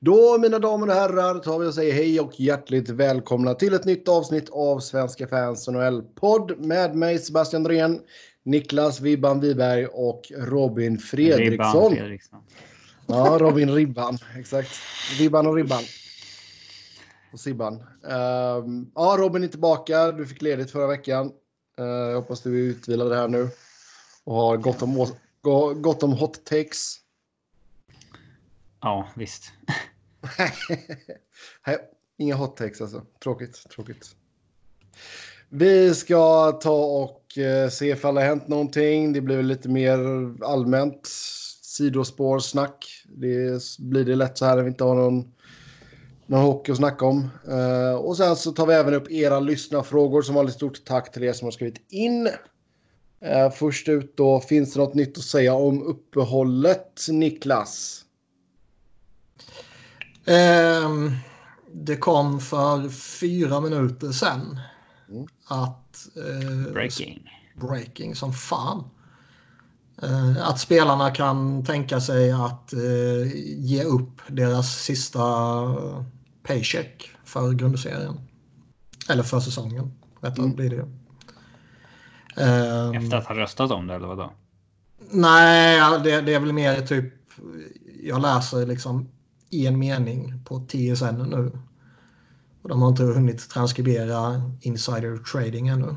Då mina damer och herrar tar vi och säger hej och hjärtligt välkomna till ett nytt avsnitt av Svenska fans NHL-podd med mig Sebastian Norén, Niklas Vibban Wiberg och Robin Fredriksson. Ribban Fredriksson. Ja, Robin Ribban. Exakt. Vibban och Ribban. Och Sibban. Um, ja, Robin är tillbaka. Du fick ledigt förra veckan. Uh, jag hoppas du är utvilad här nu. Och har gott om, gott om hot takes. Ja, visst. Nej, inga hot takes alltså. Tråkigt, tråkigt. Vi ska ta och eh, se ifall det har hänt någonting. Det blir lite mer allmänt sidospårsnack. Det blir det lätt så här när vi inte har någon, någon hockey att snacka om. Uh, och sen så tar vi även upp era lyssnarfrågor som vanligt. Stort tack till er som har skrivit in. Uh, först ut då, finns det något nytt att säga om uppehållet, Niklas? Um, det kom för fyra minuter sedan mm. att... Uh, breaking. Breaking som fan. Uh, att spelarna kan tänka sig att uh, ge upp deras sista paycheck för grundserien. Eller för säsongen. Rättare mm. blir det um, Efter att ha röstat om det eller vadå? Nej, det, det är väl mer typ... Jag läser liksom en mening på TSN nu. Och de har inte hunnit transkribera insider trading ännu.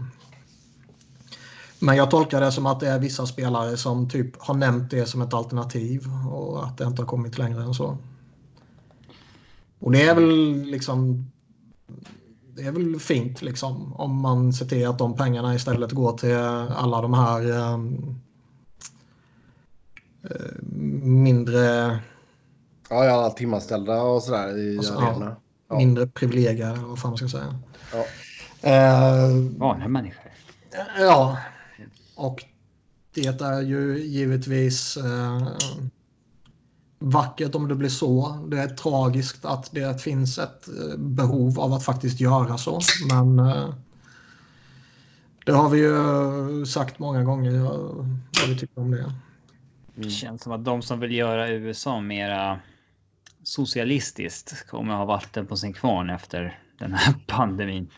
Men jag tolkar det som att det är vissa spelare som typ har nämnt det som ett alternativ och att det inte har kommit längre än så. Och det är väl liksom det är väl fint liksom om man ser till att de pengarna istället går till alla de här um, mindre Ja, ja, alla timanställda och sådär i alltså, arenorna. Ja, mindre privilegier, vad fan man ska säga. Ja. Uh, Vanliga människor. Ja, och det är ju givetvis uh, vackert om det blir så. Det är tragiskt att det finns ett uh, behov av att faktiskt göra så. Men uh, det har vi ju sagt många gånger vad vi tycker om det. Det känns som att de som vill göra USA mera socialistiskt kommer ha vatten på sin kvarn efter den här pandemin.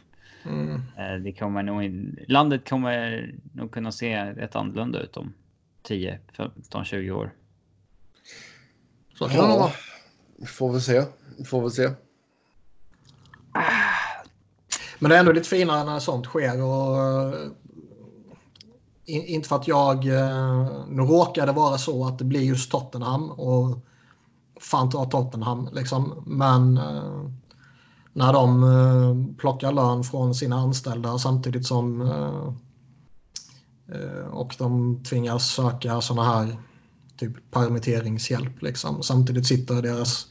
Mm. Eh, det kommer nog, landet kommer nog kunna se rätt annorlunda ut om 10, 15, 20 år. Så kan det vara. Får vi se. Får vi se. Men det är ändå lite finare när sånt sker. Och, eh, inte för att jag... Eh, nu råkar det vara så att det blir just Tottenham. Och fan ta Tottenham liksom. Men eh, när de eh, plockar lön från sina anställda samtidigt som eh, eh och de tvingas söka sådana här typ permitteringshjälp liksom. Samtidigt sitter deras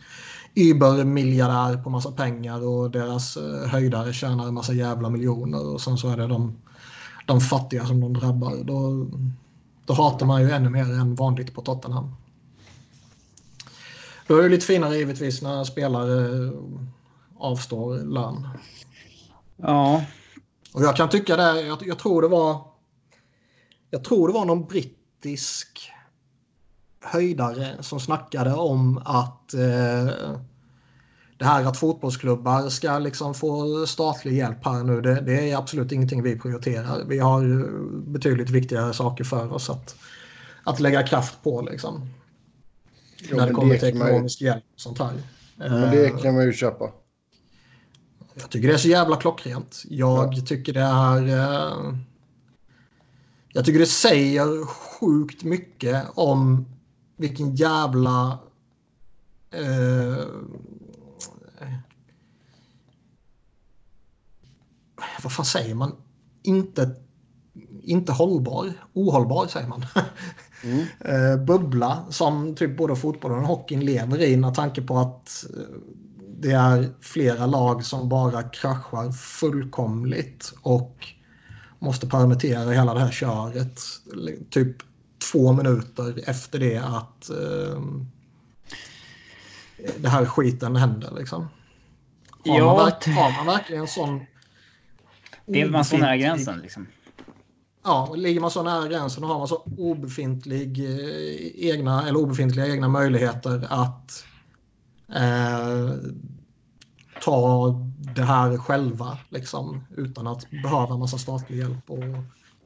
übermiljardär på massa pengar och deras eh, höjdare tjänar en massa jävla miljoner och sen så är det de, de fattiga som de drabbar. Då, då hatar man ju ännu mer än vanligt på Tottenham. Då är det lite finare givetvis när spelare avstår lön. Ja. Och jag kan tycka det, jag, jag tror det var jag tror det var någon brittisk höjdare som snackade om att eh, det här att fotbollsklubbar ska liksom få statlig hjälp här nu, det, det, är absolut ingenting vi prioriterar. Vi har betydligt viktigare saker för oss att, att lägga kraft på. Liksom. Jo, när det kommer till ekonomisk hjälp och sånt här. men det kan man ju köpa. Jag tycker det är så jävla klockrent. Jag ja. tycker det är... Eh, jag tycker det säger sjukt mycket om vilken jävla... Eh, vad fan säger man? Inte, inte hållbar. Ohållbar säger man. Mm. Eh, bubbla som typ både fotbollen och hockeyn lever i med tanke på att eh, det är flera lag som bara kraschar fullkomligt och måste permittera hela det här köret typ två minuter efter det att uh, det här skiten händer liksom. Har, ja, man, har man verkligen en sån... Vill man så nära gränsen liksom? Ja, ligger man så nära gränsen och har man så obefintlig, eh, egna, eller obefintliga egna möjligheter att eh, ta det här själva liksom, utan att behöva en massa statlig hjälp och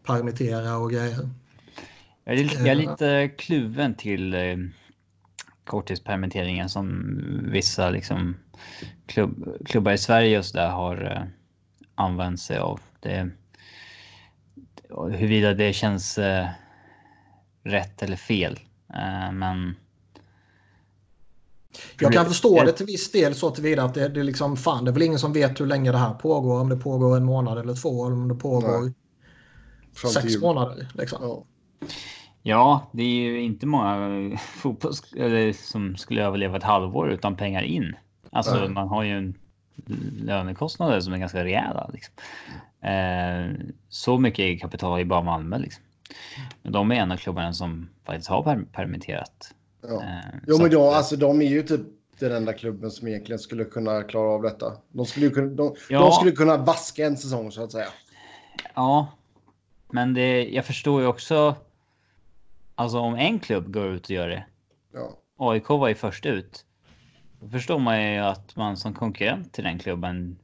permittera och grejer. Jag är, jag är lite kluven till eh, korttidspermitteringen som vissa liksom, klubb, klubbar i Sverige och så där har eh, använt sig av. Det, huruvida det känns eh, rätt eller fel. Eh, men jag kan förstå det till viss del så tillvida att det, det är liksom fan, det är väl ingen som vet hur länge det här pågår. Om det pågår en månad eller två eller om det pågår sex månader. Liksom. Ja. ja. det är ju inte många fotbolls som skulle överleva ett halvår utan pengar in. Alltså mm. man har ju en lönekostnader som är ganska rejäla. Liksom. Eh, så mycket eget kapital i bara Malmö. Liksom. Men de är en av klubbarna som faktiskt har per permitterat Ja. Eh, jo, men då, alltså, de är ju typ den enda klubben som egentligen skulle kunna klara av detta. De skulle, kunna, de, ja. de skulle kunna vaska en säsong så att säga. Ja, men det, jag förstår ju också. Alltså om en klubb går ut och gör det. Ja. AIK var ju först ut. Då förstår man ju att man som konkurrent till den klubben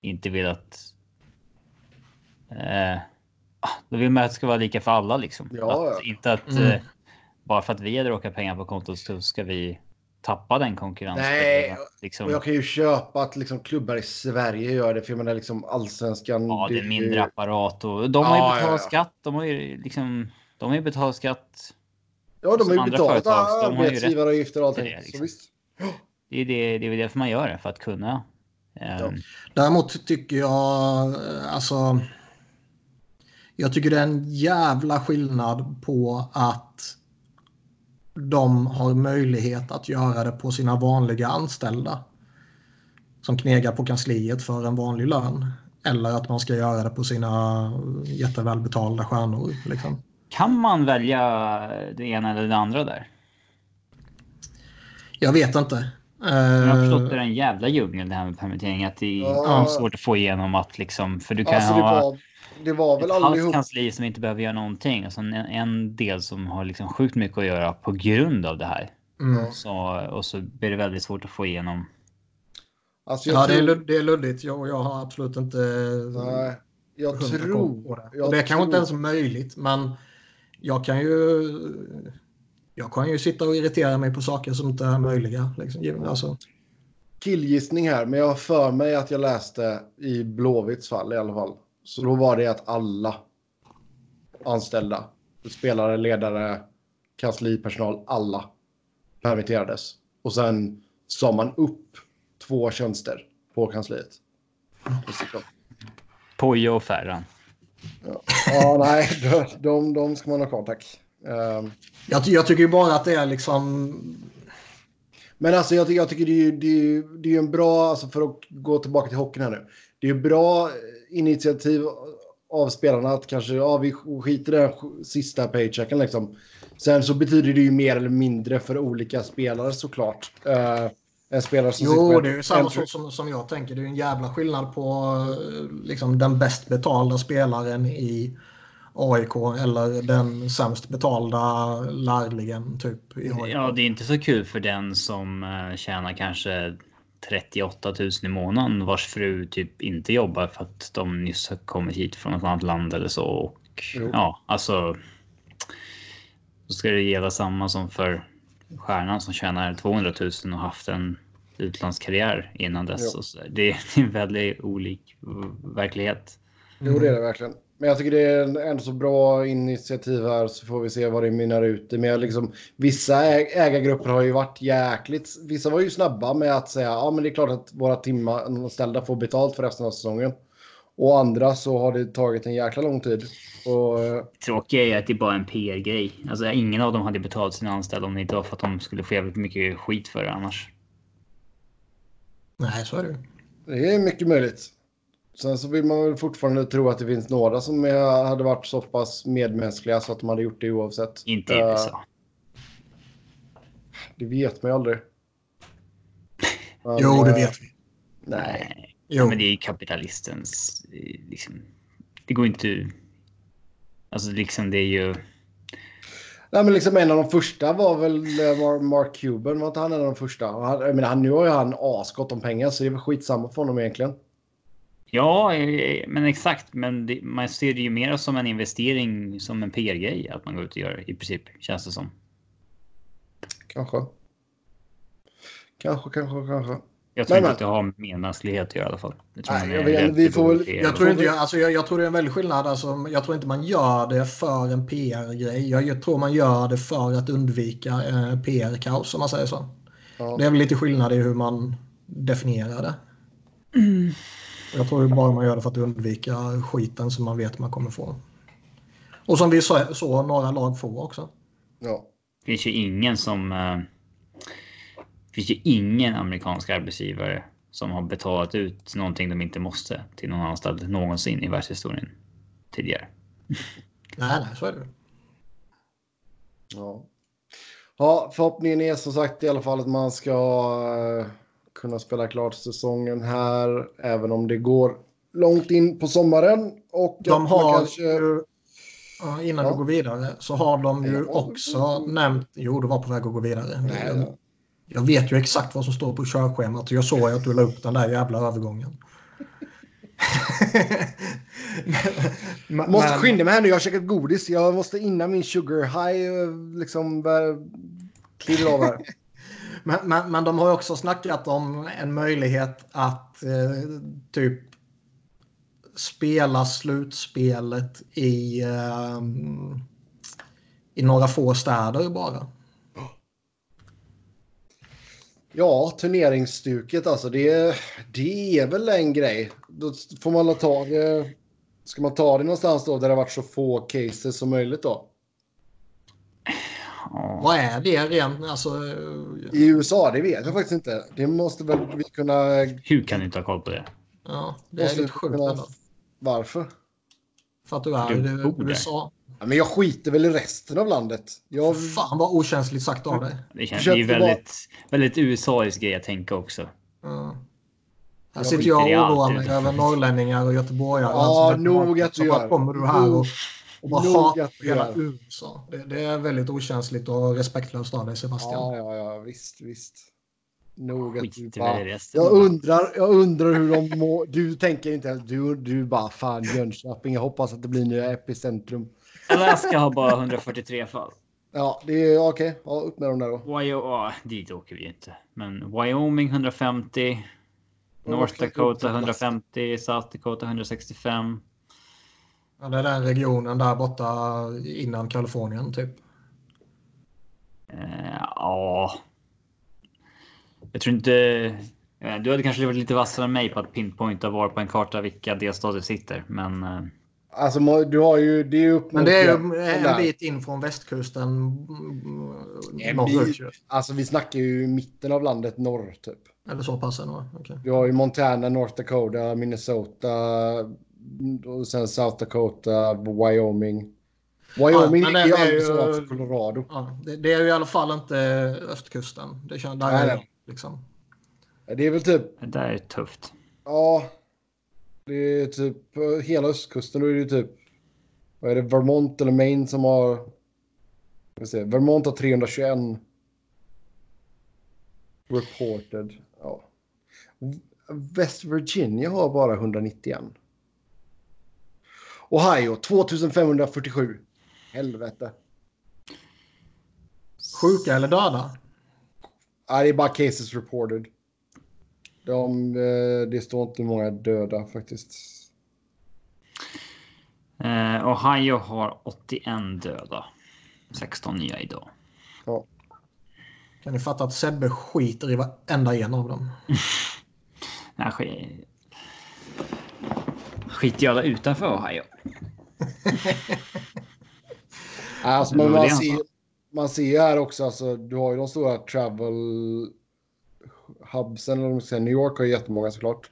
inte vill att. Eh, då vill man att det ska vara lika för alla liksom. Ja, att, ja. Inte att mm. eh, bara för att vi hade råkat pengar på kontot så ska vi tappa den konkurrensen. Nej, liksom... och jag kan ju köpa att liksom klubbar i Sverige gör det. För jag menar liksom allsvenskan. Ja, det är mindre apparat och de har ju betalat ja, skatt. De har ju liksom. De har ju betalat skatt. Ja, de har ju betalat arbetsgivaravgifter och allting. Det, liksom. så visst. Det är, det, det är därför man gör det, för att kunna. Um... Däremot tycker jag, alltså. Jag tycker det är en jävla skillnad på att de har möjlighet att göra det på sina vanliga anställda. Som knegar på kansliet för en vanlig lön. Eller att man ska göra det på sina jättevälbetalda stjärnor. Liksom. Kan man välja det ena eller det andra där? Jag vet inte. Jag har förstått att det är en jävla djungel det här med permittering. Att det är ja. svårt att få igenom att liksom... För du kan alltså, ha... Det var väl ett allihop... kansli som inte behöver göra någonting och sen en, en, del som har liksom sjukt mycket att göra på grund av det här. Mm. Så, och så blir det väldigt svårt att få igenom. Alltså ja, tror... det, är, det är luddigt. Jag, jag har absolut inte... Nej, jag tror... På det. Jag det är tror... kanske inte ens möjligt, men jag kan ju... Jag kan ju sitta och irritera mig på saker som inte är möjliga. Liksom. Alltså. Killgissning här, men jag har för mig att jag läste i Blåvitts fall i alla fall så då var det att alla anställda, spelare, ledare, kanslipersonal, alla permitterades. Och sen sa man upp två tjänster på kansliet. Pojo och Ferran. Ja. ja, nej, de, de, de ska man ha kvar, tack. Um, jag, jag, tycker ju bara att det är liksom... Men alltså jag, jag tycker det är, det, är, det är en bra, alltså för att gå tillbaka till hockeyn här nu. Det är bra initiativ av spelarna att kanske ja, vi skiter i den sista paychecken liksom. Sen så betyder det ju mer eller mindre för olika spelare såklart. Uh, en spelare som jo, det är ju samma sak som, som jag tänker. Det är en jävla skillnad på liksom, den bäst betalda spelaren i AIK eller den sämst betalda lärlingen typ i AIK. Ja, det är inte så kul för den som uh, tjänar kanske 38 000 i månaden vars fru typ inte jobbar för att de nyss har kommit hit från ett annat land eller så. Och jo. ja, alltså. Då ska det gälla samma som för stjärnan som tjänar 200 000 och haft en utlandskarriär innan dess. Det är en väldigt olik verklighet. Jo, det är det verkligen. Men jag tycker det är en, så bra initiativ här så får vi se vad det mynnar ut i. Men liksom, vissa ägargrupper har ju varit jäkligt... Vissa var ju snabba med att säga ja men det är klart att våra timanställda får betalt för resten av säsongen. Och andra så har det tagit en jäkla lång tid. Och... Tråkiga är att det är bara en PR-grej. Alltså ingen av dem hade betalt sina anställda om det inte var för att de skulle få jävligt mycket skit för det annars. Nej, så är det Det är mycket möjligt. Sen så vill man väl fortfarande tro att det finns några som hade varit så pass medmänskliga så att de hade gjort det oavsett. Inte i USA. Uh, det vet man ju aldrig. Men, jo, det vet vi. Nej. Jo. Men det är ju kapitalistens... Liksom, det går inte... Alltså liksom det är ju... Nej, men liksom en av de första var väl eh, Mark Cuban. Var inte han en av de första? Han, jag menar, nu har ju han asgott om pengar så det är väl skitsamma för honom egentligen. Ja, eh, men exakt. Men det, man ser det ju mer som en investering, som en PR-grej. Att man går ut och gör i princip, känns det som. Kanske. Kanske, kanske, kanske. Jag tror men, inte att det har med medmänsklighet att göra i alla fall. Jag, nej, jag, vet, vi får väl, jag, tror inte, jag, alltså jag, jag, tror det är en väldig skillnad. Alltså, jag tror inte man gör det för en PR-grej. Jag, jag, tror man gör det för att undvika eh, PR-kaos om man säger så. Ja. Det är väl lite skillnad i hur man definierar det. Mm. Jag tror bara man gör det för att undvika skiten som man vet man kommer få. Och som vi såg så några lag få också. Ja. Det finns ju ingen som... Eh, det finns ju ingen amerikansk arbetsgivare som har betalat ut någonting de inte måste till någon anställd någonsin i världshistorien tidigare. Nej, nej, så är det. Ja. Ja, förhoppningen är som sagt i alla fall att man ska eh, kunna spela klart säsongen här, även om det går långt in på sommaren. Och de har kanske... ju, innan ja. du går vidare, så har de ju också nämnt, jo du var på väg att gå vidare. Nej, jag vet ju exakt vad som står på körschemat jag såg att du la upp den där jävla övergången. men, måste skynda mig här nu, jag har käkat godis. Jag måste innan min sugar high liksom kliver av här. Men, men, men, de har också snackat om en möjlighet att eh, typ spela slutspelet i, eh, i några få städer bara. Ja, turneringsstuket alltså. Det, det är väl en grej. Då får man ta det. Ska man ta det någonstans då där det har varit så få cases som möjligt då? Vad är det rent alltså? I USA, det vet jag faktiskt inte. Det måste väl vi kunna... Hur kan du inte ha koll på det? Ja, det är lite sjukt kunna... Varför? För att du är i USA. Ja, men jag skiter väl i resten av landet. Jag... Fan vad okänsligt sagt av dig. Det känns ju väldigt, bara... väldigt USA-isk grej att tänka också. Ja. Här sitter jag och oroar mig över norrlänningar och göteborgare. Ja, nog att du gör. kommer du här och och bara hatar hela USA. Det, det, är väldigt okänsligt och respektlöst av dig Sebastian. Ja, ja, ja visst, visst. Nog att du bara... jag, undrar, jag undrar hur de mår. Du tänker inte du, du bara fan Jönköping. Jag hoppas att det blir nya epicentrum. Alaska har bara 143 fall. Ja, det är okej. Okay. Ja, upp med dem där då. Wyoming, oh, dit åker vi inte. Men Wyoming 150. North Dakota 150. South Dakota 165. Ja, det är den regionen där borta innan Kalifornien typ. Uh, ja. Jag tror inte... Du hade kanske varit lite vassare än mig på att pinpointa var på en karta vilka delstater sitter, men... Uh... Alltså du har ju... Det är upp Men det är ju en bit in från västkusten. Norrut. Alltså vi snackar ju mitten av landet norr typ. Eller så pass ändå? Okay. Du har ju Montana, North Dakota, Minnesota, och sen South Dakota, Wyoming. Wyoming ja, ligger ju alldeles ju, Colorado. Ja, det, det, är ju i alla fall inte östkusten. Det känns där nej, är, liksom. Det är väl typ... Det där är tufft. Ja. Det är typ hela östkusten. Då är det typ... Vad är det? Vermont eller Maine som har... Se, Vermont har 321. Reported. Ja. West Virginia har bara 191. Ohio 2547. Helvete. Sjuka eller döda? Nej, det är bara cases reported. De, eh, det står inte många döda faktiskt. Eh, Ohio har 81 döda. 16 nya idag. Ja. Kan ni fatta att Sebbe skiter i varenda en av dem? Nej, skiter jag utanför Ohio. alltså, men man, ser, man ser här också, alltså, du har ju de stora travel hubsen, eller säga. New York har ju jättemånga såklart.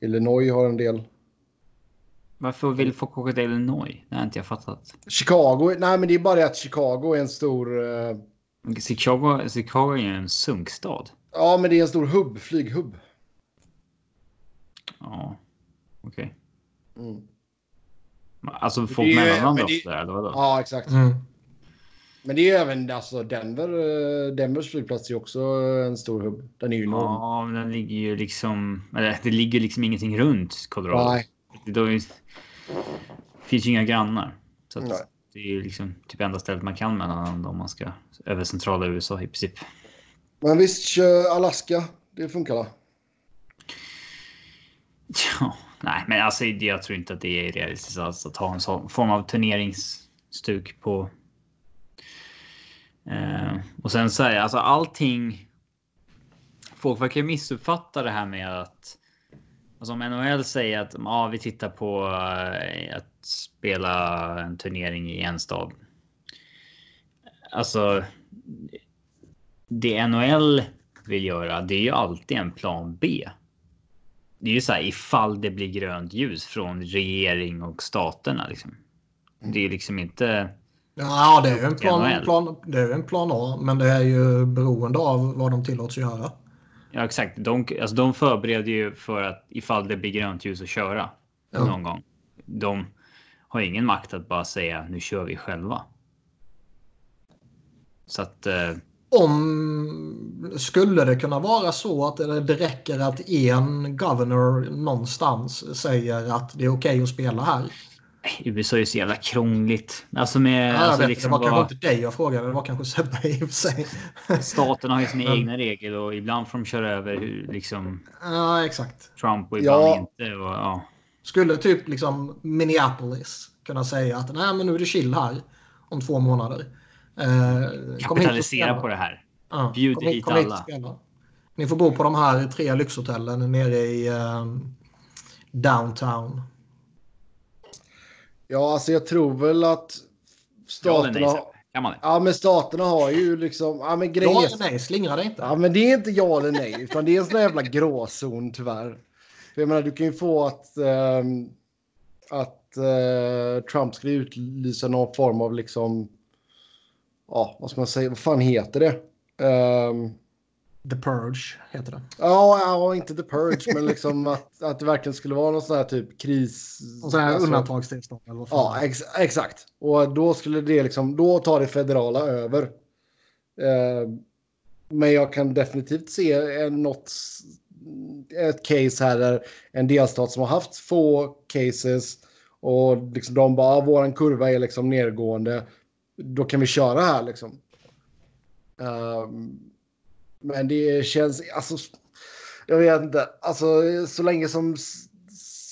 Illinois har en del. Varför vill folk åka till Illinois? Det har inte jag fattat. Chicago, nej men det är bara det att Chicago är en stor... Uh... Chicago, Chicago är ju en sunkstad. Ja, men det är en stor hubb, flyghubb. Ja. Okej. Okay. Mm. Alltså folk mellanlandar också där, eller? Ja, exakt. Mm. Men det är ju även alltså Denver. eh, Denvers flygplats är ju också en stor hubb. Den är ju enorm. Ja, men den ligger ju liksom... Eller, det ligger liksom ingenting runt Colorado. Nej. Det är, finns ju inga grannar. Så det är ju liksom typ enda stället man kan mellan dem om man ska över centrala USA i princip. Men visst, Alaska. Det funkar va? Ja, nej, men alltså jag tror inte att det är realistiskt alls att ha en sån form av turneringsstuk på. Eh, och sen så här, alltså allting. Folk verkar missuppfatta det här med att. Alltså om NHL säger att ja, vi tittar på eh, att spela en turnering i en stad. Alltså. Det NHL vill göra, det är ju alltid en plan B det är ju så här ifall det blir grönt ljus från regering och staterna. Liksom. Det är liksom inte. Ja, det är ju en plan, plan, det är en plan A, men det är ju beroende av vad de tillåts göra. Ja, exakt. De, alltså, de förbereder ju för att ifall det blir grönt ljus att köra Ja. någon gång. De har ingen makt att bara säga nu kör vi själva. Så att eh, Om skulle det kunna vara så att det, räcker att en governor någonstans säger att det är okej att spela här. USA är ju så jävla krångligt. Alltså med Ja, alltså, vet, liksom det var kanske vad- inte dig jag frågade, det var kanske Sebbe i och för sig. Staterna har ju sina Men- egna regler och ibland får de köra över hur liksom Ja, exakt. Trump och ibland Ja. inte. Och, ja. Skulle typ liksom Minneapolis kunna säga att nej men nu är det chill här om två månader. Eh, kom hit och Kapitalisera på det här. Ja, Bjud kom hit- kom hit alla. Ni får bo på de här tre lyxhotellen nere i ehm, downtown. Ja, alltså jag tror väl att Ja staterna... Sebbe? Kan man det? Ja, men staterna har ju liksom... Ja, men grejen Ja eller nej, slingra dig inte. Ja, men det är inte ja eller nej, utan det är en sån här jävla gråzon tyvärr. För jag menar, du kan ju få att, ehm, att eh, Trump skulle utlysa någon form av liksom... Ja, vad ska man säga? Vad fan heter det? Ehm, The Purge heter det. ja, ja, inte the purge, men liksom att, att det verkligen skulle vara någon sån här typ kris... Och så här alltså- undantagstillstånd. Eller vad. Ja, ex exakt. Och då skulle det liksom, då tar det federala över. Eh, men jag kan definitivt se en, något, ett case här där en delstat som har haft få cases och liksom de bara, ah, våran kurva är liksom nedgående. Då kan vi köra här liksom. Um, men det känns, alltså, jag vet inte, alltså så länge som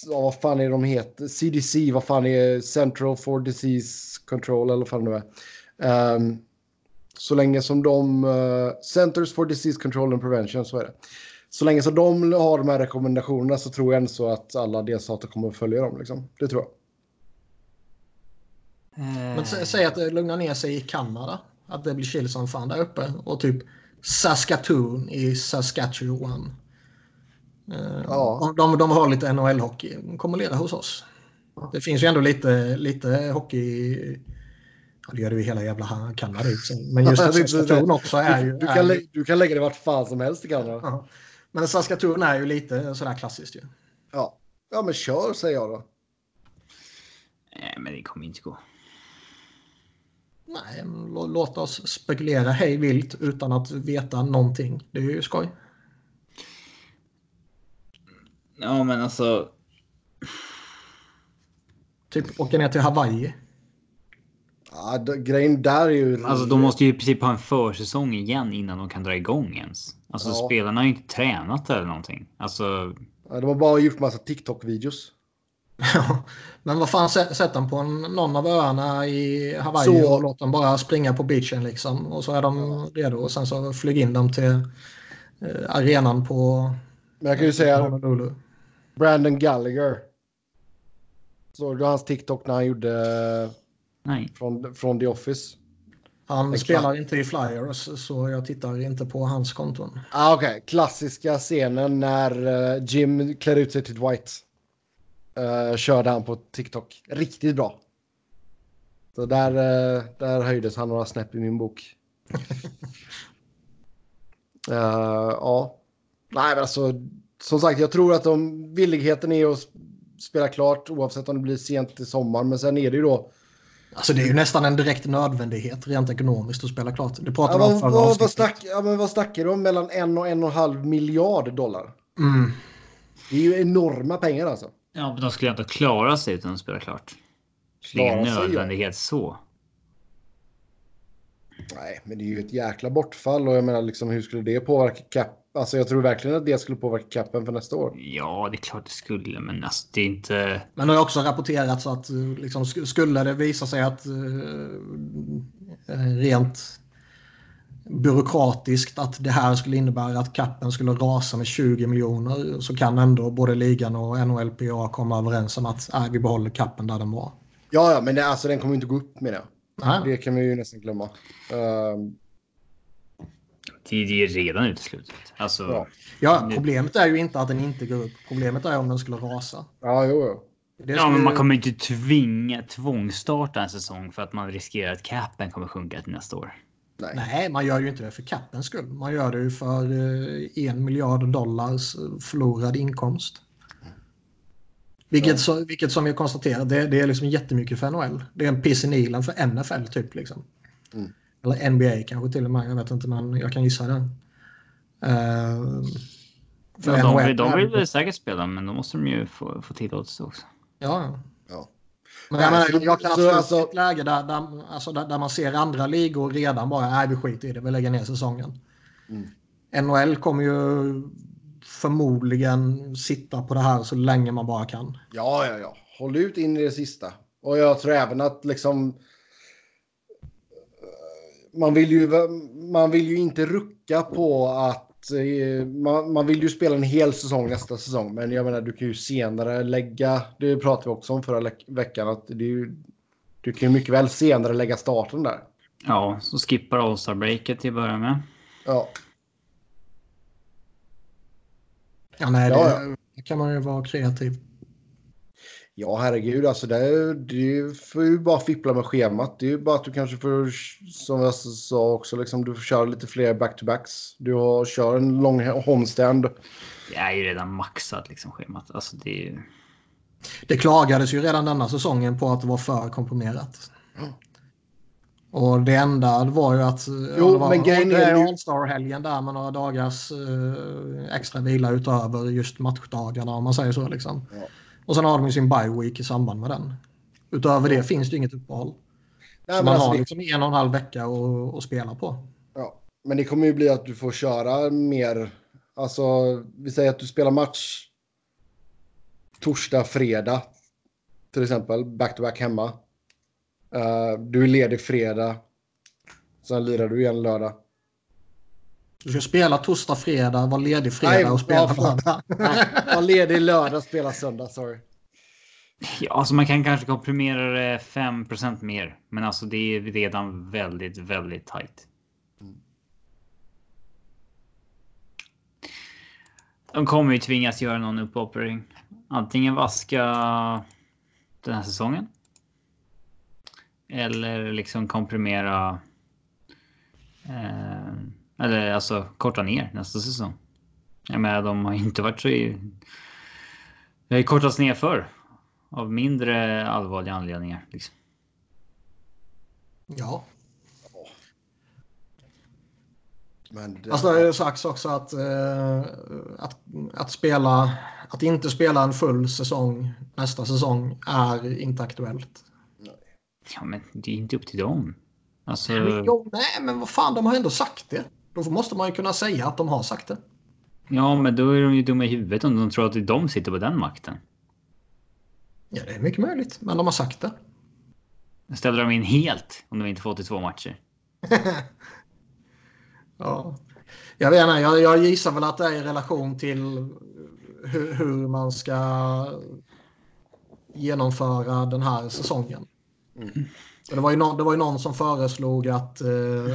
ja, vad fan är de heter? CDC, vad fan är Central for Disease Control eller vad fan det är. Um, så länge som de, uh, Centers for Disease Control and Prevention, så är det. Så länge som de har de här rekommendationerna så tror jag ändå så att alla delstater kommer att följa dem. Liksom. Det tror jag. Men sä- säg att det lugnar ner sig i Kanada. Att det blir chill som fan där uppe. Och typ Saskatoon i Saskatchewan. Eh, Ja. de, de har lite NHL-hockey. De kommer lira hos oss. Det finns ju ändå lite, lite hockey. Ja, det gör det ju hela jävla Kanada. sig. Men just Saskatoon också är ju... Du är kan, du kan lägga det vart fan som helst i Kanada. ja. Men Saskatoon är ju lite sådär klassiskt ju. Ja. ja, men kör säger jag då. Nej, men det kommer inte gå. Nej, låt oss spekulera hej vilt utan att veta någonting. Det är ju skoj. Ja, men alltså. Typ åka ner till Hawaii. Ja, grejen där är ju... Alltså, de måste ju i princip ha en försäsong igen innan de kan dra igång ens. Alltså, Ja. spelarna har ju inte tränat eller någonting. Alltså, Ja, de har bara gjort massa TikTok-videos. Ja, Men vad fan, sä- sätt dem på en, någon av öarna i Hawaii Så- och låt dem bara springa på beachen liksom. Och så är de redo. Och sen så flyg in dem till eh, arenan på Men jag kan ju säga Honolulu. Brandon Gallagher. Såg du hans TikTok när han gjorde nej. från, från The Office? Han Exakt. spelar inte i Flyers så jag tittar inte på hans konton. Ah, Okej, klassiska scenen när eh, Jim klär ut sig till Dwight. Uh, körde han på TikTok. Riktigt bra. Så där, eh, där höjdes han några snäpp i min bok. Eh, ja. Nej, men alltså. Som sagt, jag tror att de, villigheten är att spela klart oavsett om det blir sent i sommar. Men sen är det ju då Alltså det är ju nästan en direkt nödvändighet rent ekonomiskt att spela klart. Det pratade ja, om förra vad, vad, snack, ja, men vad snackar du om? Mellan en och en och en halv miljard dollar? Mm. Det är ju enorma pengar alltså. Ja, men de skulle inte klara sig utan att spela klart. Det är ingen nödvändighet så. Nej, men det är ju ett jäkla bortfall och jag menar liksom hur skulle det påverka cap? Alltså jag tror verkligen att det skulle påverka capen för nästa år. Ja, det är klart det skulle, men alltså, det är inte. Men det har också rapporterats att liksom, skulle det visa sig att uh, rent byråkratiskt att det här skulle innebära att kappen skulle rasa med 20 miljoner så kan ändå både ligan och NHLPA komma överens om att nej, vi behåller kappen där den var. Ja, ja men det, alltså, den kommer inte gå upp med det. Nej. Det kan vi ju nästan glömma. Uh... Det är redan uteslutet. Alltså, ja. ja, problemet är ju inte att den inte går upp. Problemet är om den skulle rasa. Ja, jo, jo. Skulle... Ja, men man kommer inte tvinga tvångsstarta en säsong för att man riskerar att capen kommer sjunka till nästa år. Nej. Nej. man gör ju inte det för cappens skull. Man gör det ju för eh, en miljard dollars förlorad inkomst. Vilket, ja. så, vilket som jag konstaterar, det, det är liksom jättemycket för NHL. Det är en piss i Nilen för NFL typ. Liksom. Mm. Eller NBA kanske till och med, jag vet inte men jag kan gissa det. Uh, ja, de, vill, de vill väl säkert spela men då måste de ju få, få tillåtelse också. Ja. Men jag, menar, jag kan absolut alltså, ett läge där, där, alltså där, där, man ser andra ligor redan bara, nej vi skiter i det, vi lägger ner säsongen. Mm. NHL kommer ju förmodligen sitta på det här så länge man bara kan. Ja, ja, ja. Håll ut in i det sista. Och jag tror även att liksom... Man vill ju, man vill ju inte rucka på att... Eh, man, man vill ju spela en hel säsong nästa säsong. Men jag menar, du kan ju senare lägga... Det pratade vi också om förra veckan. Att ju, du kan ju mycket väl senare lägga starten där. Ja, så skippar All-Star-breaket till att börja med. Ja. Ja, nej, ja, det, ja. kan man ju vara kreativ. Ja, herregud. Alltså det, du får ju bara fippla med schemat. Det är ju bara att du kanske får, som jag sa också, liksom, du får köra lite fler back-to-backs. Du har, kör en lång homestand. Det är ju redan maxat, liksom, schemat. Alltså, det, är ju... det klagades ju redan denna säsongen på att det var för komprimerat. Mm. Och det enda var ju att jo, det var men grejen är All-Star-helgen där med några dagars eh, extra vila utöver just matchdagarna om man säger så. Liksom. Ja. Och sen har de ju sin bye week i samband med den. Utöver det finns det inget uppehåll. Nej, så man alltså har liksom en och en halv vecka att, att spela på. Ja, men det kommer ju bli att du får köra mer. Alltså, vi säger att du spelar match torsdag, fredag. Till exempel, back-to-back -back hemma. Uh, du är ledig fredag. Sen lirar du igen lördag. Du ska spela torsdag, fredag, vara ledig fredag Nej, och spela ja, lördag. Var ledig lördag, spela söndag, sorry. Ja, alltså man kan kanske komprimera det 5 mer. Men alltså det är redan väldigt, väldigt tajt. De kommer ju tvingas göra någon uppoffring. Antingen vaska den här säsongen. Eller liksom komprimera. Eh, eller alltså korta ner nästa säsong. Jag menar, de har inte varit så... I, det har ju kortats ner för Av mindre allvarliga anledningar. Liksom. Ja. Men det... Alltså det har sagts också att, eh, att, att, spela, att inte spela en full säsong nästa säsong är inte aktuellt. Ja, men det är inte upp till dem. Alltså... Nej, jo, nej, men vad fan, de har ändå sagt det. Då måste man ju kunna säga att de har sagt det. Ja, men då är de ju dumma i huvudet om de tror att de sitter på den makten. Ja, det är mycket möjligt, men de har sagt det. Ställer de in helt om de inte får 82 matcher? ja, jag vet inte. Jag, jag gissar väl att det är i relation till hur, hur man ska genomföra den här säsongen. Mm. Det, var ju någon, det var ju någon som föreslog att eh,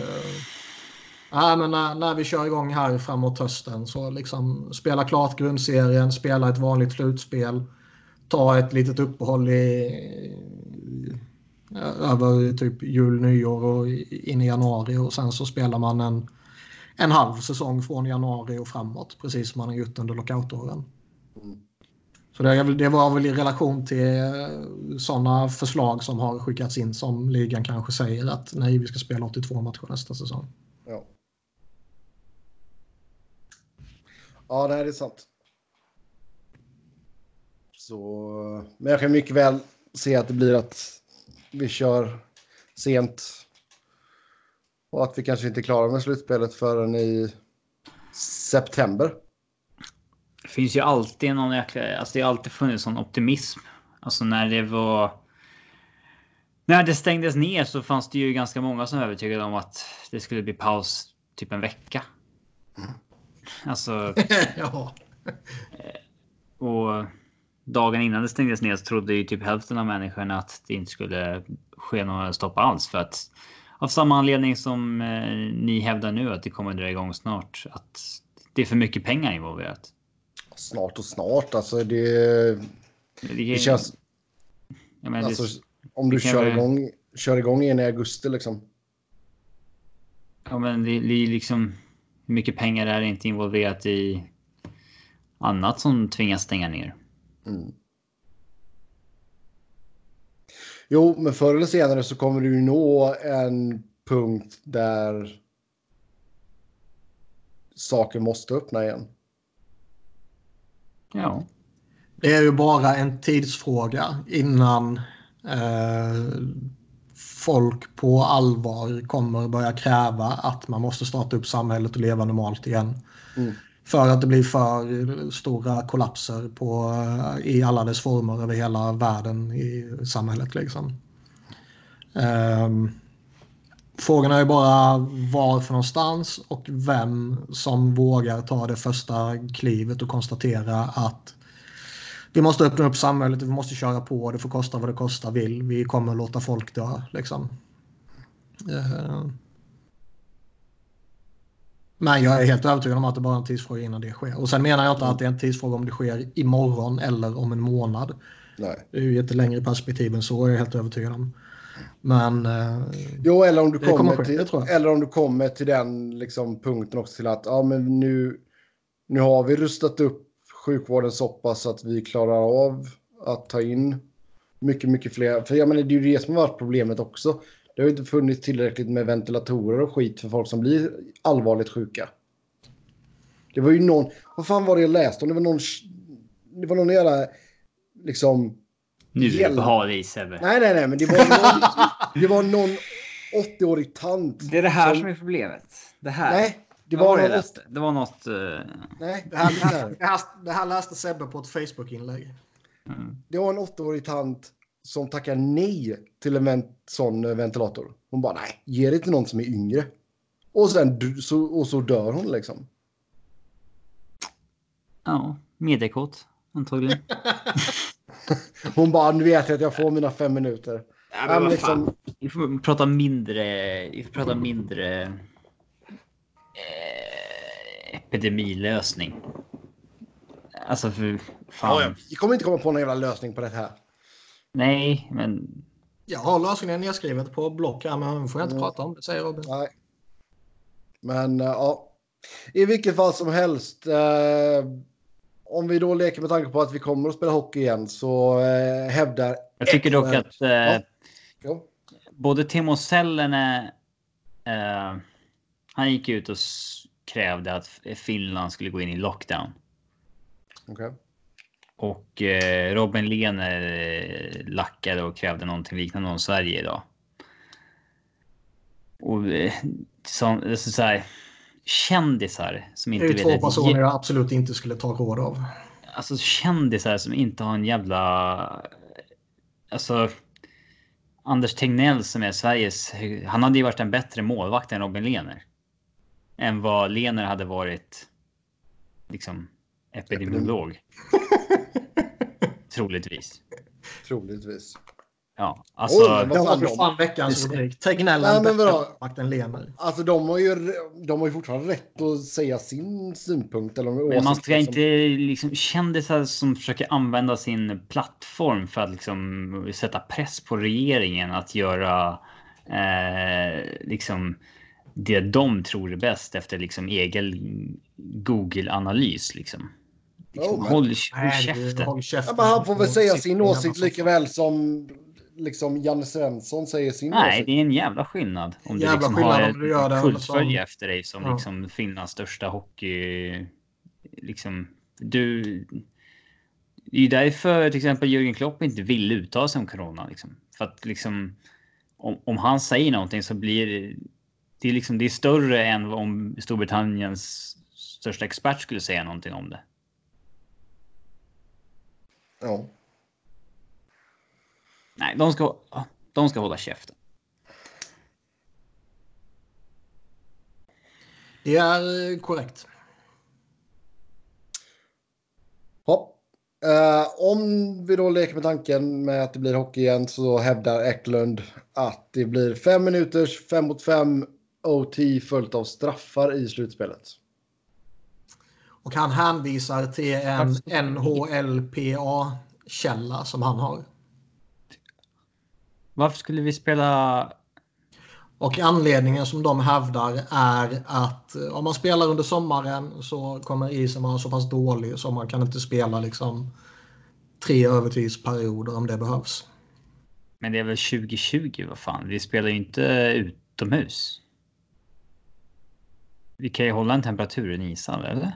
äh, men när, när, vi kör igång här framåt hösten så liksom spela klart grundserien, spela ett vanligt slutspel, ta ett litet uppehåll i, över typ jul, nyår och in i januari och sen så spelar man en, en halv säsong från januari och framåt precis som man har gjort under lockoutåren. Mm. För det, det var väl i relation till eh, sådana förslag som har skickats in som ligan kanske säger att nej, vi ska spela 82 matcher nästa säsong. Ja. Det här är sant. Så, men jag kan mycket väl se att det blir att vi kör sent. Och att vi kanske inte klarar med slutspelet förrän i september. Det finns ju alltid någon jäkla... Alltså det har alltid funnits sån optimism. Alltså när det var... När det stängdes ner så fanns det ju ganska många som övertygade om att det skulle bli paus typ en vecka. Mm. Alltså... ja. Och dagen innan det stängdes ner så trodde ju typ hälften av människorna att det inte skulle ske några stopp alls för att av samma anledning som eh, ni hävdar nu att det kommer dra igång snart. Att det är för mycket pengar involverat. Snart och snart, alltså det. Det, det känns. Menar, alltså, det, om du kör igång, kör igång igen i augusti liksom. Ja, men det, det är liksom. Mycket pengar är inte involverat i annat som tvingas stänga ner? Mm. Jo, men förr eller senare så kommer du nå en punkt där saker måste öppna igen. Ja. Det är ju bara en tidsfråga innan eh, folk på allvar kommer börja kräva att man måste starta upp samhället och leva normalt igen. Mm. För att det blir för stora kollapser på, i alla dess former över hela världen i samhället. Liksom. Um, frågan är bara varför någonstans och vem som vågar ta det första klivet och konstatera att vi måste öppna upp samhället, vi måste köra på, det får kosta vad det kostar vill, vi kommer låta folk dö. Liksom. Uh, men jag är helt övertygad om att det bara är en tidsfråga innan det sker. Och sen menar jag inte att det är en tidsfråga om det sker imorgon eller om en månad. Nej. Det är ju ett längre perspektiv än så, är jag helt övertygad om. Men... Eh, jo, eller om du kommer, kommer ske, till, eller om du kommer till den liksom, punkten också till att ja, men nu, nu har vi rustat upp sjukvården så pass att vi klarar av att ta in mycket, mycket fler. För jag menar, det är ju det som har varit problemet också. Det har inte funnits tillräckligt med ventilatorer och skit för folk som blir allvarligt sjuka. Det var ju någon, vad fan var det jag läste om? Det var någon, det var någon jävla, liksom... Nu är du på hal is Nej, nej, nej, men det var någon, det var någon 80-årig tant. Det är det här som, som är problemet. Det här. Nej, det var, det, det var något... Uh... Nej, det här, det, här, det här läste Sebbe på ett Facebook-inlägg. Mm. Det var en 80-årig tant som tackar nej till en vent sån eh, ventilator. Hon bara nej, ge det till någon som är yngre. Och, sen, så, och så dör hon liksom. Ja, mediekort antagligen. hon bara, nu vet jag att jag får mina fem minuter. Ja, men, men liksom... Vi får prata mindre, vi får prata mindre eh, epidemilösning. Alltså för fan. Ja, ja. Vi kommer inte komma på någon jävla lösning på det här. Nej, men... Jag har lösningen nedskrivet på block här, men får jag inte mm. prata om det, säger Robin. Nej. Men uh, ja, i vilket fall som helst. Uh, om vi då leker med tanke på att vi kommer att spela hockey igen så uh, hävdar... Jag tycker dock att ja. Ja. både Timo Sellene... han gick ut och krävde att Finland skulle gå in i lockdown. Okay. Och eh, Robin Lehner eh, lackade och krävde någonting liknande om Sverige idag. Och eh, så, så här, kändisar som inte vet... Det är två personer jag absolut inte skulle ta råd av. Alltså kändisar som inte har en jävla... Alltså... Anders Tegnell som är Sveriges... Han hade ju varit en bättre målvakt än Robin Lehner. Än vad Lehner hade varit... Liksom epidemiolog. Troligtvis. Troligtvis. Ja, alltså. Oj, vad fan, det var fan veckans rubrik. Tegnell makten lever. Alltså de har, ju, de har ju fortfarande rätt att säga sin synpunkt. Eller Men man ska inte liksom kändisar som försöker använda sin plattform för att liksom sätta press på regeringen att göra eh, liksom det de tror är bäst efter liksom egen Google-analys. Liksom. Liksom, Oh, håll, håll käften. Håll käften. Ja, men han får väl säga sin åsikt lika väl som liksom Janne Svensson säger sin Nej, åsikt. det är en jävla skillnad. Om du Jävla liksom har du gör det ett kultfölje som- efter dig som Ja. liksom Finlands största hockey... Liksom, du... Det är ju därför till exempel Jürgen Klopp inte vill uttala sig om corona. Liksom. För att liksom... Om, om han säger någonting så blir det... Är, liksom, det är större än om Storbritanniens största expert skulle säga någonting om det. Ja. Nej, de ska, de ska hålla käften. Det är eh, korrekt. Hopp. Eh, om vi då leker med tanken med att det blir hockey igen så hävdar Eklund att det blir fem minuters fem mot fem OT följt av straffar i slutspelet. Och han hänvisar till en NHLPA-källa som han har. Varför skulle vi spela... Och anledningen som de hävdar är att eh, om man spelar under sommaren så kommer isen vara så pass dålig så man kan inte spela liksom tre övertidsperioder om det behövs. Men det är väl 2020, vad fan. Vi spelar ju inte utomhus. Vi kan ju hålla en temperatur i isen, eller?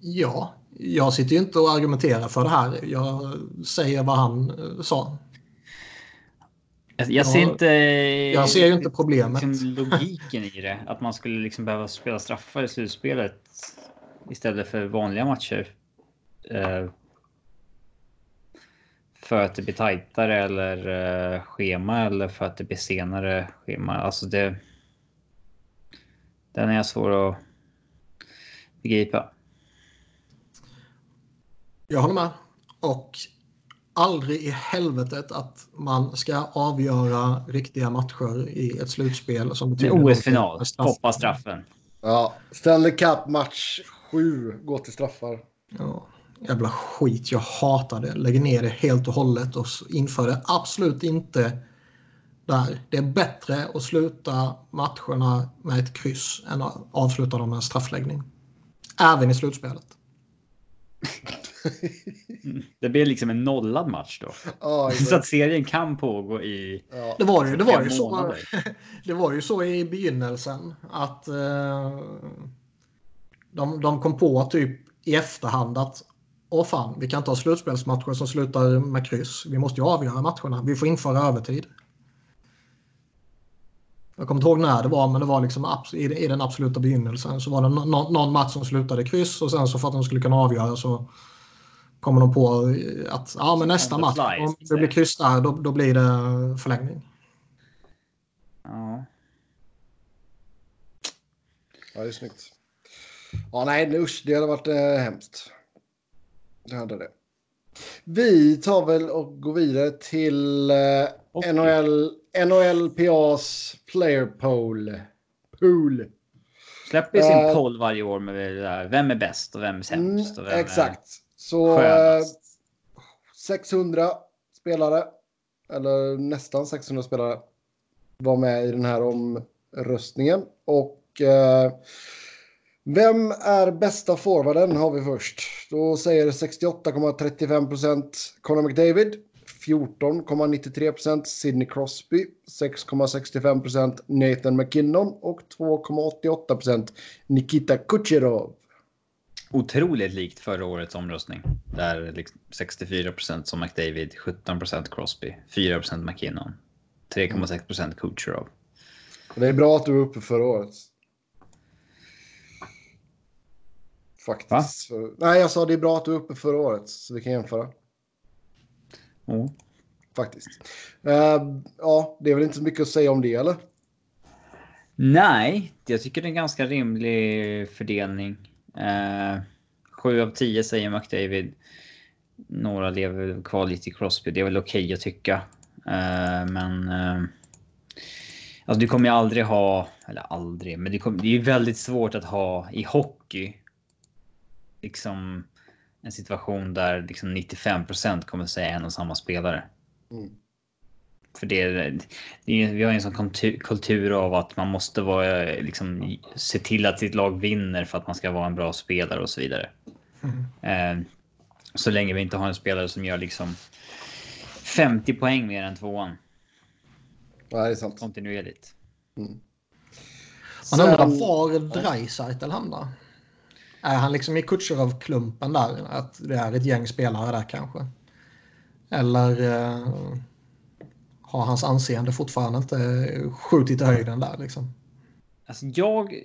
Ja, jag sitter ju inte och argumenterar för det här. Jag säger vad han eh, sa. Jag, jag ser inte... Jag ser ju inte problemet. liksom logiken i det. Att man skulle liksom behöva spela straffar i slutspelet istället för vanliga matcher. Eh, för att det blir tajtare eller eh, schema eller för att det blir senare schema. Alltså det... Den är svår att begripa. Jag håller med. Och aldrig i helvetet att man ska avgöra riktiga matcher i ett slutspel som betyder OS-final. Hoppa straffen. Ja, Stanley Cup match 7 går till straffar. Ja, jävla skit. Jag hatar det. Lägger ner det helt och hållet och inför det absolut inte där. Det är bättre att sluta matcherna med ett kryss än att avsluta dem med en straffläggning. Även i slutspelet. Det blir liksom en nollad match då. Ja, Så att serien kan pågå i ja. Det var ju, det var ju, så, det var ju så i begynnelsen att eh, de, de kom på typ i efterhand att åh fan, vi kan inte ha slutspelsmatcher som slutar med kryss. Vi måste ju avgöra matcherna. Vi får införa övertid. Jag kommer inte ihåg när det var, men det var liksom i, den absoluta begynnelsen så var det någon match som slutade kryss och sen så för att de skulle kunna avgöra så kommer de på att ja, men nästa match, om det blir kryss där, då, då blir det förlängning. Ja. ja, det är snyggt. Ja, nej, usch, det hade varit eh, hemskt. Det hade det. Vi tar väl och går vidare till eh, Hockey. NHL, NHLPAs player poll. Pool. Släpper sin Eh, poll varje år med det där. Vem är bäst och vem är sämst? Och vem Mm, exakt. Så skönast? 600 spelare, eller nästan 600 spelare, var med i den här omröstningen. Och eh, vem är bästa forwarden har vi först. Då säger 68,35 procent Conor McDavid. 14,93 procent Sidney Crosby. 6,65 procent Nathan McKinnon. Och 2,88 procent Nikita Kucherov. Otroligt likt förra årets omröstning. Där liksom 64% som McDavid, 17% Crosby, 4% McKinnon, 3,6 Kucherov. Och Det är bra att du var uppe förra året. Faktiskt. För- Nej, jag sa det är bra att du var uppe förra året så vi kan jämföra. Oh. Faktiskt. Eh, ja, det är väl inte så mycket att säga om det eller? Nej, jag tycker det är en ganska rimlig fördelning. Eh, 7 av 10 säger McDavid. Några lever kvar lite i Crosby. Det är väl okej att tycka. Eh, men... Eh, alltså du kommer ju aldrig ha... Eller aldrig, men det, kommer, det är ju väldigt svårt att ha i hockey. Liksom en situation där liksom 95% kommer säga en och samma spelare. Mm. För det, är- det vi har en sån kultur, kultur av att man måste vara, liksom, se till att sitt lag vinner för att man ska vara en bra spelare och så vidare. Mm. Eh, så länge vi inte har en spelare som gör liksom 50 poäng mer än tvåan. Ja, det är sant. Kontinuerligt. Mm. Man undrar var Dreisaitl hamnar. Är han liksom i Kutjerov-klumpen där? Att det är ett gäng spelare där kanske? Eller eh, har hans anseende fortfarande inte skjutit i höjden där liksom? Alltså jag...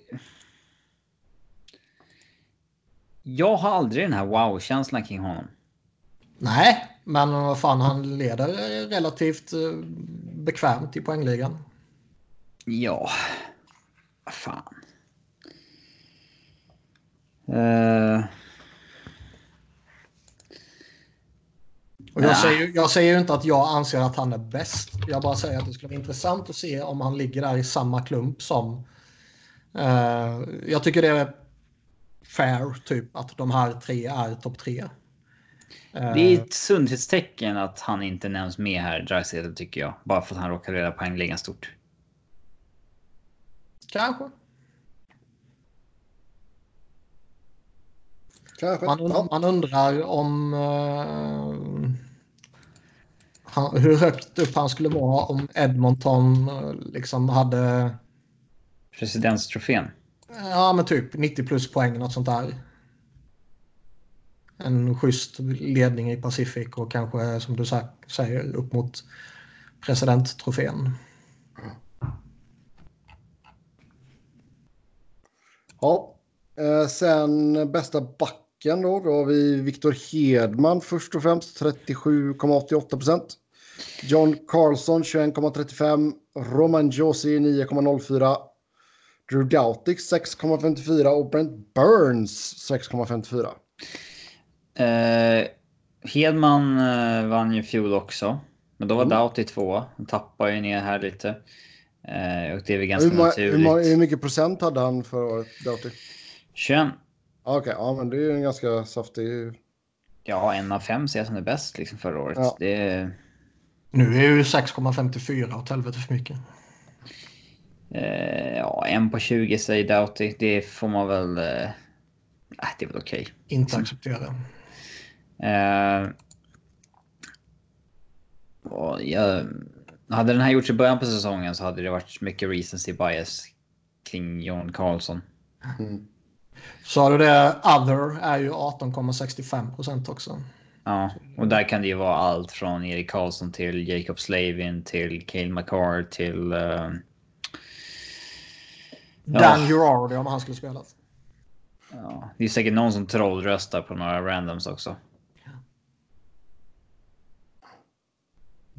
Jag har aldrig den här wow-känslan kring honom. Nej, men vad fan, han leder relativt eh, bekvämt i poängligan. Ja, vad fan. Uh... Och jag, säger, jag säger ju inte att jag anser att han är bäst. Jag bara säger att det skulle vara intressant att se om han ligger där i samma klump som... Uh, jag tycker det är fair, typ, att de här tre är topp tre. Det är ett sundhetstecken att han inte nämns med här, Dreisaitl, tycker jag. Bara för att han råkar leda poängligan stort. Kanske. Man, ja. man undrar om... Uh, han, hur högt upp han skulle vara om Edmonton uh, liksom hade... Presidentstrofén. Ja, men typ 90 plus poäng, något sånt där. En schysst ledning i Pacific och kanske, som du säger, upp mot presidenttrofén. Ja. Eh, sen bästa backen då. Då har vi Viktor Hedman först och främst. 37,88 procent. John Carlson 21,35. Roman Josi 9,04. Drew Doughty 6,54 och Brent Burns 6,54. Eh, Hedman eh, vann ju fjol också. Men då var Mm. Doughty två. Han tappar ju ner här lite. Eh, och det är väl ganska Hur, hur, naturligt. ma- hur mycket procent hade han förra året, Doughty? 21. Okej, ja men det är ju en ganska saftig... Ja, en av fem ser jag som det bäst liksom förra året. Ja. Det är, Nu är ju 6,54 åt helvete för mycket. eh, ja, en på 20 säger Doughty. Det får man väl... Eh, äh, det är väl okej. Inte acceptera. Eh, och jag, hade den här gjorts i början på säsongen så hade det varit mycket recency bias kring John Carlson. Mm. Sa du det? Other är ju 18,65 procent också. Ja, och där kan det ju vara allt från Erik Karlsson till Jacob Slavin till Cale McCarr till... eh, Ja. Dan Girardi om han skulle spelat. ja, det är säkert någon som trollröstar på några randoms också.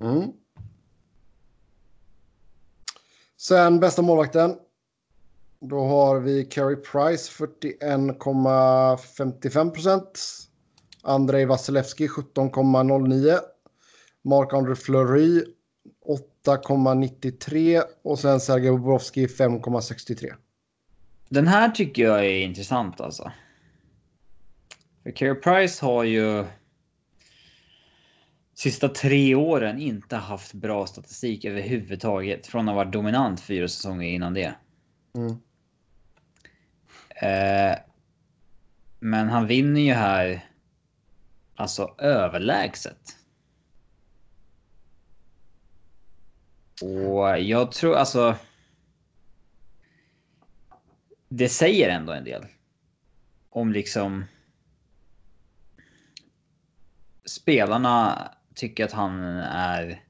Mm. Sen bästa målvakten. Då har vi Carey Price 41,55 procent. Andrei Vasilevski 17,09. Marc-André Fleury 8,93 och sen Sergej Bobrovski 5,63. Den här tycker jag är intressant alltså. För Carey Price har ju sista tre åren inte haft bra statistik överhuvudtaget. Från att ha varit dominant fyra säsonger innan det. Mm. Eh, men han vinner ju här alltså överlägset. Och jag tror alltså. Det säger ändå en del. Om liksom. Spelarna tycker att han är.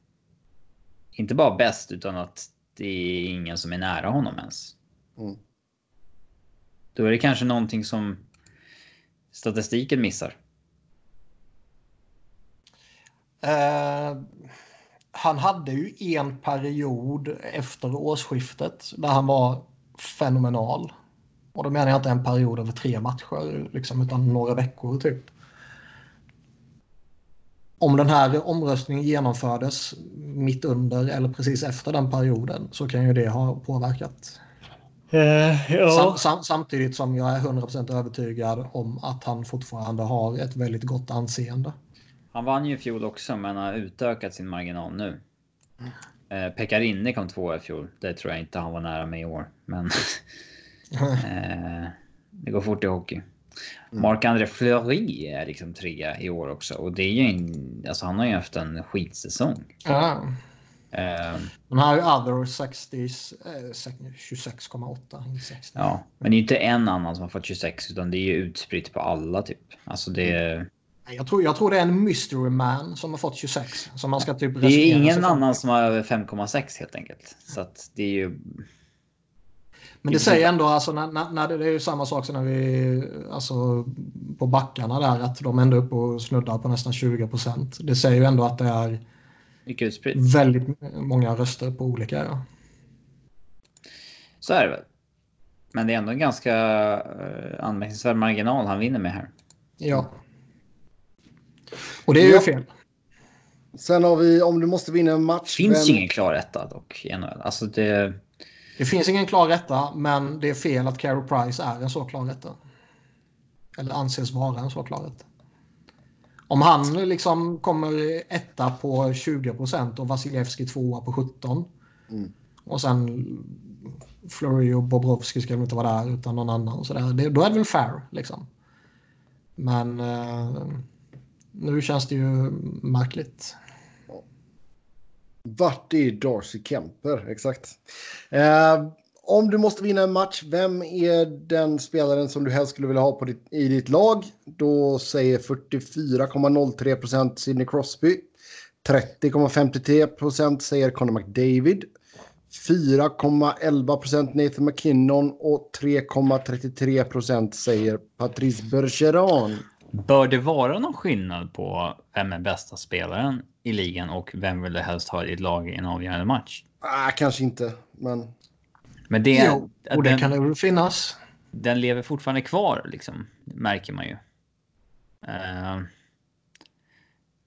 Inte bara bäst utan att det är ingen som är nära honom ens. Mm. Då är det kanske någonting som statistiken missar. Uh, han hade ju en period efter årsskiftet där han var fenomenal. Och då menar jag inte en period över tre matcher, liksom, utan några veckor typ. Om den här omröstningen genomfördes mitt under eller precis efter den perioden så kan ju det ha påverkat. Sam, sam, samtidigt som jag är 100% övertygad om att han fortfarande har ett väldigt gott anseende. Han vann ju i fjol också, men har utökat sin marginal nu. Eh, Pekarinne kom två i fjol. Det tror jag inte han var nära med i år. Men eh, det går fort i hockey. Mm. Marc-André Fleury är liksom trea i år också och det är ju en, alltså han har ju haft en skitsäsong. Ja. Uh, Men här är other 60, eh, 26,8. Ja, men det är inte en annan som har fått 26 utan det är ju utspritt på alla typ. Alltså det är... Jag tror, jag tror det är en mystery man som har fått 26. Som man ska typ det är ingen annan som har över 5,6 helt enkelt. Så att det är ju... Men det säger ändå, alltså, när, när, det är ju samma sak som när vi, alltså på backarna där, att de ändå är uppe och snuddar på nästan 20 procent. Det säger ju ändå att det är väldigt många röster på olika. Ja. Så är det väl. Men det är ändå en ganska uh, anmärkningsvärd marginal han vinner med här. Ja. Och det är ju ja. fel. Sen har vi om du måste vinna en match. Finns vem... ingen klar etta dock i NHL. Alltså det... Det finns ingen klar rätta, men det är fel att Carey Price är en så klar rätta. Eller anses vara en så klar rätta. Om han liksom kommer etta på 20 procent och Vasilevski tvåa på 17. Mm. Och sen Flurry och Bobrovski ska inte vara där utan någon annan. Så där. Det, då är det väl fair liksom. Men eh, nu känns det ju märkligt. Vart är Darcy Kemper? Exakt. Eh, om du måste vinna en match, vem är den spelaren som du helst skulle vilja ha på ditt, i ditt lag? Då säger 44,03 procent Sidney Crosby. 30,53 procent säger Conor McDavid. 4,11 procent Nathan McKinnon och 3,33 procent säger Patrice Bergeron. Bör det vara någon skillnad på vem är bästa spelaren i ligan och vem vill du helst ha i ditt lag i en avgörande match? Ah, kanske inte, men... Men det, jo, och det den, kan det väl finnas. Den lever fortfarande kvar, liksom, märker man ju. Uh,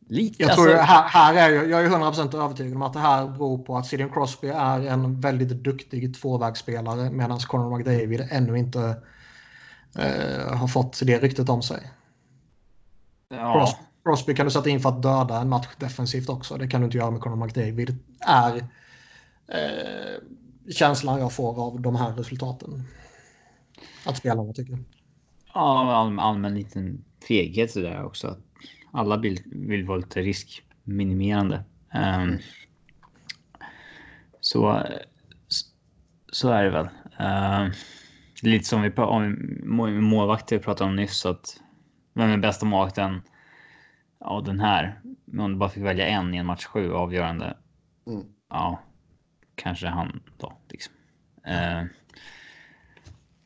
lite, jag, tror alltså... här, här är jag, jag är 100% övertygad om att det här beror på att Sidney Crosby är en väldigt duktig tvåvägsspelare medan Conor McDavid ännu inte uh, har fått det ryktet om sig. Ja. Crosby kan du sätta in för att döda en match defensivt också. Det kan du inte göra med Conor McDavid. är eh, känslan jag får av de här resultaten. Att spelarna tycker. Ja, allmän, allmän liten feghet sådär också. Alla vill, vill vara lite riskminimerande. Um, så, så är det väl. Uh, lite som vi om målvakter pratade om nyss. Att vem är bästa målvakten? Ja, den här. Men om du bara fick välja en i en match sju avgörande. Mm. Ja, kanske han då. Liksom. Eh,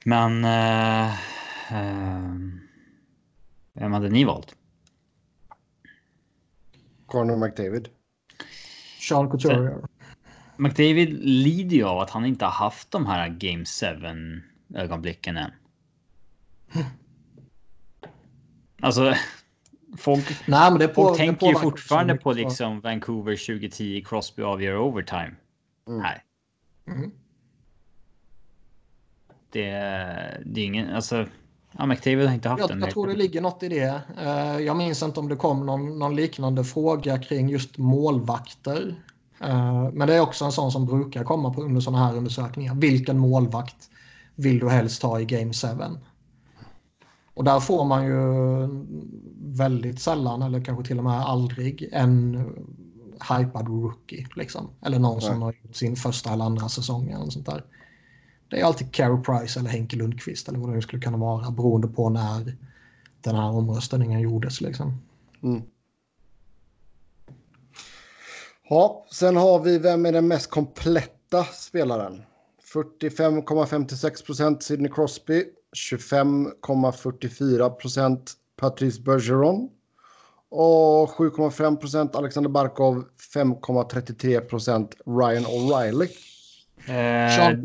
men... Eh, eh, vem hade ni valt? Conor McDavid. Sean Couturier. McDavid lider ju av att han inte har haft de här Game 7 ögonblicken än. Alltså, folk, Nej, men det på, folk tänker ju fortfarande på liksom Vancouver 2010, Crosby avgör overtime. Mm. Nej. Mm. Det, det är ingen, alltså, ja, McDavid har inte haft jag, den. Jag tror det ligger något i det. Uh, jag minns inte om det kom någon, någon liknande fråga kring just målvakter. Uh, men det är också en sån som brukar komma på under sådana här undersökningar. Vilken målvakt vill du helst ha i Game 7? Och där får man ju väldigt sällan, eller kanske till och med aldrig, en hypad rookie. Liksom. Eller någon som har gjort sin första eller andra säsong. Eller sånt där. Det är alltid Carey Price eller Henke Lundqvist eller vad det nu skulle kunna vara beroende på när den här omröstningen gjordes. Liksom. Mm. Ja, sen har vi vem är den mest kompletta spelaren? 45,56 procent Sidney Crosby, 25,44 procent Patrice Bergeron, och 7,5 procent Alexander Barkov, 5,33 procent Ryan O'Reilly. Eh,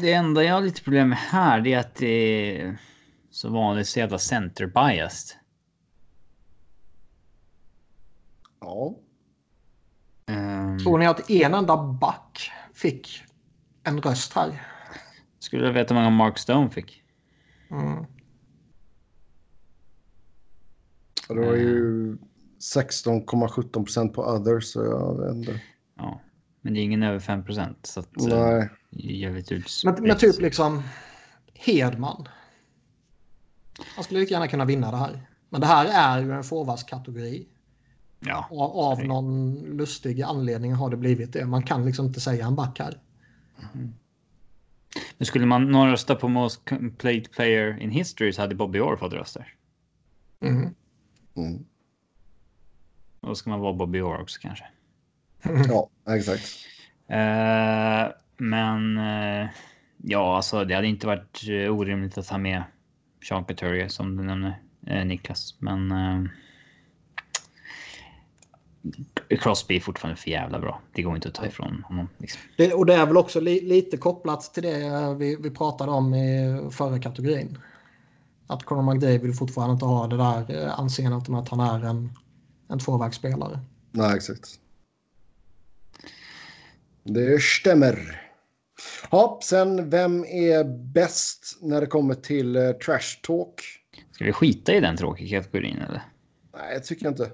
det enda jag har lite problem med här det är att det är så vanligt så jävla center biased. Ja. Um, Tror ni att en enda back fick en röst här? Skulle jag veta hur många Mark Stone fick. Mm. Det var ju 16,17 procent på others. Så jag vet inte. Ja, men det är ingen över 5 procent. Så att, eh, Nej. Jag vet men, men typ liksom Hedman. Han skulle lika gärna kunna vinna det här. Men det här är ju en forwardskategori. Ja. Och av någon lustig anledning har det blivit det. Man kan liksom inte säga en back här. Men skulle man någon rösta på Most Played Player in History så hade Bobby Orr fått röster. Mm. Mm. Och då ska man vara Bobby Orr också kanske. Ja, exakt. Eh, men eh, ja, alltså det hade inte varit eh, orimligt att ha med Sean Couturier som du nämner, eh, Niklas. Men eh, Crosby är fortfarande för jävla bra. Det går inte att ta ifrån honom. Liksom. Det, och det är väl också li, lite kopplat till det vi, vi pratade om i förra kategorin. Att Conor McDavid fortfarande inte har det där eh, anseendet med att han är en, en tvåvägsspelare. Nej, exakt. Det stämmer. Ja, sen vem är bäst när det kommer till uh, trash talk? Ska vi skita i den tråkiga kategorin eller? Nej, jag tycker inte.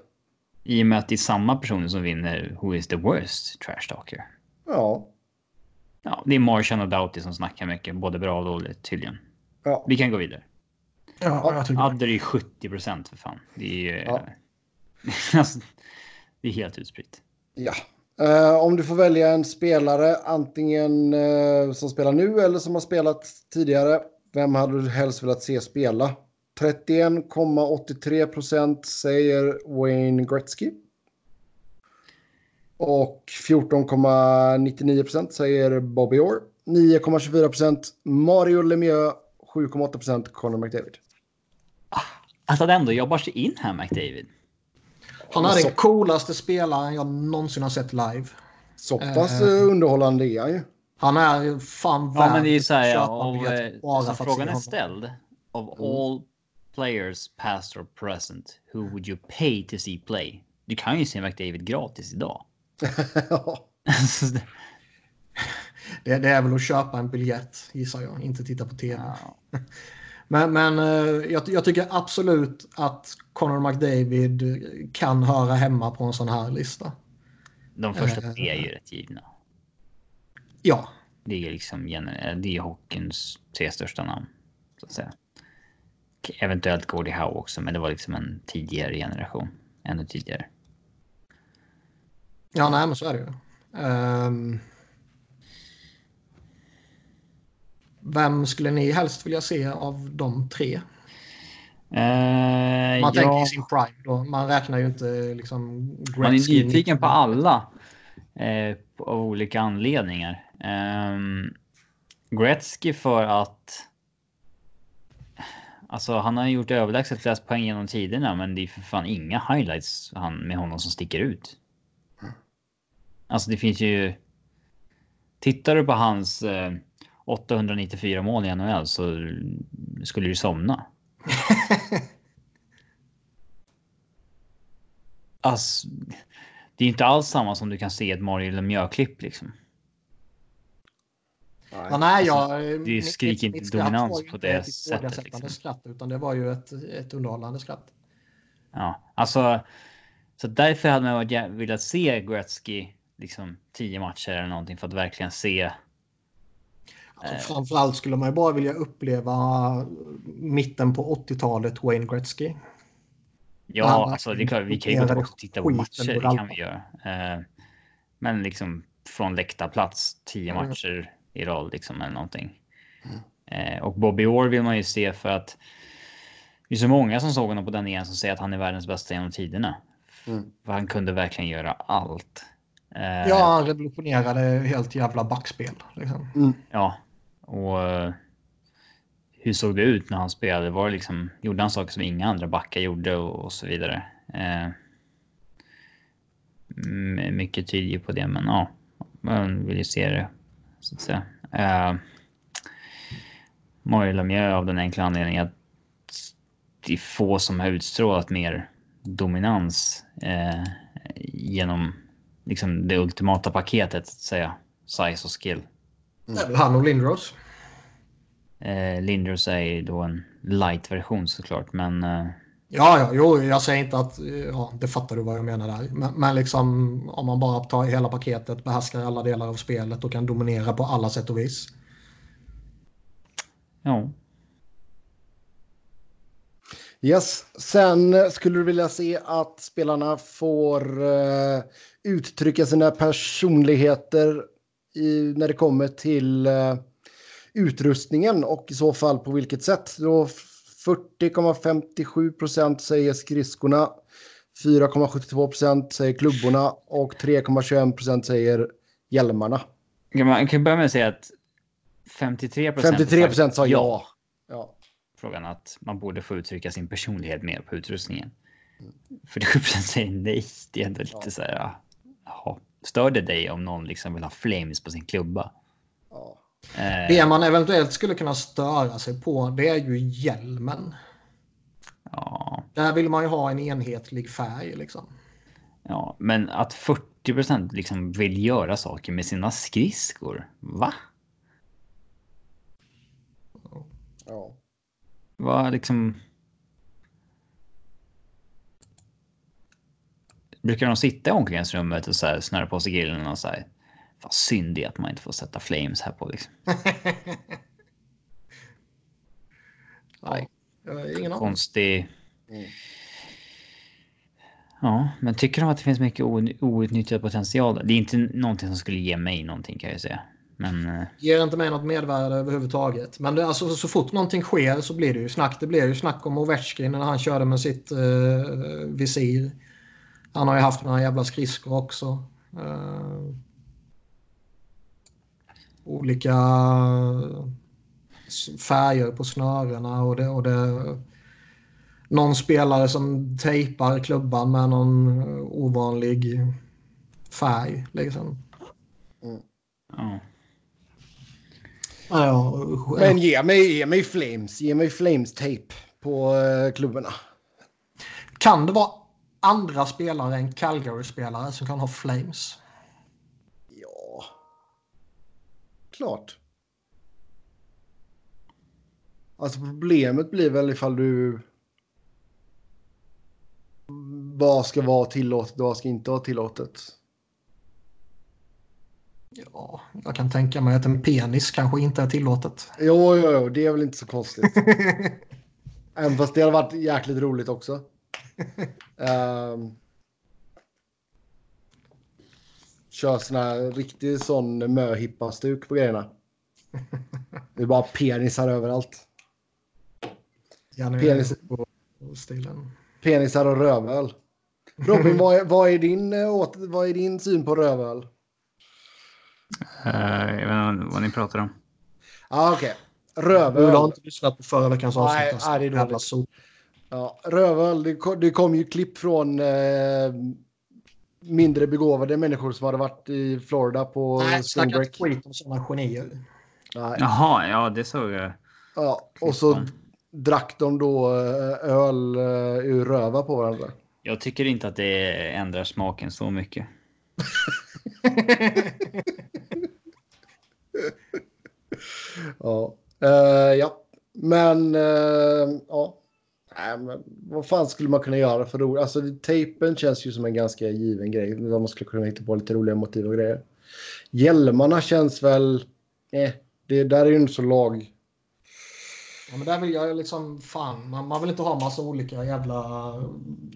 I och med att det är samma personer som vinner Who is the worst trash talker. Ja. Ja, det är Martian och Doughty som snackar mycket, både bra och dåligt tydligen. ja. Vi kan gå vidare. Ja, jag tycker Adder är 70 procent för fan. Det är ju... Ja. alltså, det är helt utspritt. ja. Eh, om du får välja en spelare, antingen eh, som spelar nu eller som har spelat tidigare. Vem hade du helst velat se spela? 31,83 procent säger Wayne Gretzky. Och 14,99 procent säger Bobby Orr. 9,24 procent Mario Lemieux. 7,8 procent Conor McDavid. Att han ändå jobbar sig in här, McDavid. Han är Så- den coolaste spelaren jag någonsin har sett live. Så pass Eh. eh, underhållande är han ju. Han är fan Ja, men det är ju så här, av, biljett bara alltså, frågan är ställd. Of Mm. all players, past or present, who would you pay to see play? Du kan ju se McDavid gratis idag. Ja. Det, det är väl att köpa en biljett gissar jag, inte titta på tv. Ja. Men, men eh, jag, jag tycker absolut att Conor McDavid kan höra hemma på en sån här lista. De första Eh. tre är ju rätt givna. Ja, Det är liksom gener- det är hockeyns tre största namn. Så att säga. Eventuellt Gordie Howe också, men det var liksom en tidigare generation. Ännu tidigare. ja nej men så är det ju. Ehm, vem skulle ni helst vilja se av de tre? Eh, Man tänker ja, i sin prime då. Man räknar ju inte liksom man är nyfiken på alla. Eh, av olika anledningar. Um, Gretzky för att... Alltså han har gjort överlägset flest poäng genom tiderna, men det är för fan inga highlights han, med honom som sticker ut. Alltså det finns ju... Tittar du på hans eh, 894 mål i NHL så skulle du somna. Alltså, det är inte alls samma som du kan se ett Mario Lemieux-klipp liksom. Ja, nej, jag, Alltså, det skriker inte dominans på det ett sättet, liksom. Skratt, utan det var ju ett, ett underhållande skratt. Ja, alltså. Så därför hade man velat se Gretzky liksom tio matcher eller någonting för att verkligen se. Eh. Framförallt skulle man ju bara vilja uppleva mitten på 80-talet Wayne Gretzky. Ja, Han alltså det är klart, vi kan ju gå tillbaka och titta på matcher. Det kan vi göra. Eh, men liksom från läktarplats tio Mm. matcher i rad liksom eller någonting. Eh, och Bobby Orr vill man ju se för att. Det är så många som såg honom på den igen som säger att han är världens bästa genom tiderna. Mm. För han kunde verkligen göra allt. Ja, han revolutionerade helt jävla backspel. Liksom. Ja, och eh, hur såg det ut när han spelade? Var det liksom, gjorde han saker som inga andra backar gjorde och, och så vidare? Eh, mycket tyder ju på det, men ja, man vill ju se det så att säga. Eh, Mario Lemieux av den enkla anledningen att det är få som har utstrålat mer dominans eh, genom liksom det ultimata paketet, så att säga. Size och skill. Det är väl han och Lindros. Eh, Lindros är ju då en light-version såklart, men eh, Ja, ja, jo, jag säger inte att, ja, det fattar du vad jag menar där. Men, men liksom om man bara tar hela paketet, behärskar alla delar av spelet och kan dominera på alla sätt och vis. ja. Yes. Sen skulle du vilja se att spelarna får uh, uttrycka sina personligheter i, när det kommer till uh, utrustningen och i så fall på vilket sätt. Då 40,57 procent säger skridskorna, 4,72 procent säger klubborna och 3,21 procent säger hjälmarna. Man kan börja med att säga att 53 procent 53 procent sa ja. ja. Frågan att man borde få uttrycka sin personlighet mer på utrustningen. 47 procent säger nej. Det är ändå lite ja. så här. Jaha. Stör det dig om någon liksom vill ha flames på sin klubba? Ja. Eh. Det man eventuellt skulle kunna störa sig på det är ju hjälmen. Ja. Där vill man ju ha en enhetlig färg liksom. Ja, men att 40 procent liksom vill göra saker med sina skridskor. Va? Ja. Vad liksom... Brukar de sitta i omklädningsrummet och så här snöra på sig grillen och så här? Vad synd det att man inte får sätta flames här på liksom. Nej, ingen aning. Konstig. Mm. Ja, men tycker de att det finns mycket outnyttjad potential? Det är inte någonting som skulle ge mig någonting kan jag säga. Men... Eh, Ger inte mig något mervärde överhuvudtaget. Men det, alltså, så fort någonting sker så blir det ju snack. Det blir ju snack om Ovechkin när han körde med sitt uh, visir. Han har ju haft några jävla skridskor också. Uh, olika färger på snörena och det, och det någon spelare som tejpar klubban med någon ovanlig färg. Liksom. Mm. Ja. Ja, Men ge mig, ge mig flames. Ge mig flames tape på klubborna. Kan det vara andra spelare än Calgary-spelare som kan ha flames? Ja. Klart. Alltså problemet blir väl ifall du vad ska vara tillåtet och vad ska inte vara tillåtet? Ja, jag kan tänka mig att en penis kanske inte är tillåtet. Jo, jo, jo det är väl inte så konstigt. Även fast det hade varit jäkligt roligt också. Um, kör sån här riktig sån möhippa-stuk på grejerna. Det är bara penisar överallt. Penis... Stilen. Penisar och rövöl. Robin, vad är, vad, är din, eh, vad är din syn på rövöl? Uh, jag vet inte vad ni pratar om. ah, okej. Okay. Rövöl. Du har inte lyssnat på förra veckans avsnitt. Nej, alltså. nej, det är dåligt. Ja, rövöl, det kom, det kom ju klipp från eh, mindre begåvade människor som hade varit i Florida på Nej, snacka inte skit om sådana genier. Nej. Jaha, ja det såg jag. Ja, och så drack de då eh, öl eh, ur röva på varandra. Jag tycker inte att det ändrar smaken så mycket. ja. Uh, ja, men uh, ja. Nej, men vad fan skulle man kunna göra för roligt? Alltså tejpen känns ju som en ganska given grej. Man skulle kunna hitta på lite roliga motiv och grejer. Hjälmarna känns väl... Eh, det där är ju inte så lag Ja, men där vill jag liksom, fan, man, man vill inte ha massa olika jävla...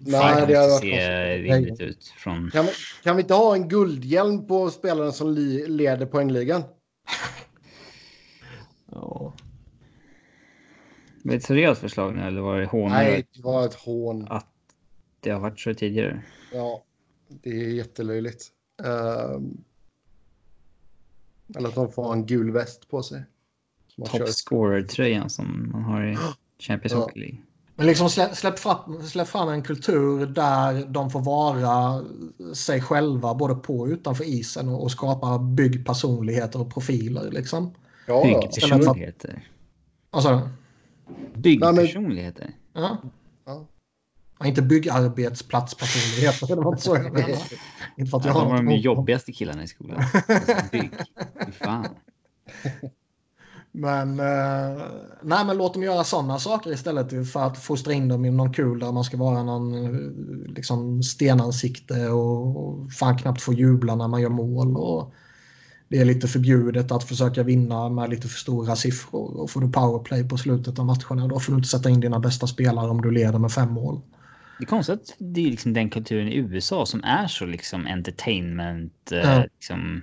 Nej, det hade varit rimligt ut från... Kan vi, kan vi inte ha en guldhjälm på spelaren som li, leder poängligan? ja. Var det ett seriöst förslag nu eller var det hån? Nej, det var ett hån. Att det har varit så tidigare? Ja, det är jättelöjligt. Uh, eller att de får en gul väst på sig top scorer-tröjan som man har i Champions ja. Hockey League. Men liksom släpp, släpp, fram, släpp fram en kultur där de får vara sig själva både på och utanför isen och, och skapa byggpersonligheter och profiler. Liksom. Ja, Byggpersonligheter? Vad sa du? Byggpersonligheter? Ja. ja. Inte byggarbetsplatspersonligheter. Det var inte så jag menade. Inte för att jag ja, har de var de jobbigaste killarna i skolan. Bygg. Fy fan. Men, eh, nej, men låt dem göra sådana saker istället för att fostra in dem i någon kul där man ska vara någon liksom, stenansikte och, och fan knappt få jubla när man gör mål. Och det är lite förbjudet att försöka vinna med lite för stora siffror. Och får du powerplay på slutet av matcherna då får du inte sätta in dina bästa spelare om du leder med fem mål. Det är konstigt att det är liksom den kulturen i USA som är så liksom entertainment. Eh, Ja. Liksom,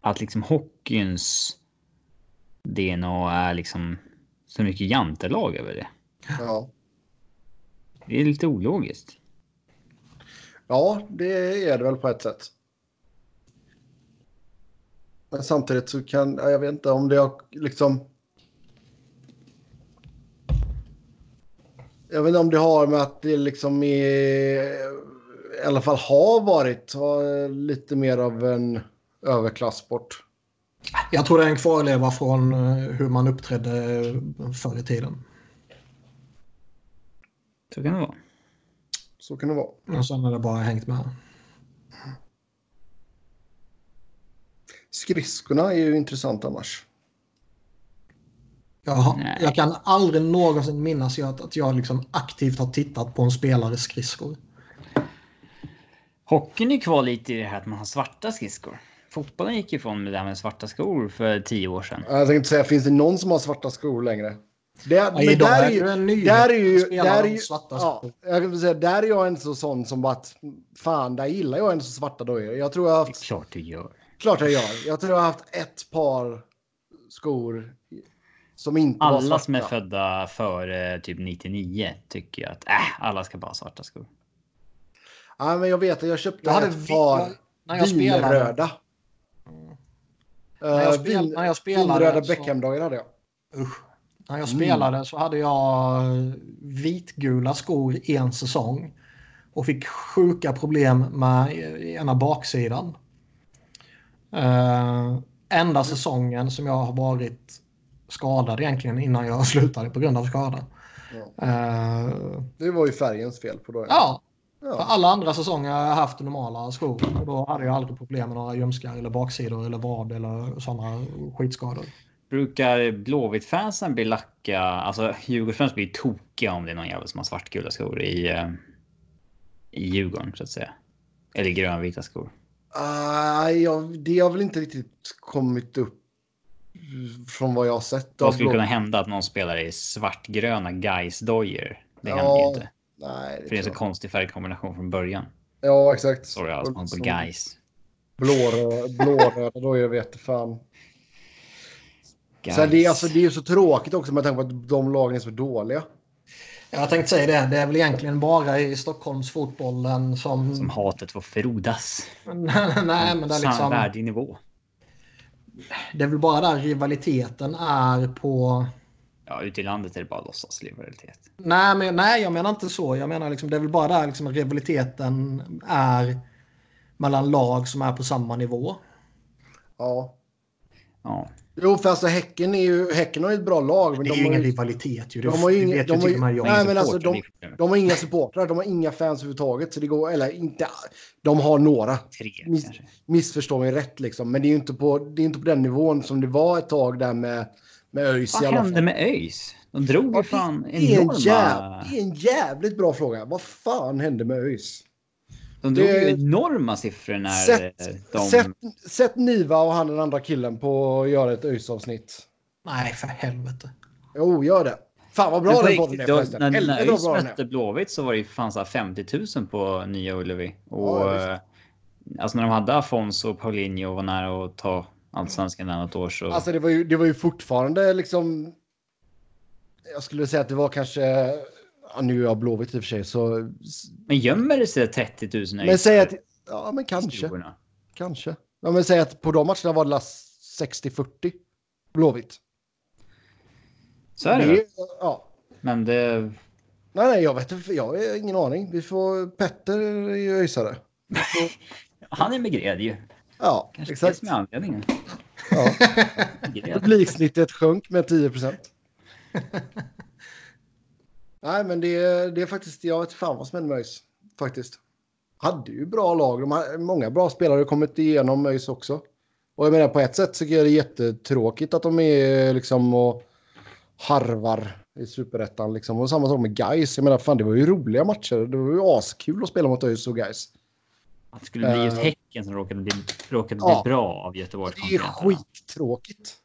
att liksom hockeyns DNA är liksom så mycket jantelag över det. Ja. Det är lite ologiskt. ja, det är det väl på ett sätt. Men samtidigt så kan ja, jag vet inte om det har liksom. Jag vet inte om det har med att det liksom är, i alla fall har varit har lite mer av en överklassport. Jag tror det är en kvarleva från eh, hur man uppträdde förr i tiden. Så kan det vara. Så kan det vara. Och sen har det bara hängt med. Skridskorna är ju intressant annars. Jag, har, jag kan aldrig någonsin minnas att, att jag liksom aktivt har tittat på en spelares skridskor. Hockeyn är kvar lite i det här att man har svarta skridskor. Fotbollen gick ifrån med det här med svarta skor för tio år sedan. Jag tänkte säga, finns det någon som har svarta skor längre? Det, Ja, men där är ju, en nyhet där är ju, där är ju, svarta ja, jag vill säga, där är jag en så sån som bara att fan, där gillar jag en så svarta dojor. Jag tror jag har Det är haft, klart du gör. Klart jag gör. Jag tror jag har haft ett par skor som inte var Alla svarta. som är födda före typ 99 tycker jag att äh, alla ska bara ha svarta skor. Ja, men jag vet att jag köpte Jag hade ett par när jag spelade, vinröda. när jag spel, när jag spelade vinröda så- Beckham-dojor hade jag. Usch. När jag Mm. spelade så hade jag vitgula skor en säsong. Och fick sjuka problem med ena baksidan. Uh, enda säsongen som jag har varit skadad egentligen innan jag slutade på grund av skada. Ja. Eh, Det var ju färgens fel på dojorna. ja, för Ja. alla andra säsonger har jag haft normala skor. Och då hade jag aldrig problem med några ljumskar eller baksidor eller vad eller sådana skitskador. Brukar Blåvitt-fansen bli lacka? Alltså Djurgårdsfans blir tokiga om det är någon jävel som har svartgula skor i, eh, i Djurgården så att säga. Eller grönvita skor. Ah, jag, det har väl inte riktigt kommit upp från vad jag har sett. Vad skulle kunna hända att någon spelar i svartgröna Gais-dojor? Det Ja, händer ju inte. Nej, För det är en så jag. konstig färgkombination från början. Ja, exakt. Sorry alltså, man på Gais. Blåröda, blåröda jag vet fan. Sen det, är, alltså, det är ju så tråkigt också med tanke på att de lagen är så dåliga. Jag tänkte säga det. Det är väl egentligen bara i Stockholmsfotbollen som... Som hatet får frodas. Nej, men det är Samma liksom... värdig nivå. Det är väl bara där rivaliteten är på... Ja, ute i landet är det bara låtsasrivalitet. Nej, men, nej, jag menar inte så. Jag menar liksom, det är väl bara där liksom rivaliteten är mellan lag som är på samma nivå. Ja. Ja, Jo, för alltså Häcken, är ju, häcken har ju ett bra lag. Men Det är de ju har ingen ju, rivalitet ju. De har ju vet de har ju-. Nej, men alltså, de- problemet. de har inga supportrar, de har inga fans överhuvudtaget. Så det går, eller inte, de har några. Tre Miss-. Missförstå mig rätt liksom. Men det är ju inte på, det är inte på den nivån som det var ett tag där med, med ÖIS Vad hände med ÖIS? De drog ju fan enorma... det är en jävligt bra fråga. Vad fan hände med ÖIS? De drog det- ju enorma siffror när Sätt, eh, de... sätt, sätt Niva och han den andra killen på att göra ett ÖIS-avsnitt. Nej, för helvete. Jo, gör det. Fan vad bra på den podden är förresten. när, ÖIS mötte. Blåvitt så var det ju fan så här 50 000 på Nya Ullevi. Och Ja, eh, alltså när de hade Afonso och Paulinho och var nära att ta allsvenskan där något år så... Alltså det var, ju, det var ju fortfarande liksom... Jag skulle säga att det var kanske... Ja, nu är jag Blåvitt i och för sig så... Men gömmer det sig 30 000 Men säg att... Ja, men kanske. skorna? Kanske. Ja, men säg att på de matcherna var det la 60-40 Blåvitt. Så är det, Det Ja. Men det... Nej, nej, jag vet inte. Jag har ingen aning. Vi får... Petter är ju öisare. Han är Megred ju. Ja, Kanske exakt. det som är anledningen. Ja. Publiksnittet sjönk med 10 procent. Nej, men det, är- det är faktiskt... Jag vet fan vad som hände med ÖIS. Faktiskt. Hade ju bra lag. De har, många bra spelare har kommit igenom ÖIS också. Och jag menar på ett sätt så jag det är jättetråkigt att de är liksom och harvar i superettan liksom. Och samma sak med Guys. Jag menar fan det var ju roliga matcher. Det var ju askul att spela mot ÖIS och Guys. Att det skulle bli ett Eh. Häcken som råkade bli, råkade bli Ja. bra av Göteborgs Det är skittråkigt.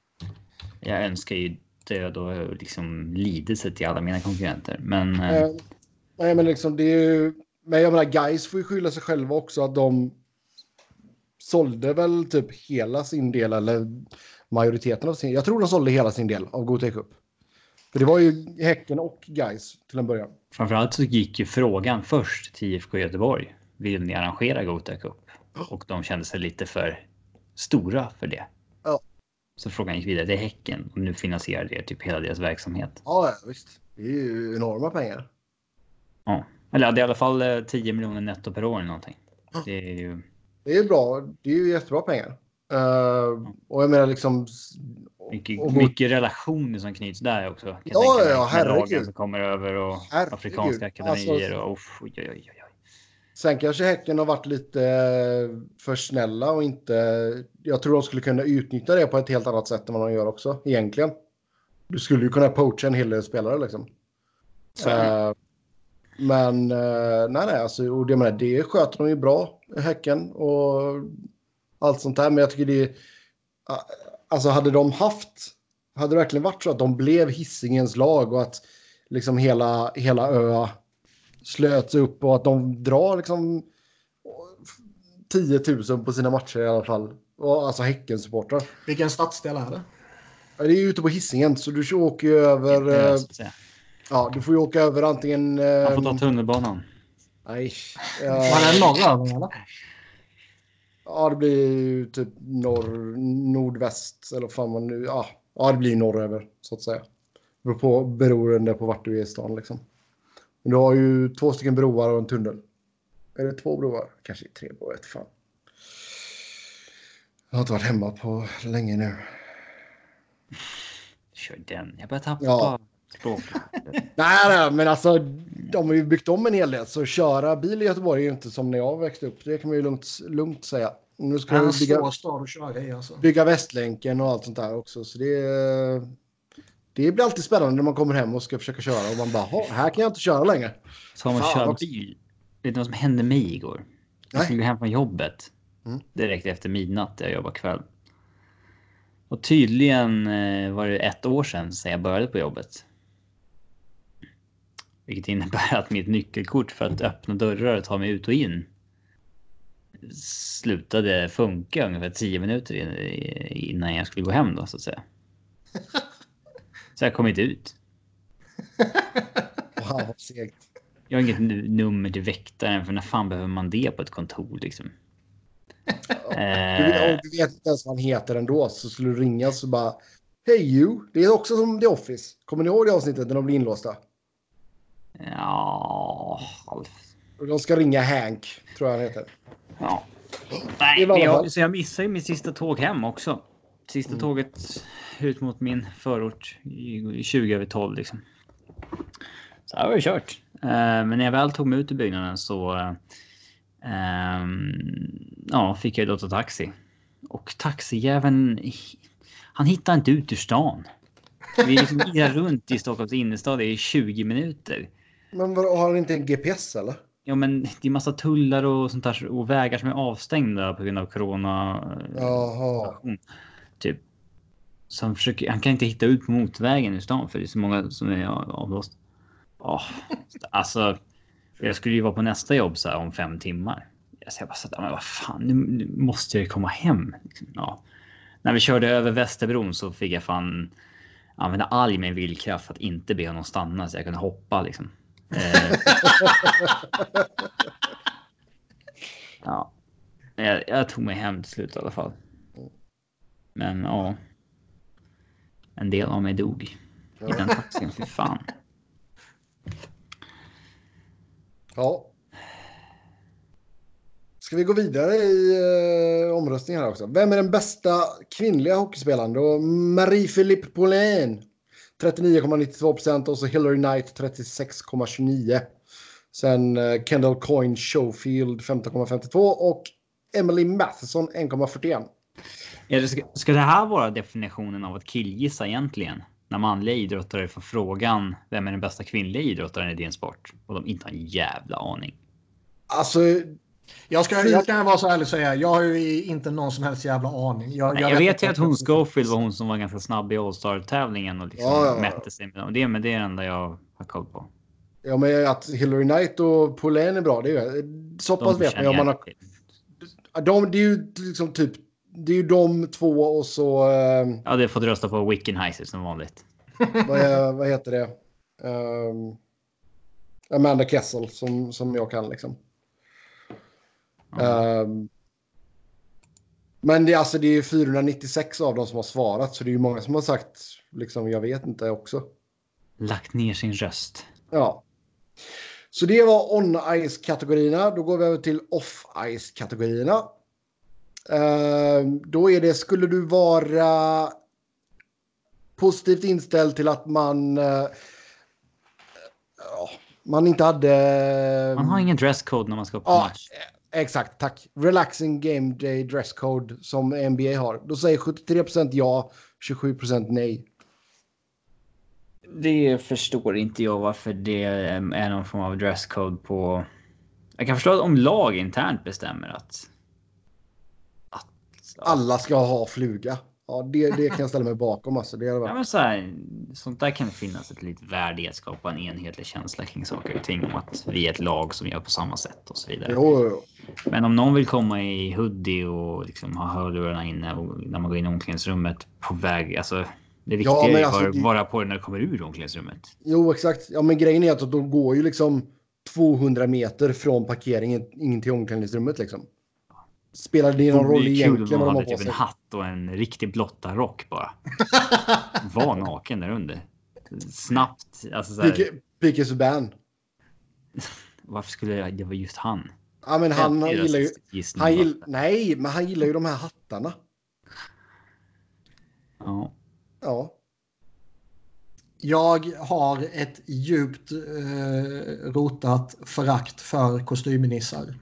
Jag önskar ju död och liksom lidelse till alla mina konkurrenter. Men eh, Eh, nej, men liksom det är ju... Men jag menar, guys får ju skylla sig själva också att de sålde väl typ hela sin del eller majoriteten av sin. Jag tror de sålde hela sin del av Gothia Cup. För det var ju Häcken och guys till en början. framförallt så gick ju frågan först till IFK Göteborg. Vill ni arrangera Gothia Cup? Och de kände sig lite för stora för det. Så frågan gick vidare till Häcken och nu finansierar det typ hela deras verksamhet. Ja, visst. Det är ju enorma pengar. Ja. Eller det är i alla fall eh, 10 miljoner netto per år eller någonting. Det är ju... Det är bra. Det är ju jättebra pengar. Eh, och jag menar liksom... Mycket, och- mycket relationer som knyts där också. Kan Ja, ja, herregud. lagen som kommer över och Herregud. afrikanska akademier Alltså- och oj, oj, oj. Sen kanske Häcken har varit lite eh, för snälla och inte... Jag tror de skulle kunna utnyttja det på ett helt annat sätt än vad de gör också, egentligen. Du skulle ju kunna poacha en hel del spelare liksom. Eh, men eh, nej, nej, alltså, och det, menar, det sköter de ju bra, Häcken och allt sånt där. Men jag tycker det... Alltså hade de haft... Hade det verkligen varit så att de blev Hisingens lag och att liksom hela, hela ö slöts upp och att de drar liksom 10 000 på sina matcher i alla fall. Alltså Häcken-supportrar. Vilken stadsdel är det? Det är ju ute på Hisingen så du åker ju över... Eh, eh. Ja, du får ju åka över antingen... Man får eh, ta tunnelbanan. Nej. Var eh, det norröver eller? Ja, det blir ju typ norr, nordväst eller fan man nu... Ja, ja, det blir norröver så att säga. Beror på, beroende på vart du är i stan liksom. Men du har ju två stycken broar och en tunnel. Är det två broar? Kanske tre broar, vet fan. Jag har inte varit hemma på länge nu. Kör den. Jag börjar tappa Ja. språket. Nej, nej, men alltså de har ju byggt om en hel del. Så köra bil i Göteborg är ju inte som när jag växte upp. Det kan man ju lugnt, lugnt säga. Nu ska är vi bygga, alltså. bygga Västlänken och allt sånt där också. Så det, det blir alltid spännande när man kommer hem och ska försöka köra. Och man bara, "Ha, här kan jag inte köra längre. Så har man Fan, vad- bil. Vet du vad som hände mig igår? Jag skulle gå hem från jobbet. Mm. Direkt efter midnatt där jag jobbar kväll. Och tydligen eh, var det ett år sedan sedan jag började på jobbet. Vilket innebär att mitt nyckelkort för att öppna dörrar och ta mig ut och in slutade funka ungefär 10 minuter in- innan jag skulle gå hem då så att säga. Så jag kom inte ut. Wow, vad segt. Jag har inget nu- nummer till väktaren för när fan behöver man det på ett kontor liksom? Du, Eh, och du vet inte ens vad han heter ändå. Så skulle du ringa så bara, Hej you. Det är också som The Office. Kommer ni ihåg det avsnittet när de blir inlåsta? ja, De ska ringa Hank, tror jag han heter. ja. Det Nej, jag, så jag missade ju mitt sista tåg hem också. Sista Mm. tåget ut mot min förort i i 20 över 12 liksom. Så här var det kört. Eh, men när jag väl tog mig ut ur byggnaden så eh, ehm, ja, fick jag då ta taxi. Och taxijäveln, han hittar inte ut ur stan. Vi liksom irrar runt i Stockholms innerstad i 20 minuter. Men vadå, har han inte en GPS eller? Ja, men det är massa tullar och sånt där och vägar som är avstängda på grund av corona. Jaha. Typ. Så han, försöker, han kan inte hitta ut på motorvägen i stan för det är så många som är avlåst. Åh, alltså, jag skulle ju vara på nästa jobb så här om fem timmar. Så jag bara så att, men vad fan, nu, nu måste jag ju komma hem. Liksom. Ja. När vi körde över Västerbron så fick jag fan använda all min villkraft för att inte be honom stanna så jag kunde hoppa liksom. Eh, ja. Jag, jag tog mig hem till slut i alla fall. Men ja. En del av mig dog. I den taxin, fy fan. Ja. Ska vi gå vidare i uh, omröstningen här också? Vem är den bästa kvinnliga hockeyspelaren? Då Marie-Philippe Paulin 39,92 procent och så Hillary Knight 36,29. Sen uh, Kendall Coyne Schofield 15,52 och Emily Matheson 1,41. Eller ska, ska det här vara definitionen av att killgissa egentligen? När manliga idrottare får frågan vem är den bästa kvinnliga idrottaren i din sport? Och de inte har en jävla aning. Alltså, Jag, ska, jag kan vara så ärlig och säga, jag har ju inte någon som helst jävla aning. Jag, Nej, jag, jag vet ju att hon Schofield var hon som var ganska snabb i All-Star-tävlingen och liksom ja, ja. mätte sig med det. Men det är det enda jag har koll på. Ja, men att Hillary Knight och Pauline är bra, det är så pass vet man. Ja, man har, de, det är ju liksom typ, det är ju de två och så... Uh, ja, det fått rösta på Wickenheiser som vanligt. vad, är, vad heter det? Um, Amanda Kessel som, som jag kan liksom. Um, men det, alltså, det är 496 av dem som har svarat så det är ju många som har sagt liksom jag vet inte också. Lagt ner sin röst. Ja. Så det var on-ice-kategorierna. Då går vi över till off-ice-kategorierna. Uh, då är det, skulle du vara positivt inställd till att man uh, man inte hade... Man har ingen dresscode när man ska på ja, match. Exakt, tack. Relaxing game day dresscode som NBA har. Då säger 73% ja, 27% nej. Det förstår inte jag varför det är någon form av dresscode på... Jag kan förstå att om lag internt bestämmer att Alla ska ha fluga. Ja, det, det kan jag ställa mig bakom. Alltså. Det ja, men så här, sånt där kan det finnas ett litet värde i att skapa en enhetlig känsla kring saker och ting. Om att vi är ett lag som gör på samma sätt och så vidare. Jo, jo. Men om någon vill komma i hoodie och liksom ha hörlurarna inne och när man går in i omklädningsrummet på väg. Alltså, det viktiga ja, är alltså, att vara på det när du kommer ur omklädningsrummet. Jo, exakt. Ja, men grejen är att de går ju liksom 200 meter från parkeringen in till omklädningsrummet liksom. Spelar det någon roll egentligen? Kul om man hade typ en hatt och en riktig blotta rock bara. Var naken där under. Snabbt. Alltså. Pique Subban. Varför skulle jag, det vara just han? Ja, men han, han gillar ju... Han gill, nej, men han gillar ju de här hattarna. Ja. Ja. Jag har ett djupt eh, rotat förakt för kostymnissar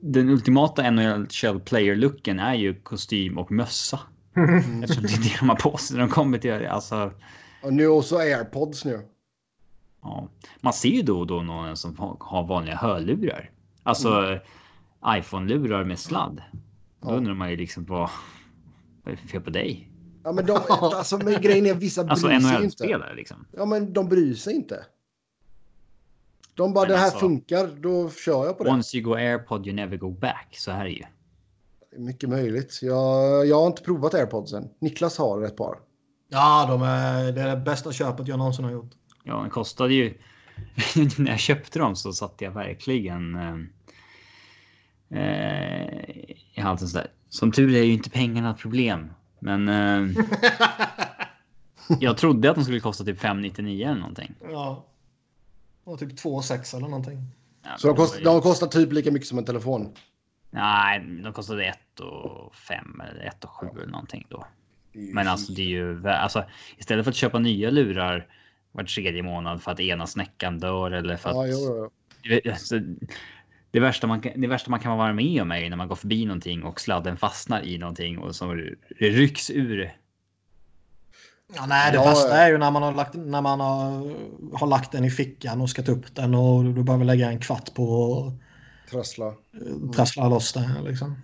den ultimata NHL player-looken är ju kostym och mössa. Mm. Eftersom det är det de har på sig när de kommer till det. Alltså... Och nu också airpods nu. Ja. Man ser ju då och då någon som har vanliga hörlurar. Alltså mm. iPhone-lurar med sladd. Då undrar man ju liksom vad, vad är det för fel på dig? Ja men de, alltså men grejen är vissa bryr alltså, sig inte. Alltså NHL-spelare liksom. Ja men de bryr sig inte. De bara, men det här alltså, funkar, då kör jag på det. Once you go airpod you never go back. Så här är det ju. Mycket möjligt. Jag, jag har inte provat airpodsen. Niklas har ett par. Ja, de är, det är det bästa köpet jag någonsin har gjort. Ja, den kostade ju... när jag köpte dem så satte jag verkligen... Eh, eh, i halsen sådär. Som tur är ju inte pengarna ett problem. Men... Eh, jag trodde att de skulle kosta typ 599 eller någonting. Ja. Och typ 2,6 eller någonting. Ja, så de, kost, de kostar typ lika mycket som en telefon? Nej, de kostade 1 och 5 eller 1 och 7 eller någonting då. Men alltså det är ju alltså istället för att köpa nya lurar var tredje månad för att ena snäckan dör eller för att. Ja, jo, jo. Alltså, det, värsta man, det värsta man kan vara med om är när man går förbi någonting och sladden fastnar i någonting och som rycks ur Ja, nej, det ja, värsta är ju när man, har lagt, när man har, har lagt den i fickan och ska ta upp den och du behöver lägga en kvart på att trassla, trassla loss den. Liksom.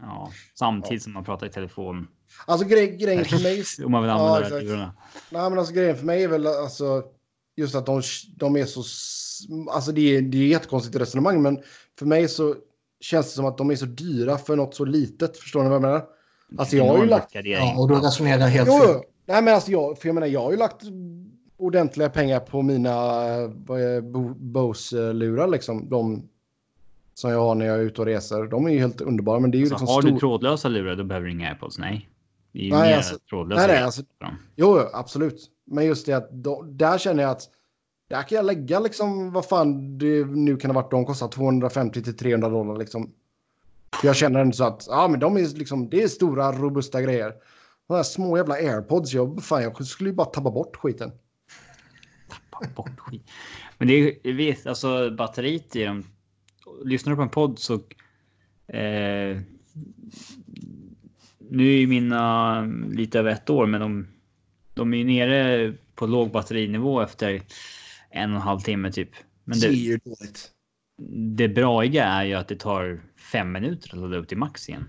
Ja, samtidigt ja. som man pratar i telefon. Alltså grej, grejen för mig... Om man vill använda ja, det Nej, men alltså grejen för mig är väl alltså just att de, de är så... Alltså det är, det är ett jättekonstigt resonemang, men för mig så känns det som att de är så dyra för något så litet. Förstår ni vad jag menar? Alltså jag har ju lagt... Ja, och du resonerar helt fel. Nej, men alltså jag, för jag menar, jag har ju lagt ordentliga pengar på mina Bose-lurar liksom. De som jag har när jag är ute och reser. De är ju helt underbara. Men det är ju alltså, liksom har stor... du trådlösa lurar då behöver du inga airpods. Nej. Det är ju nej, alltså, trådlösa. Nej, nej, alltså, jo, absolut. Men just det att då, där känner jag att där kan jag lägga liksom vad fan det nu kan ha varit. De kostar 250 till 300 dollar liksom. För jag känner ändå så att ja, men de är liksom, det är stora robusta grejer. De här små jävla airpods. Jag, fan, jag skulle ju bara tappa bort skiten. Tappa bort skit. Men det är vet, alltså batteriet i dem. Lyssnar du på en podd så. Eh, nu är ju mina lite över ett år, men de, de är ju nere på låg batterinivå efter en och en halv timme typ. Men det, det är ju dåligt. det braiga är ju att det tar fem minuter att ladda upp till max igen.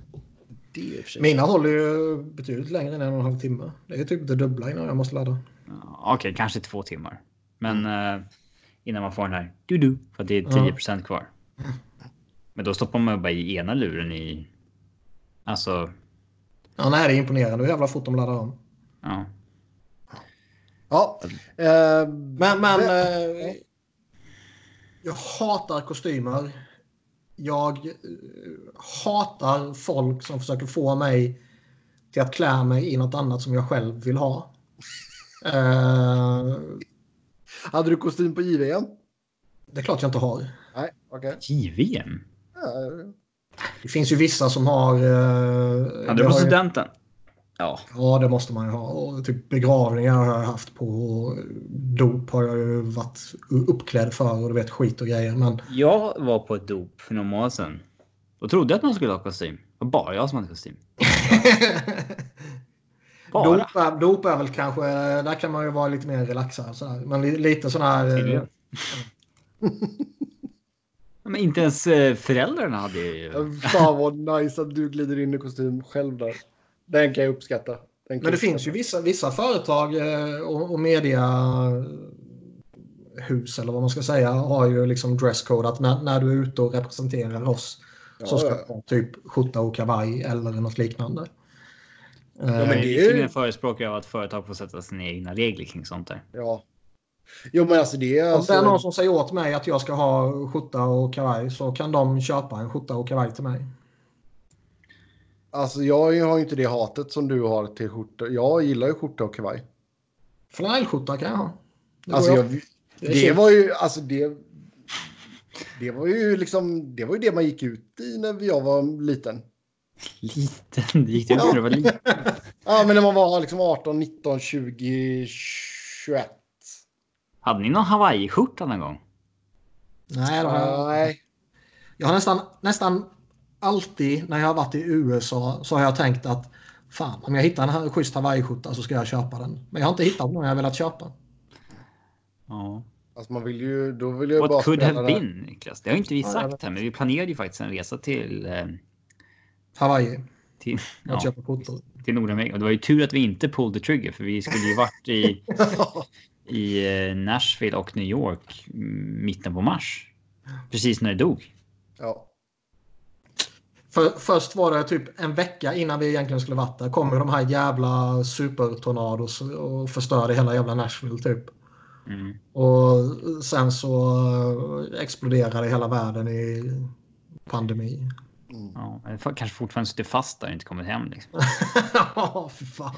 Det är i och för sig. Mina håller ju betydligt längre än en och en halv timme. Det är typ det dubbla innan jag måste ladda. Ja, Okej, kanske två timmar. Men eh, innan man får den här du-du, för att det är 10% kvar. Men då stoppar man bara i ena luren i... Alltså, Ja, nej, det är imponerande hur jävla fort de laddar om. ja. Ja. Eh, Men, men eh, jag hatar kostymer. Jag eh, hatar folk som försöker få mig till att klä mig i något annat som jag själv vill ha. Eh, hade du kostym på JVM? det är klart jag inte har. Nej, okej. JVM? Ja, Det finns ju vissa som har... Eh, Hade du på har ju- studenten? Ja. Ja, det måste man ju ha. Och typ begravningar har jag haft på. och Dop har jag ju varit uppklädd för och du vet skit och grejer. Men Jag var på ett dop för några månader sedan. Då trodde att man skulle ha kostym. Det var bara jag som hade kostym. Bara. dop, är, dop är väl kanske, där kan man ju vara lite mer relaxad. Sådär. Men li, lite sån här... eh. Men inte ens eh, föräldrarna hade ju... Fan vad nice att du glider in i kostym själv där. Den kan jag uppskatta. Den kan Men jag det finns ju vissa, vissa företag eh, och, och mediahus eller vad man ska säga har ju liksom dresscode att när, när du är ute och representerar oss så ska Ja, du ha typ skjorta och kavaj eller något liknande. Ja, men Eh, det Jag är är ju- visserligen förespråkare av att företag får sätta sina egna regler kring sånt där. Ja. Jo men alltså det är Om alltså... det är någon som säger åt mig att jag ska ha skjorta och kavaj så kan de köpa en skjorta och kavaj till mig. Alltså jag har ju inte det hatet som du har till skjorta. Jag gillar ju skjorta och kavaj. Flanellskjorta kan jag ha. Det Alltså jag, Det det, var ju, alltså det... Det var ju liksom, det var ju det man gick ut i när jag var liten. Liten? Det gick det ut när du var liten? Ja men när man var liksom 18, 19, 20, 21. Hade ni någon hawaiiskjorta någon gång? Nej, det har jag, Nej. jag har nästan, nästan alltid när jag har varit i USA så har jag tänkt att fan om jag hittar en schysst hawaiiskjorta så ska jag köpa den. Men jag har inte hittat någon jag velat köpa. Ja. Alltså man vill ju, då vill jag bara What could spela have been, Niklas? Det har inte vi sagt här, men vi planerade ju faktiskt en resa till, eh, Hawaii. till, Att ja, köpa skjortor. till Nordamerika. Och det var ju tur att vi inte pulled the trigger, för vi skulle ju varit i, i eh, Nashville och New York mitten på mars. Precis när det dog. ja. För, först var det typ en vecka innan vi egentligen skulle varit där. Kommer de här jävla supertornados och förstörde hela jävla Nashville typ. Mm. Och sen så eh, exploderade hela världen i pandemi. Ja, jag har kanske fortfarande suttit fast där och inte kommit hem. Liksom. Ja, för fan.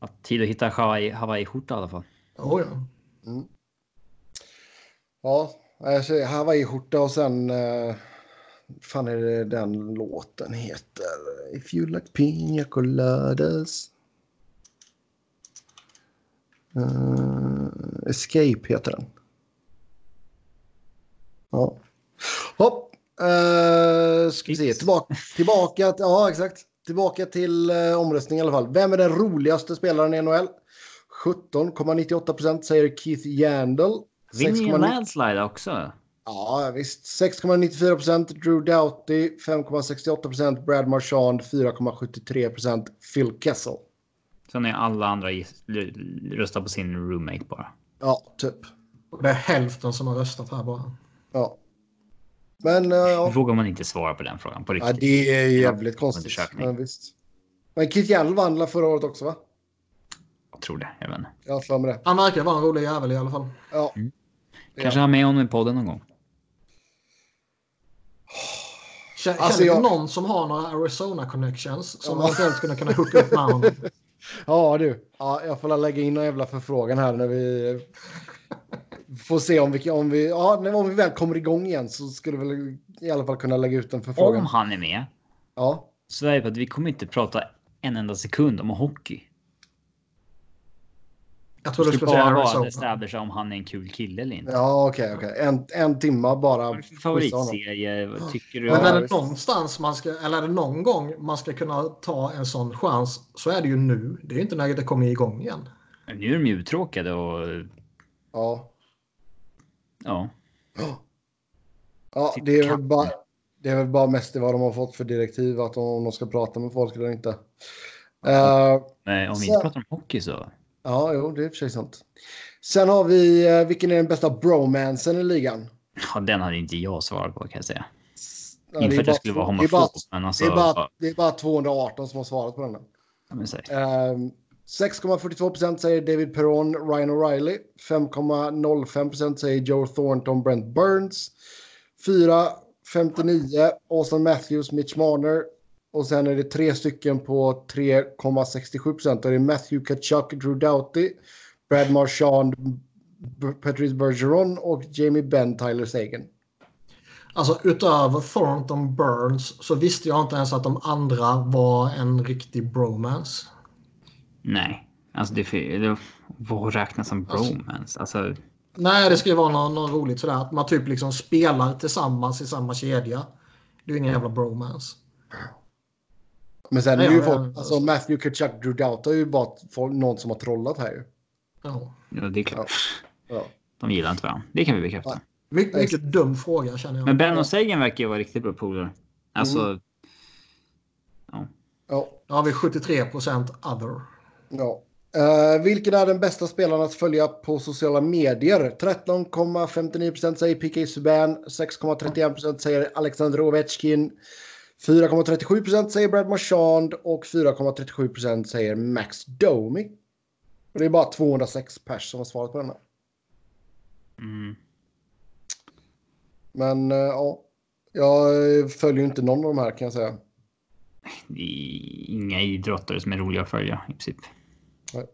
Haft tid att hitta Hawaii- Hawaii-skjorta i alla fall. Oh, ja. Ja, alltså, hawaiiskjorta och sen... Uh, fan är det den låten heter? If you like pina coladas. Uh, Escape heter den. Ja. Hopp. Uh, ska vi se. Tillbaka, tillbaka, ja exakt. Tillbaka till uh, omröstning i alla fall. Vem är den roligaste spelaren i NHL? 17,98 procent säger Keith Yandel. Vinner ju en 6,9 landslide också. Ja, visst. 6,94 procent Drew Doughty, 5,68 procent Brad Marchand, 4,73 procent Phil Kessel. Sen är alla andra röstar på sin roommate bara. Ja, typ. Det är hälften som har röstat här bara. Ja. Men uh, ja. vågar man inte svara på den frågan på ja, riktigt. det är jävligt konstigt. Men visst. Men Keith Yandel vann förra året också, va? Jag tror det. Jag vet inte. Jag har det. Han verkar vara en rolig jävel i alla fall. Ja. Kanske ha med honom i podden någon gång. Känner Alltså, du jag- någon som har några Arizona connections som Ja. eventuellt skulle kunna hooka upp med honom? ja, du. Ja, jag får lägga in en jävla förfrågan här när vi får se om vi, om vi, ja, om vi väl kommer igång igen så skulle vi i alla fall kunna lägga ut en förfrågan. Om han är med Ja. så är det på att vi kommer inte prata en enda sekund om hockey. Jag tror du ska skulle bara vara establisha om han är en kul kille eller inte. Ja, okej, okej. En, en timma bara. Favoritserie? Vad tycker du? Men är det någonstans man ska, eller är det någon gång man ska kunna ta en sån chans så är det ju nu. Det är ju inte när det kommer igång igen. Nu är de ju uttråkade och Ja. ja. Ja, det är, väl bara, det är väl bara mest vad de har fått för direktiv, att om de ska prata med folk eller inte. Ja. Uh, Nej, om vi inte pratar om hockey så. Ja, jo, det är i och för sig sant. Sen har vi, uh, vilken är den bästa bromansen i ligan? Ja, den hade inte jag svarat på kan jag säga. Ja, inte för att jag skulle vara homofob, men alltså. Det är, bara, det är bara 218 som har svarat på den. Uh, 6,42% säger David Perron, Ryan O'Reilly. 5,05% säger Joe Thornton, Brent Burns. 4,59 Austin Matthews, Mitch Marner. Och sen är det tre stycken på 3,67% Det är Matthew Kachuk, Drew Doughty, Brad Marchand, Patrice Bergeron och Jamie Benn, Tyler Sagan. Alltså utöver Thornton Burns så visste jag inte ens att de andra var en riktig bromance. Nej, alltså det, det vad räknas som alltså- bromance? Alltså, nej, det ska ju vara något, något roligt sådär. Att man typ liksom spelar tillsammans i samma kedja. Det är ju ingen jävla bromance. Men sen är ju folk, alltså Matthew Kachuk, Drew Doubt är ju bara folk, någon som har trollat här ju. Ja. ja, det är klart. Ja. De gillar inte varandra. Det kan vi bekräfta. Mycket, mycket dum fråga känner jag. Men Ben och Sagan verkar ju vara riktigt bra polare. Alltså. Mm. Ja. Ja. Då har vi 73 procent other. Ja. Uh, vilken är den bästa spelaren att följa på sociala medier? 13,59% säger PK Subban. 6,31% säger Alexander Ovechkin. 4,37% säger Brad Marchand och 4,37% säger Max Domi. Och det är bara 206 pers som har svarat på denna. Mm. Men uh, ja, jag följer inte någon av de här kan jag säga. Det är inga idrottare som är roliga att följa i princip. Nej.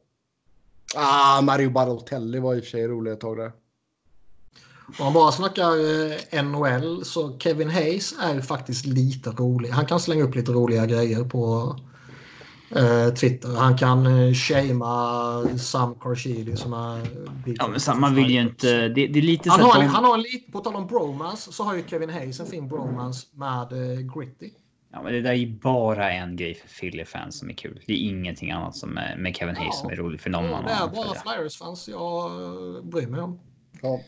Ah, Mario Balotelli var i och för sig rolig ett tag där. Om man bara snackar eh, NHL så Kevin Hayes är faktiskt lite rolig. Han kan slänga upp lite roliga grejer på eh, Twitter. Han kan eh, shamea Sam Carchidi som är... Ja, men Sam, man vill ju inte... Det, det är lite han, har, de... han har lite... På tal om bromance så har ju Kevin Hayes en fin bromance med eh, Gritty. Ja, men det där är ju bara en grej för Philly-fans som är kul. Det är ingenting annat som är, med Kevin Hayes ja, som är roligt för någon annan. Det är bara Flyers-fans jag eh, bryr mig om. Ja.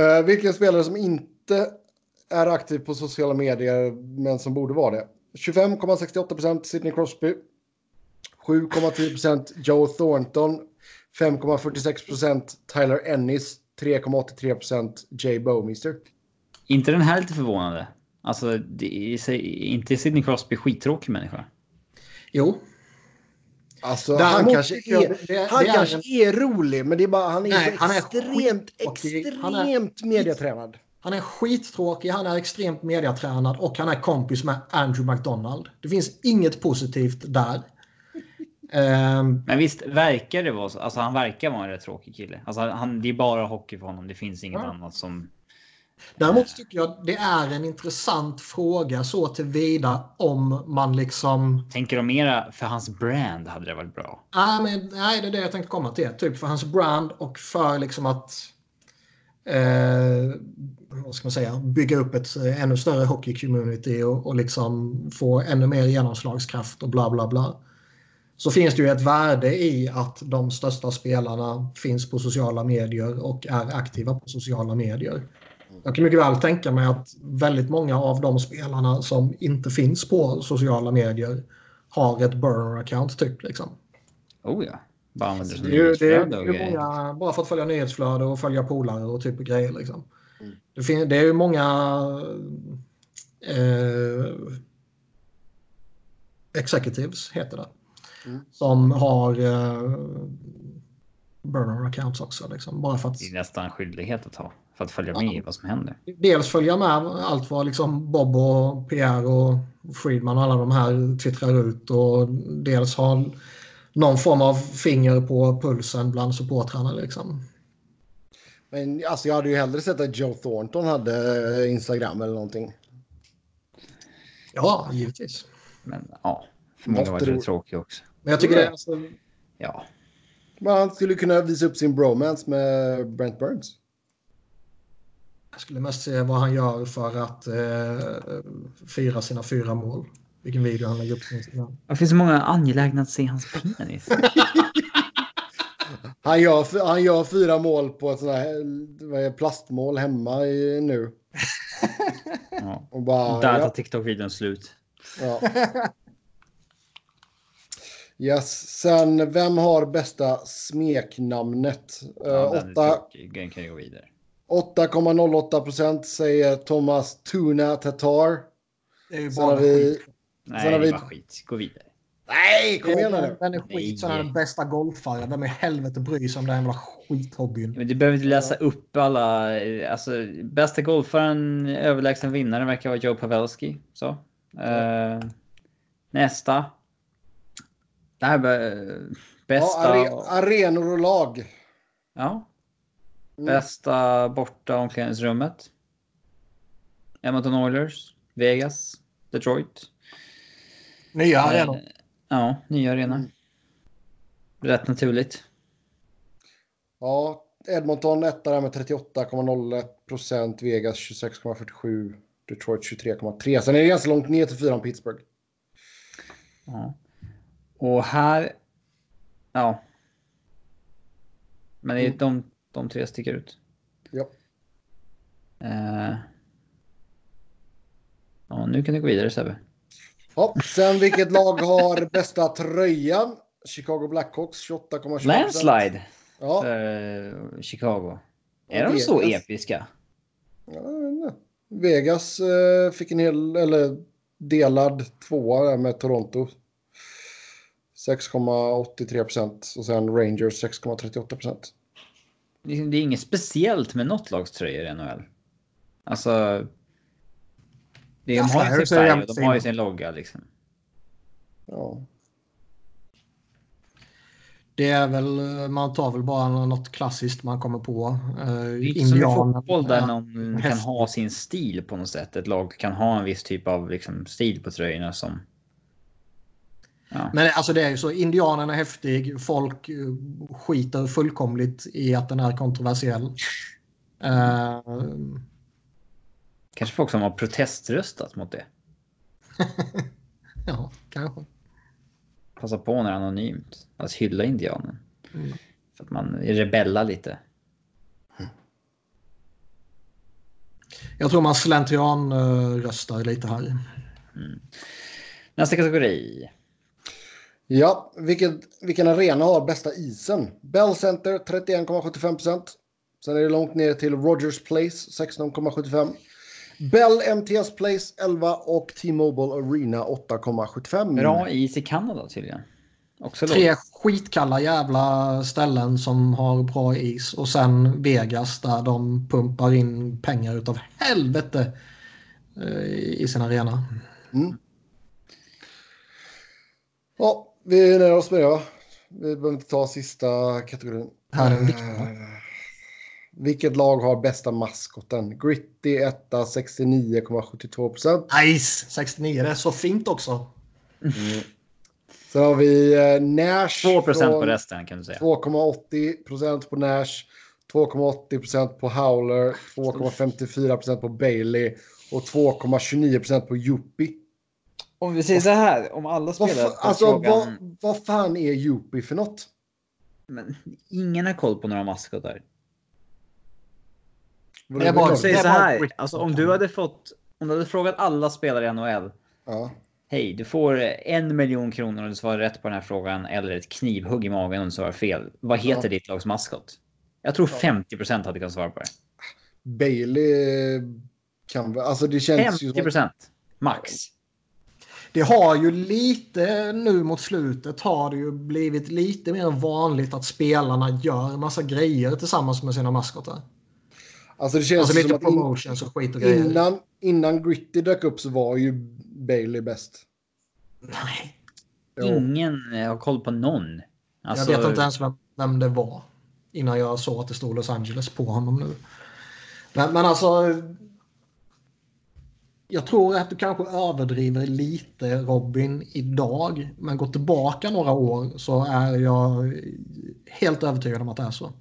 Uh, vilken spelare som inte är aktiv på sociala medier men som borde vara det? 25,68% Sidney Crosby. 7,10 Joe Thornton. 5,46% Tyler Ennis. 3,83% Jay Bowmister. Inte den här lite förvånande? Alltså, det är inte Sidney Crosby skittråkig människa? Jo. Alltså, Däremot, han kanske, är, det, han det kanske är, är, rolig, men det är bara han är nej, han är extremt, extremt han är, mediatränad. Han är skittråkig, han är extremt mediatränad och han är kompis med Andrew McDonald. Det finns inget positivt där. um, men visst verkar det vara så. Alltså han verkar vara en rätt tråkig kille. Alltså han, det är bara hockey för honom. Det finns inget ja. annat som Däremot tycker jag det är en intressant fråga så tillvida om man liksom... Tänker de mera för hans brand hade det varit bra? Nej, men, nej det är det jag tänkte komma till. Typ för hans brand och för liksom att... Eh, vad ska man säga? Bygga upp ett eh, ännu större hockey-community och, och liksom få ännu mer genomslagskraft och bla bla bla. Så finns det ju ett värde i att de största spelarna finns på sociala medier och är aktiva på sociala medier. Jag kan mycket väl tänka mig att väldigt många av de spelarna som inte finns på sociala medier har ett burner-account typ. Liksom. Oh ja. Bara använder det, är, det, är, det är många, bara för att följa nyhetsflöde och följa polare och typ grejer. Liksom. Mm. Det, fin- det är ju många eh, executives, heter det, mm. som har eh, burner accounts också. Liksom, bara för att... Det är nästan skyldighet att ha för att följa med i vad som händer. Dels följa med allt vad liksom Bob och Pierre och Friedman och alla de här twittrar ut och dels ha någon form av finger på pulsen bland supportrarna. Liksom. Men alltså, jag hade ju hellre sett att Joe Thornton hade eh, Instagram eller någonting. Ja, givetvis. Men ja, förmodligen var det tråkigt också. Men jag tycker det är alltså... Ja. Man skulle kunna visa upp sin bromance med Brent Burns. Jag skulle mest se vad han gör för att eh, fira sina fyra mål. Vilken video han lägger upp på Instagram. Det finns så många angelägna att se hans penis. Han gör, han gör fyra mål på ett sånt här plastmål hemma i, nu. ja. Och bara, Där tar ja. TikTok-videon slut. Ja. Yes. Sen, vem har bästa smeknamnet? Ja, uh, den kan ju gå vidare. 8,08 procent säger Thomas Tuna Tatar. Det är ju bara vi, skit. Nej, det är bara skit. Gå vidare. Nej, kom igen nu. Den är skit. Så är den bästa golfare. Vem i helvete bryr sig om den jävla skithobbyn? Men du behöver inte läsa upp alla. Alltså, bästa golfaren, överlägsen vinnare verkar vara Joe Pavelski. Så. Uh, nästa. Det här bästa... Ja, are arenor och lag. Ja. Mm. Bästa borta omklädningsrummet. Edmonton Oilers, Vegas, Detroit. Nya eh, arenor. Ja, nya arena. Mm. Rätt naturligt. Ja, Edmonton etta med 38,01 procent. Vegas 26,47. Detroit 23,3. Sen är det ganska långt ner till fyran Pittsburgh. Ja. Och här... Ja. Men mm. de, de tre sticker ut. Ja. Uh, ja, nu kan du gå vidare Sebbe. Ja, sen vilket lag har bästa tröjan? Chicago Blackhawks 28,25. Landslide. Ja. För Chicago. Är de så episka? Ja, Vegas eh, fick en hel, eller delad tvåa med Toronto. 6,83 procent och sen Rangers 6,38 procent. Det är inget speciellt med något lags tröjor i NHL. Alltså. Det, de har ju sin färg och de har ju sin logga liksom. Ja. Det är väl, man tar väl bara något klassiskt man kommer på. Uh, det är inte som i fotboll där någon kan ha sin stil på något sätt. Ett lag kan ha en viss typ av liksom, stil på tröjorna som Ja. Men alltså det är ju så, indianen är häftig, folk eh, skiter fullkomligt i att den är kontroversiell. Uh... Kanske folk som har proteströstat mot det. ja, kanske. Passa på när det är anonymt. Att hylla indianen. Mm. För att man rebellar lite. Jag tror man slentrian uh, röstar lite här. Mm. Nästa kategori. Ja, vilken, vilken arena har bästa isen? Bell Center 31,75 procent. Sen är det långt ner till Rogers Place 16,75. Bell MTS Place 11 och T-Mobile Arena 8,75. Bra is i Kanada tydligen. Också Tre lågt. skitkalla jävla ställen som har bra is och sen Vegas där de pumpar in pengar utav helvete eh, i sin arena. Mm. Ja, vi nöjer oss med det va? Vi behöver inte ta sista kategorin. Här är en viktig. Uh, vilket lag har bästa maskoten? Gritty 1 69,72 procent. Nice! 69, det är så fint också. Mm. Så har vi uh, Nash. 2 procent på resten kan du säga. 2,80 procent på Nash. 2,80 procent på Howler. 2,54 procent på Bailey. Och 2,29 procent på Yuppie. Om vi säger så här, om alla spelare... Vad, alltså, frågan... vad, vad fan är Yuppie för något? Men ingen har koll på några maskotar. Jag bara säger så här, alltså om du hade fått... Om du hade frågat alla spelare i NHL. Ja. Hej, du får en miljon kronor om du svarar rätt på den här frågan eller ett knivhugg i magen om du svarar fel. Vad heter ja. ditt lags maskot? Jag tror 50 procent hade kunnat svara på det. Bailey kan väl... Alltså det känns 50 procent. Max det har ju lite nu mot slutet har det ju blivit lite mer vanligt att spelarna gör massa grejer tillsammans med sina maskotar. Alltså det känns alltså lite som promotions och skit och grejer. Innan, innan Gritty dök upp så var ju Bailey bäst. Nej. Jo. Ingen har koll på någon. Alltså... Jag vet inte ens vem, vem det var. Innan jag såg att det stod Los Angeles på honom nu. Men, men alltså jag tror att du kanske överdriver lite Robin idag. Men gå tillbaka några år så är jag helt övertygad om att det är så.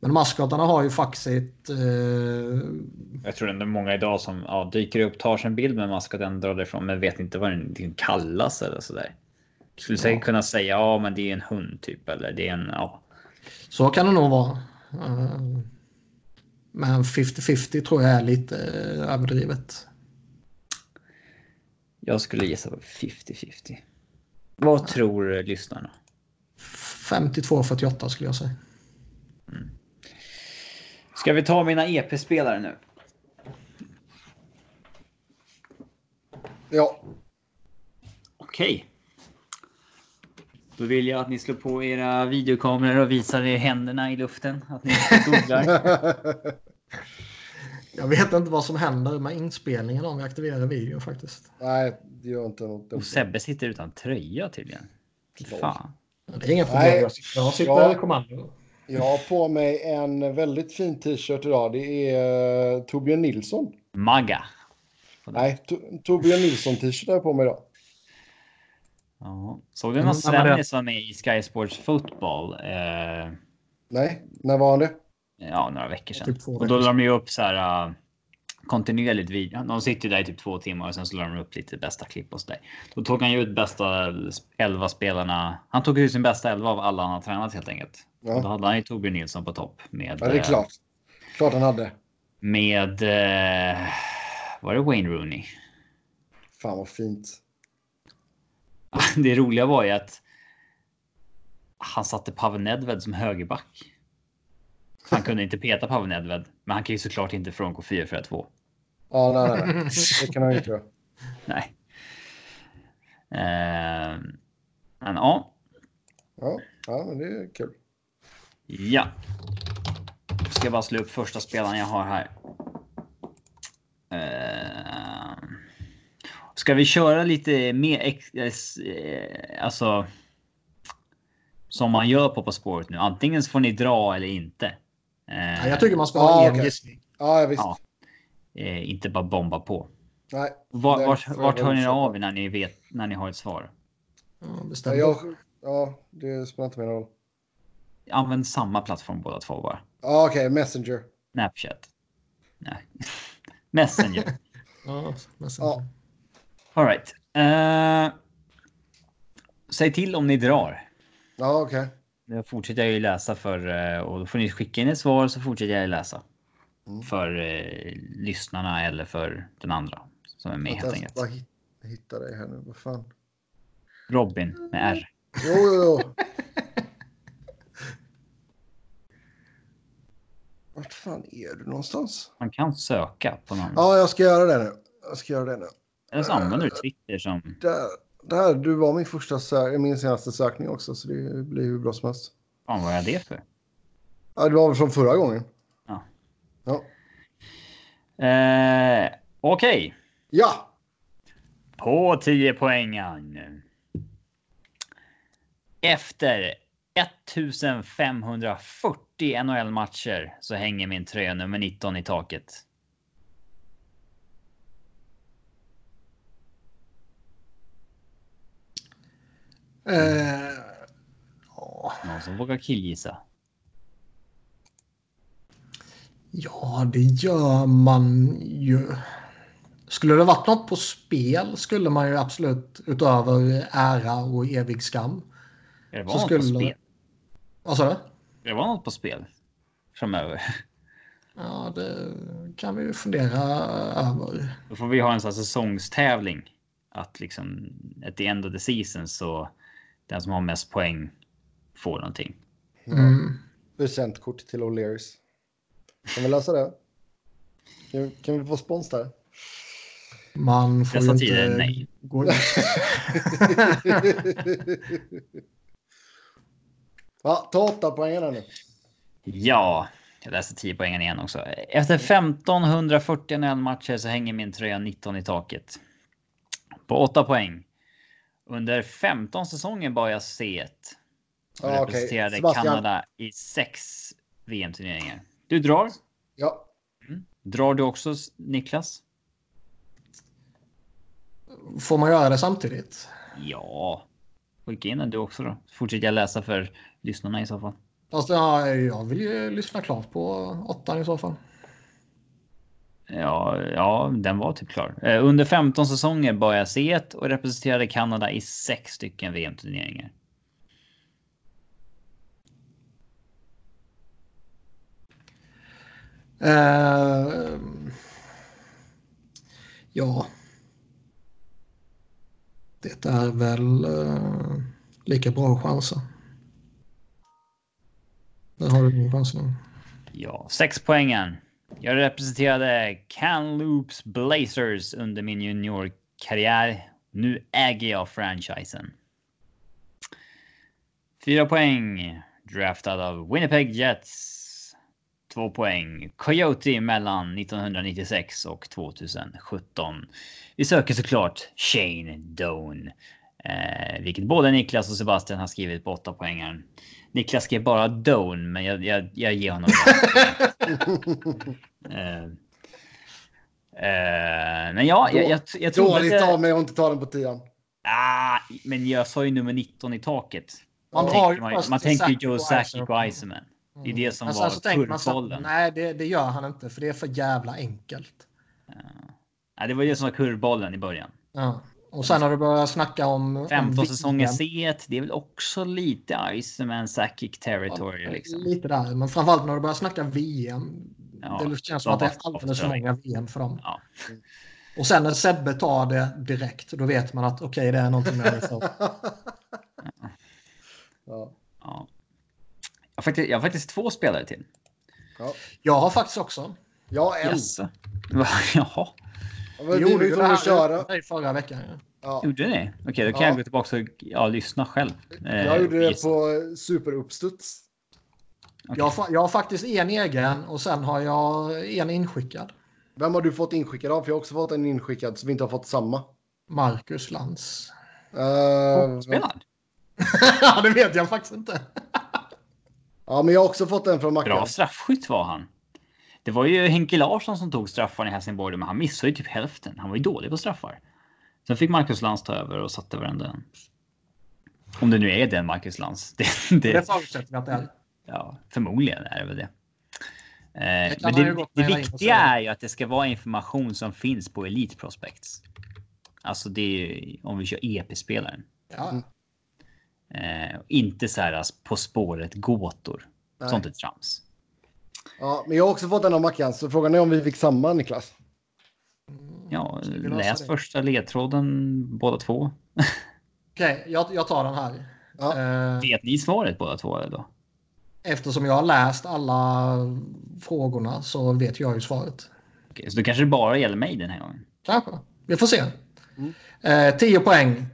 Men maskotarna har ju faktiskt... Eh... Jag tror det är många idag som ja, dyker upp, tar sig en bild med maskoten, drar därifrån men vet inte vad den kallas eller sådär. Skulle säkert ja. kunna säga ja men det är en hund typ eller det är en ja. Så kan det nog vara. Eh, men 50-50 tror jag är lite eh, överdrivet. Jag skulle gissa på 50-50. Vad ja. tror lyssnarna? 52-48 skulle jag säga. Mm. Ska vi ta mina EP-spelare nu? Ja. Okej. Då vill jag att ni slår på era videokameror och visar er händerna i luften. Att ni googlar. jag vet inte vad som händer med inspelningen om vi aktiverar videon faktiskt. Nej, det gör inte något. Och Sebbe sitter utan tröja tydligen. Fan. Det är inga problem. Nej, jag sitter ja, i kommando. Jag har på mig en väldigt fin t-shirt idag. Det är uh, Torbjörn Nilsson. Magga. Nej, Torbjörn Nilsson t-shirt har jag på mig idag. Ja. Såg du när Svennis var med i Sky Sports Football? Eh... Nej, när var han det? Ja, några veckor sedan. Typ och då la de ju upp så här uh, kontinuerligt video. De sitter ju där i typ två timmar och sen så la de upp lite bästa klipp och så där. Då tog han ju ut bästa elva spelarna. Han tog ut sin bästa elva av alla han har tränat helt enkelt. Ja. Och då hade han ju Torbjörn Nilsson på topp med. Ja, det är klart. Klart han hade. Med. Eh, var det Wayne Rooney? Fan vad fint. Det roliga var ju att. Han satte Pavel Nedved som högerback. Han kunde inte peta Pavel Nedved, men han kan ju såklart inte frångå 4-4-2. Ja, nej, nej, nej. Det kan han inte göra. Nej. Uh, men ja. Ja, ja, men det är kul. Ja. Ska jag bara slå upp första spelaren jag har här. Uh, ska vi köra lite mer eh, alltså som man gör på På spåret nu. Antingen så får ni dra eller inte. Uh, jag tycker man ska ha ah, en gissning. Ja, visst. Ja. Uh, inte bara bomba på. Nej. Var, vart vart hör ni av när ni vet när ni har ett svar? Ja, bestämt. Ja, ja, det spelar inte min roll. Använd samma plattform båda två bara. Ah, Okej, okay. Messenger. Snapchat. Nej. Messenger. ja, Messenger. Ja. All right. Uh, säg till om ni drar. Ja, okej. Okay. Då fortsätter jag ju läsa för eh, och då får ni skicka in ett svar så fortsätter jag läsa. Mm. För eh, lyssnarna eller för den andra som är med helt enkelt. Bara hitta dig här nu. Vad fan? Robin med R. Jo, jo, jo. Vart fan är du någonstans? Man kan söka på någon. Ja, jag ska göra det nu. Jag ska göra det nu. Eller så använder du Twitter som... Där, där, du var min första sö min senaste sökning också, så det blir hur bra som helst. Fan, vad är det för? Ja, det var väl som förra gången. Ja. Ja. Eh, Okej. Okay. Ja. På 10 poängen. Efter 1540 NHL-matcher så hänger min tröja nummer 19 i taket. Eh, Någon som vågar killgissa? Ja, det gör man ju. Skulle det varit något på spel skulle man ju absolut utöver ära och evig skam. Det var så något skulle... på spel. Vad sa du? Det var något på spel framöver. Ja, det kan vi ju fundera över. Då får vi ha en sån säsongstävling. Att liksom at the end of the season så den som har mest poäng får någonting. Mm. Presentkort till O'Learys. Kan vi lösa det? Kan, kan vi få spons där? Man får Dessa ju tider, inte nej. gå Ja, ta åtta poängen nu. Ja, jag läser 10 poängen igen också. Efter 1540 NHL-matcher så hänger min tröja 19 i taket. På 8 poäng. Under 15 säsonger bar jag C1. Och ah, representerade okay. Kanada i sex VM-turneringar. Du drar? Ja. Mm. Drar du också Niklas? Får man göra det samtidigt? Ja. Skicka in den du också då. Fortsätter jag läsa för lyssnarna i så fall. Fast ja, jag vill ju lyssna klart på åttan i så fall. Ja, ja, den var typ klar. Eh, under 15 säsonger bar jag C1 och representerade Kanada i sex stycken VM-turneringar. Uh, eh, ja. Det är väl uh, lika bra chanser. Där har du din chans nu. Ja, sex poängen. Jag representerade Canloops Blazers under min juniorkarriär. Nu äger jag franchisen. Fyra poäng. Draftad av Winnipeg Jets. Två poäng. Coyote mellan 1996 och 2017. Vi söker såklart Shane Doan. Eh, vilket både Niklas och Sebastian har skrivit på åtta poängar. Niklas skrev bara Doan, men jag, jag, jag ger honom eh, eh, Men ja, jag, jag, jag tror Dåligt att... av mig att inte ta den på tian. Ah, men jag sa ju nummer 19 i taket. Man Man, har tänker, ju man, man tänker Sakic Joe Sakic och Iserman. Det är det som Men var sen så kurvbollen. Nej, det, det gör han inte för det är för jävla enkelt. Ja, det var det som var kurvbollen i början. Ja. Och sen har du börjat snacka om... om 15 säsonger VM. C1, det är väl också lite Iserman Sakic territory liksom. Lite där, men framförallt när du börjar snacka VM. Ja, det känns som att det är det alldeles för många VM för dem. Ja. Och sen när Sebbe tar det direkt, då vet man att okej, det är någonting jag missat. ja. Ja. Jag, har faktiskt, jag har faktiskt två spelare till. Ja. Jag har faktiskt också. ja, en. Jaså? Va? Jaha, Ja, Vi vi gjorde ju det köra. här i förra veckan. ja. Ja. gjorde ni? Okej, då kan Ja. jag gå tillbaka och ja, lyssna själv. Eh, Jag gjorde det på superuppstuds. Okej. Jag, jag har faktiskt en egen och sen har jag en inskickad. Vem har du fått inskickad av? För jag har också fått en inskickad så vi inte har fått samma. Marcus Lantz. Uh, Spelad? ja, det vet jag faktiskt inte. ja, men jag har också fått en från Mackan. Bra straffskytt var han. Det var ju Henke Larsson som tog straffarna i Helsingborg, men han missade ju typ hälften. Han var ju dålig på straffar. Sen fick Marcus Lantz ta över och satte varenda en. Om det nu är den Marcus Lantz. Det, Det det, förutsätter vi att det är. ja, förmodligen är det väl det. Eh, men det, det viktiga är ju att det ska vara information som finns på Elite Prospects. Alltså det är ju om vi kör EP-spelaren. Ja. Eh, inte så här alltså, På spåret gåtor. Nej. Sånt är trams. Ja, men jag har också fått en av Mackan. Så frågan är om vi fick samma Niklas. Ja, läs det? första ledtråden båda två. Okej, jag, jag tar den här. Ja. Eh, Vet ni svaret båda två eller då? eftersom jag har läst alla frågorna så vet jag ju svaret. Okej, så då kanske det bara gäller mig den här gången. Kanske. Vi får se. Mm. Eh, 10 poäng.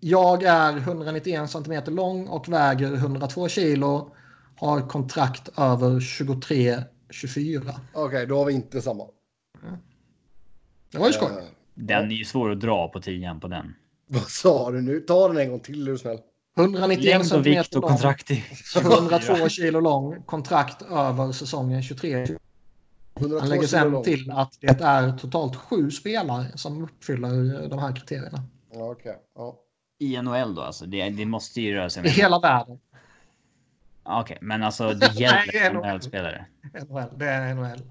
Jag är 191 centimeter lång och väger 102 kilo. Har kontrakt över 23-24. Okej, då har vi inte samma. Det var ju skoj. Eh, Den är ju svår att dra på tian på den. vad sa du nu? Ta den en gång till är du snäll. 191 Längd och vikt och lång. kontrakt i 102 kilo lång. Kontrakt över säsongen 23. 102 Han lägger sen till att det är totalt sju spelare som uppfyller de här kriterierna. Ja, okej. Ja. I NHL då alltså. Det, det måste ju röra sig I med. hela världen. Okej, men alltså det gäller NHL-spelare. NHL. Det är NHL.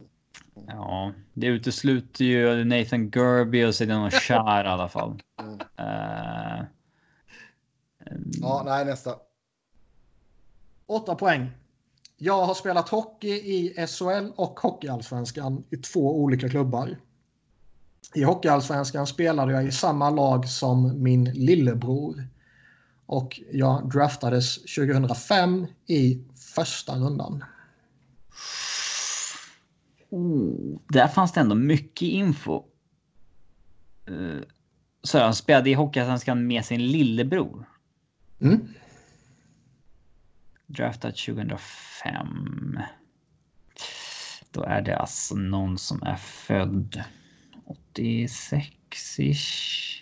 Ja, det utesluter ju Nathan Gerby och Sedano Char i alla fall. Mm. Eh, ja, nej nästa. 8 poäng. Jag har spelat hockey i SHL och Hockeyallsvenskan i två olika klubbar. I Hockeyallsvenskan spelade jag i samma lag som min lillebror. Och jag draftades 2005 i första rundan. Oh, där fanns det ändå mycket info. Uh, så han spelade i Hockeyallsvenskan med sin lillebror. Mm. Draftad 2005. Då är det alltså någon som är född 86-ish.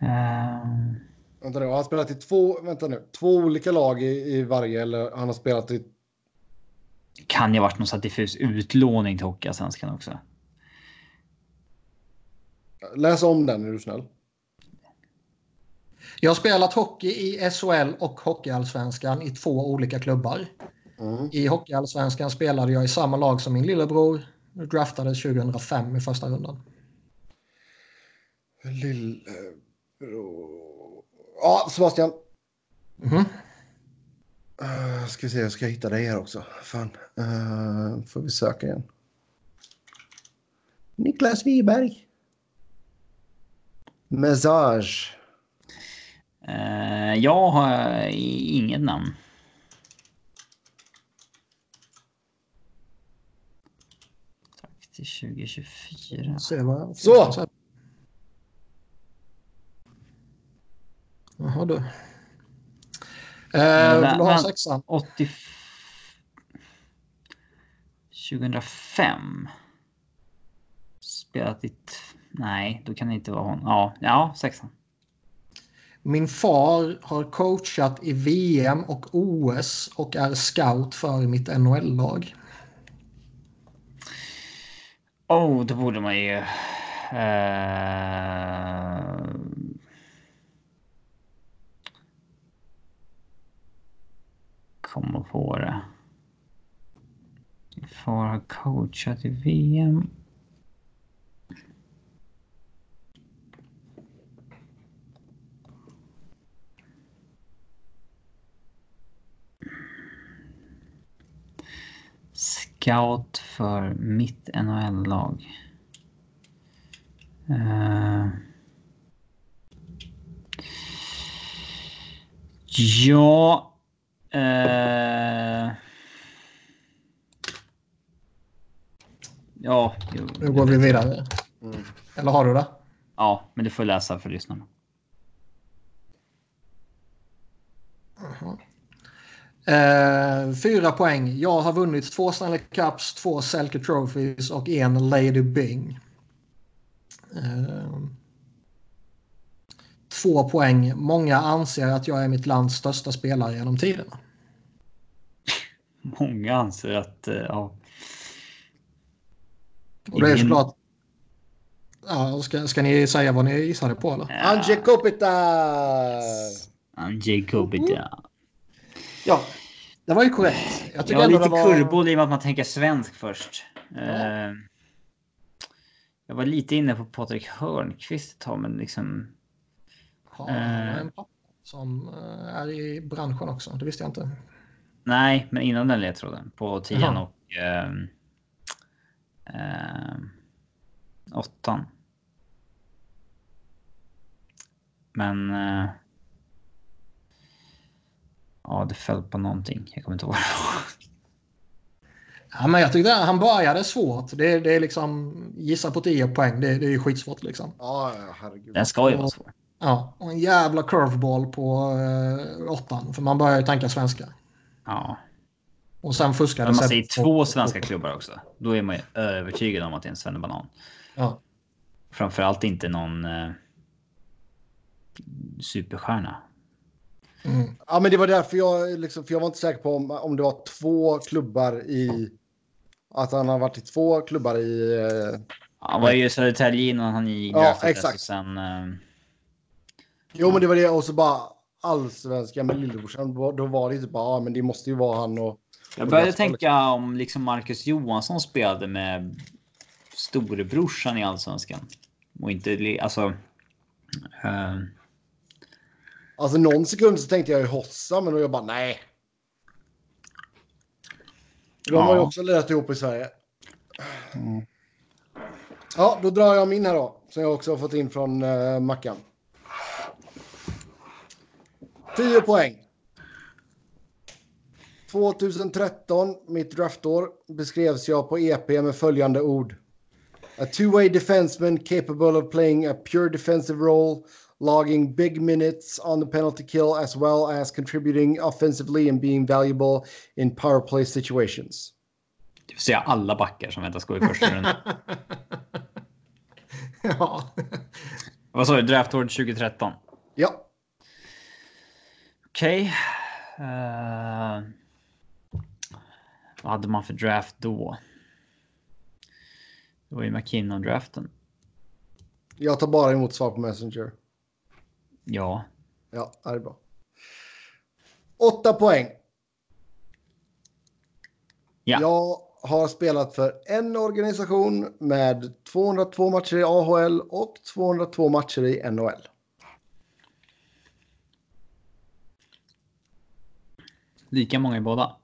Ehm, Vänta nu, har han spelat i två, vänta nu, två olika lag i, i varje eller han har spelat i... kan ju ha varit någon sån diffus utlåning till Hockeyallsvenskan också. Läs om den är du snäll. Jag har spelat hockey i SHL och Hockeyallsvenskan i två olika klubbar. Mm. I Hockeyallsvenskan spelade jag i samma lag som min lillebror. Draftades 2005 i första rundan. Lillebror... Ja, Sebastian. Mhm. Uh, ska vi se, jag ska hitta dig här också. Fan. Uh, får vi söka igen. Niklas Wiberg. Message. Uh, jag har inget namn. Tack till 2024. Se vad... Så! Jaha du. Eh, vill du ha sexan? 80... 2005. Spelat i... Nej, då kan det inte vara hon. Ja, ja sexan. Min far har coachat i VM och OS och är scout för mitt NHL-lag. Oh, då borde man ju... Uh Kommer få det. Min far har coachat i VM. Scout för mitt NHL-lag. Uh... Eh. Ja, Uh... Ja, jo, nu går vi vidare. Mm. Eller har du det? Ja, men du får läsa för lyssnarna. Uh -huh. fyra poäng. Jag har vunnit två Stanley Cups, två Selke Trophies och en Lady Bing. Uh, två poäng. Många anser att jag är mitt lands största spelare genom tiderna. Många anser att, eh, ja. Och det är såklart... Ja, ska, ska ni säga vad ni gissade på eller? Ja. Anje Kopita! Anje Kopita. Ja, det var ju korrekt. Jag tycker ja, lite var... kurvboll i och med att man tänker svensk först. Ja. Uh, jag var lite inne på Patrik Hörnqvist ett tag, men liksom... Ja, uh, en pappa som eh, är i branschen också. Det visste jag inte. Nej, men innan den ledtråden på 10 och eh, eh, åttan. Men. Eh, ja, det föll på någonting. Jag kommer inte ihåg vad det var. Ja, men jag tyckte han började svårt. Det, det är liksom gissa på 10 poäng. Det, det är ju skitsvårt liksom. Ja, herregud. Den ska ju vara svår. Ja, och en jävla curveball på eh, åttan. För man börjar ju tänka svenska. Ja. Och sen fuskade Men man säger två svenska klubbar också. Då är man ju övertygad om att det är en svennebanan. Ja. Framförallt inte någon eh, superstjärna. Mm. Ja, men det var därför jag liksom, för jag var inte säker på om, om det var två klubbar i. Att han har varit i två klubbar i. Eh, han var ju i Södertälje innan han i Ja, exakt. Sen, eh, jo, men det var det och så bara allsvenskan med lillebrorsan. Då var det inte bara, ja, men det måste ju vara han och jag började tänka om liksom Marcus Johansson spelade med storebrorsan i allsvenskan. Och inte alltså. Uh... Alltså någon sekund så tänkte jag i Hossa, men då jag bara nej. De ja. har ju också lirat ihop i Sverige. Mm. Ja, då drar jag min här då. Som jag också har fått in från uh, Mackan. 10 poäng. 2013, mitt draftår, beskrevs jag på EP med följande ord. A two-way defenseman capable of playing a pure defensive role, logging big minutes on the penalty kill as well as contributing offensively and being valuable in power play situations. Det vill säga alla backar som väntas gå i första rundan. ja. Vad sa du? Draftår 2013? Ja. Okej. Okay. Uh... Eh, vad hade man för draft då? Det var ju McKinnon-draften. Jag tar bara emot svar på Messenger. Ja. Ja, det är bra. Åtta poäng. Ja. Jag har spelat för en organisation med 202 matcher i AHL och 202 matcher i NHL. Lika många i båda?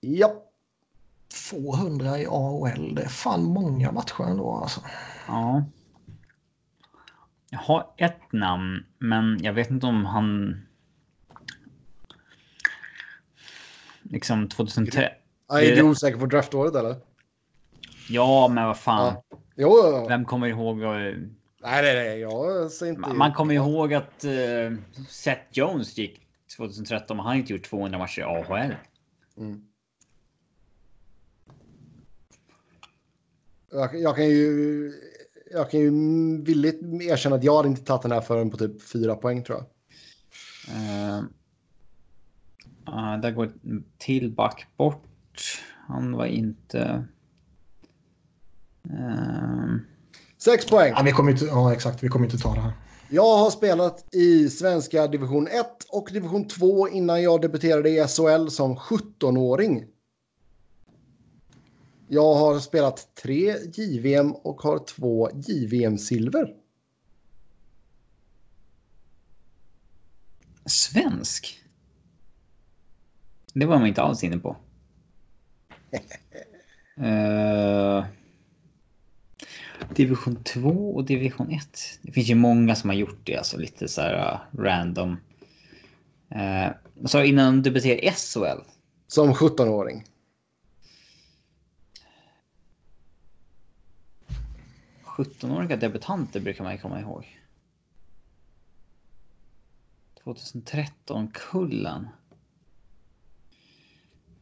Ja. 200 i AHL. Det är fan många matcher ändå alltså. Ja. Jag har ett namn, men jag vet inte om han... Liksom 2003. Ja, är du osäker på draftåret eller? Ja, men vad fan. Ja. Jo, jo, jo. Vem kommer ihåg? och- Nej, nej, nej. Jag säger inte... Man man kommer ihåg att uh, Seth Jones gick 2013, men han har inte gjort 200 matcher i AHL. Mm. Jag, jag kan ju... Jag kan ju villigt erkänna att jag hade inte tagit den här förrän på typ fyra poäng tror jag. Uh, uh, där går till back bort. Han var inte... Uh, Sex poäng. Ja, vi kommer inte, ja, exakt. Vi kommer inte ta det här. Jag har spelat i svenska division 1 och division 2 innan jag debuterade i SHL som 17-åring. Jag har spelat tre JVM och har två JVM-silver. svensk? Det var man inte alls inne på. Uh, division 2 och division 1. Det finns ju många som har gjort det, alltså lite så här uh, random. Uh, så innan du debuterade i SHL? Som 17-åring. åriga debutanter brukar man ju komma ihåg. 2013-kullen.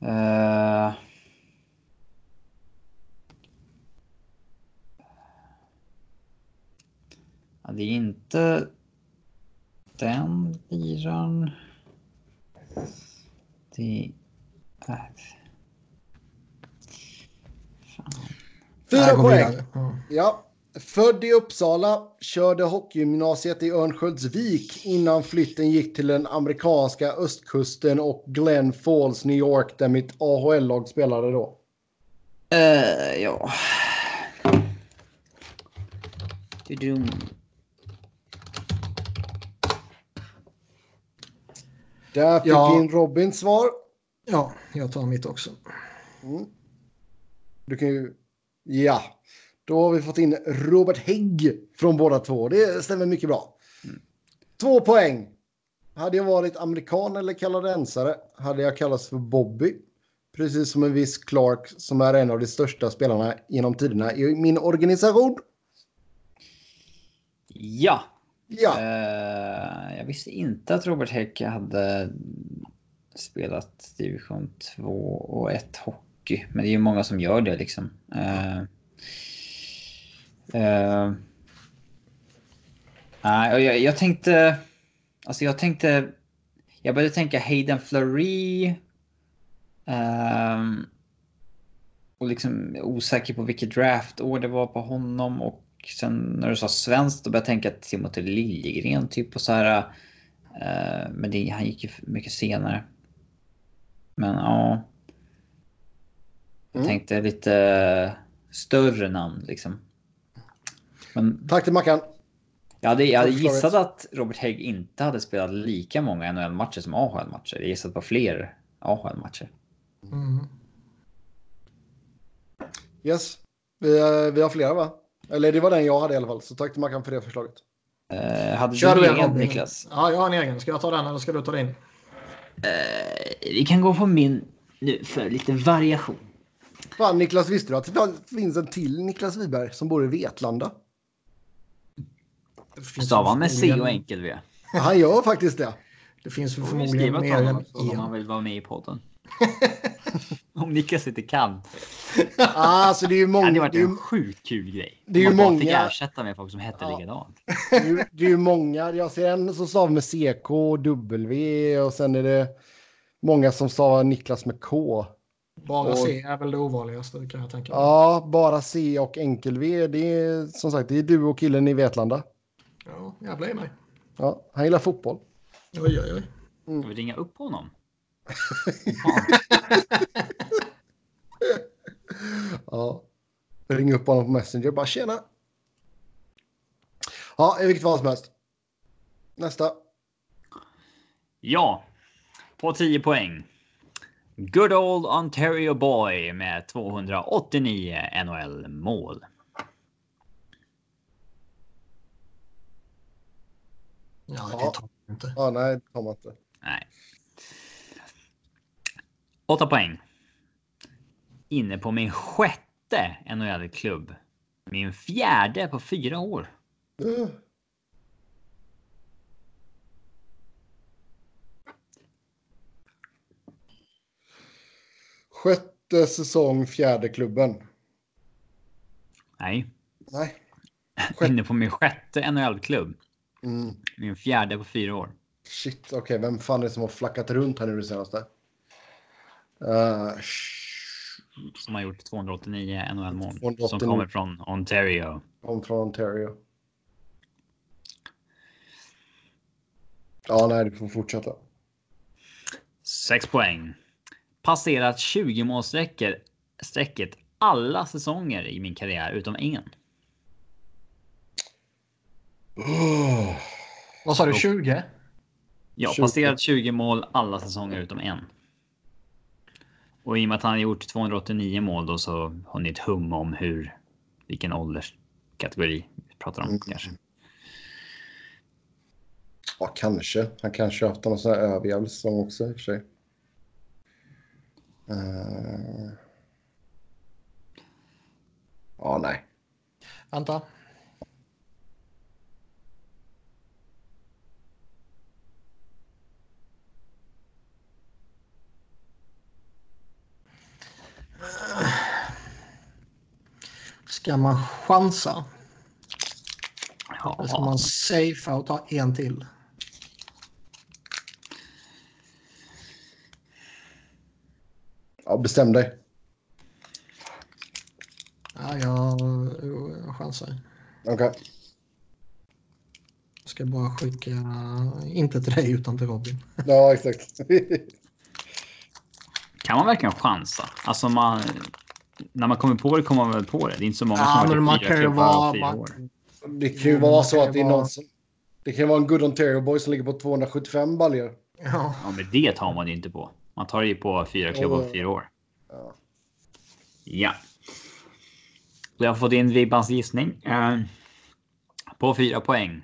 Uh... det är inte den liraren. Det är... Fan. Fyra poäng. Ja. Född i Uppsala, körde hockeygymnasiet i Örnsköldsvik innan flytten gick till den amerikanska östkusten och Glen Falls, New York, där mitt AHL-lag spelade då. Eh, ja. Dudum. Där fick Ja. vi in Robins svar. ja, jag tar mitt också. Du kan ju... Ja. Då har vi fått in Robert Hägg från båda två. Det stämmer mycket bra. Två poäng. Hade jag varit amerikan eller kanadensare hade jag kallats för Bobby. Precis som en viss Clark som är en av de största spelarna genom tiderna i min organisation. Ja. Ja, eh, jag visste inte att Robert Häck hade spelat division 2 och 1 hockey. Men det är ju många som gör det liksom. Eh, eh, nej, och jag, jag tänkte... Alltså jag tänkte... Jag började tänka Hayden Fleury. Um, och liksom osäker på vilket draftår det var på honom. Och sen när du sa svenskt då började jag tänka att Timothy Liljegren typ och så här. eh, men det, han gick ju mycket senare. Men ja. Mm. tänkte lite större namn liksom. Men tack till Mackan. jag hade, jag hade gissat att Robert Hägg inte hade spelat lika många NHL-matcher som AHL-matcher. Jag gissat på fler AHL-matcher. Mm. Yes. Vi, eh, vi har flera va? Eller det var den jag hade i alla fall. Så tack till Mackan för det förslaget. Uh, hade Kör du en en egen? Niklas? Ja, jag har en egen. Ska jag ta den eller ska du ta din? Eh, vi kan gå på min nu för lite variation. Fan Niklas, visste du att det finns en till Niklas Wiberg som bor i Vetlanda? Stavar väl med C och enkel V. Han gör faktiskt det. Det finns förmodligen mer än också, om han en. vill vara med i podden. Om Niklas inte kan. Alltså det är ju Det många. hade varit Det är, ju- en sjukt kul grej. det är ju bara fick många- ersätta med folk som hette Ja. likadant. det är ju- det är ju många. Jag ser en som stavar med CK och W och sen är det många som stavar Niklas med K. Bara Och- C är väl det ovanligaste kan jag tänka mig. Ja, bara C och enkel V. Det är som sagt det är du och killen i Vetlanda. Ja, jävlar i mig. Ja, han gillar fotboll. Oj, oj, oj. Ska vi ringa upp honom? Ja. Ring upp honom på Messenger. Bara tjena. Ja, i vilket fall som helst. Nästa. Ja. På 10 poäng. Good old Ontario boy med 289 NHL mål. Ja, det tar man inte. Ja, nej, det tar man inte. Nej. 8 poäng. Inne på min sjätte NHL-klubb. Min fjärde på fyra år. Uh. Sjätte säsong, fjärde klubben. Nej, Nej. Sjätte. inne på min sjätte NHL-klubb. Mm. Min fjärde på fyra år. Shit, okej, vem fan är det som har flackat runt här nu det senaste? Uh, Som har gjort 289 NHL-mål. Som 289. kommer från Ontario. Kom från Ontario. Ja, nej, du får fortsätta. 6 poäng. Passerat 20 målsträckor strecket alla säsonger i min karriär utom en. Oh. Vad sa du? 20? Ja, 20. passerat 20 mål alla säsonger utom en. Och i och med att han har gjort 289 mål då så har ni ett hum om hur vilken ålderskategori vi pratar om Mm. kanske. Ja, kanske. Han kanske har haft någon sån här överjävlig säsong också i och för sig. Eh. Ja, nej. Vänta. Ska man chansa? Eller ska Ja, man safea och ta en till? Ja, bestäm dig. Ja, jag, jag chansar. Okej. Jag ska bara skicka, inte till dig utan till Robin. Ja, exakt. kan man verkligen chansa? Alltså man. När man kommer på det kommer man väl på det. Det är inte så många Ja, som har varit i fyra klubbar och fyra man- år. det kan ju Jo, vara så att det är någon som... Det kan vara en good Ontario boy som ligger på 275 baljor. Ja, Ja, men det tar man ju inte på. Man tar det ju på fyra klubbar på fyra år. Ja. Ja. Jag har fått in Vibbans gissning. Eh, på fyra poäng.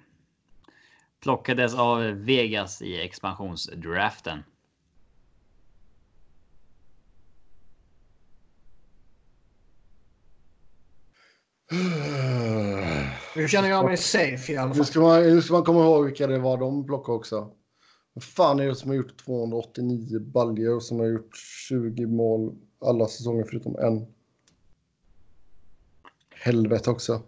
Plockades av Vegas i expansionsdraften. Nu känner jag mig safe i alla Nu fall. ska, man, nu ska man komma ihåg vilka det var de plockade också. Vad fan är det som har gjort 289 baljor och som har gjort 20 mål alla säsonger förutom en? Helvete också.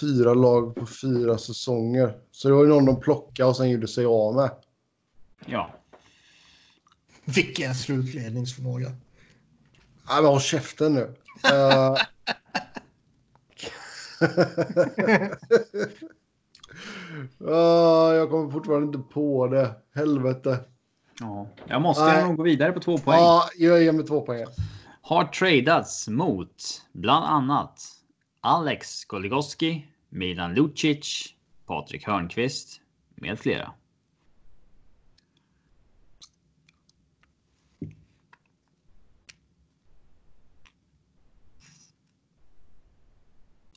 Fyra lag på fyra säsonger. Så det var ju någon de plockade och sen gjorde sig av med. Ja, Vilken slutledningsförmåga. Nej, men håll käften nu. Ah, jag kommer fortfarande inte på det. Helvete. ja. jag måste Nej. nog gå vidare på två poäng. Ja, jag ger mig två poäng. Har tradats mot bland annat Alex Goligoski, Milan Lucic, Patrik Hörnqvist med flera.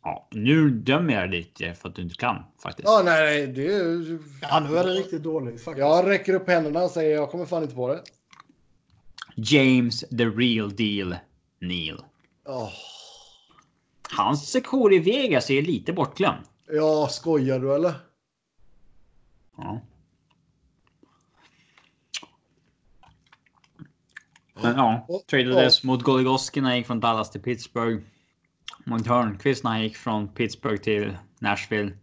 Ja, nu dömer jag lite för att du inte kan faktiskt. Ja, nej, nej, det är... Ja, nu är det riktigt dåligt faktiskt. Jag räcker upp händerna och säger jag kommer fan inte på det. James the real deal Neil. Åh, Hans sektion i Vegas är lite bortglömd. ja, skojar du eller? Ja. Men ja, tradades mot Goligoski när han gick från Dallas till Pittsburgh. Mot Hörnqvist när han gick från Pittsburgh till Nashville.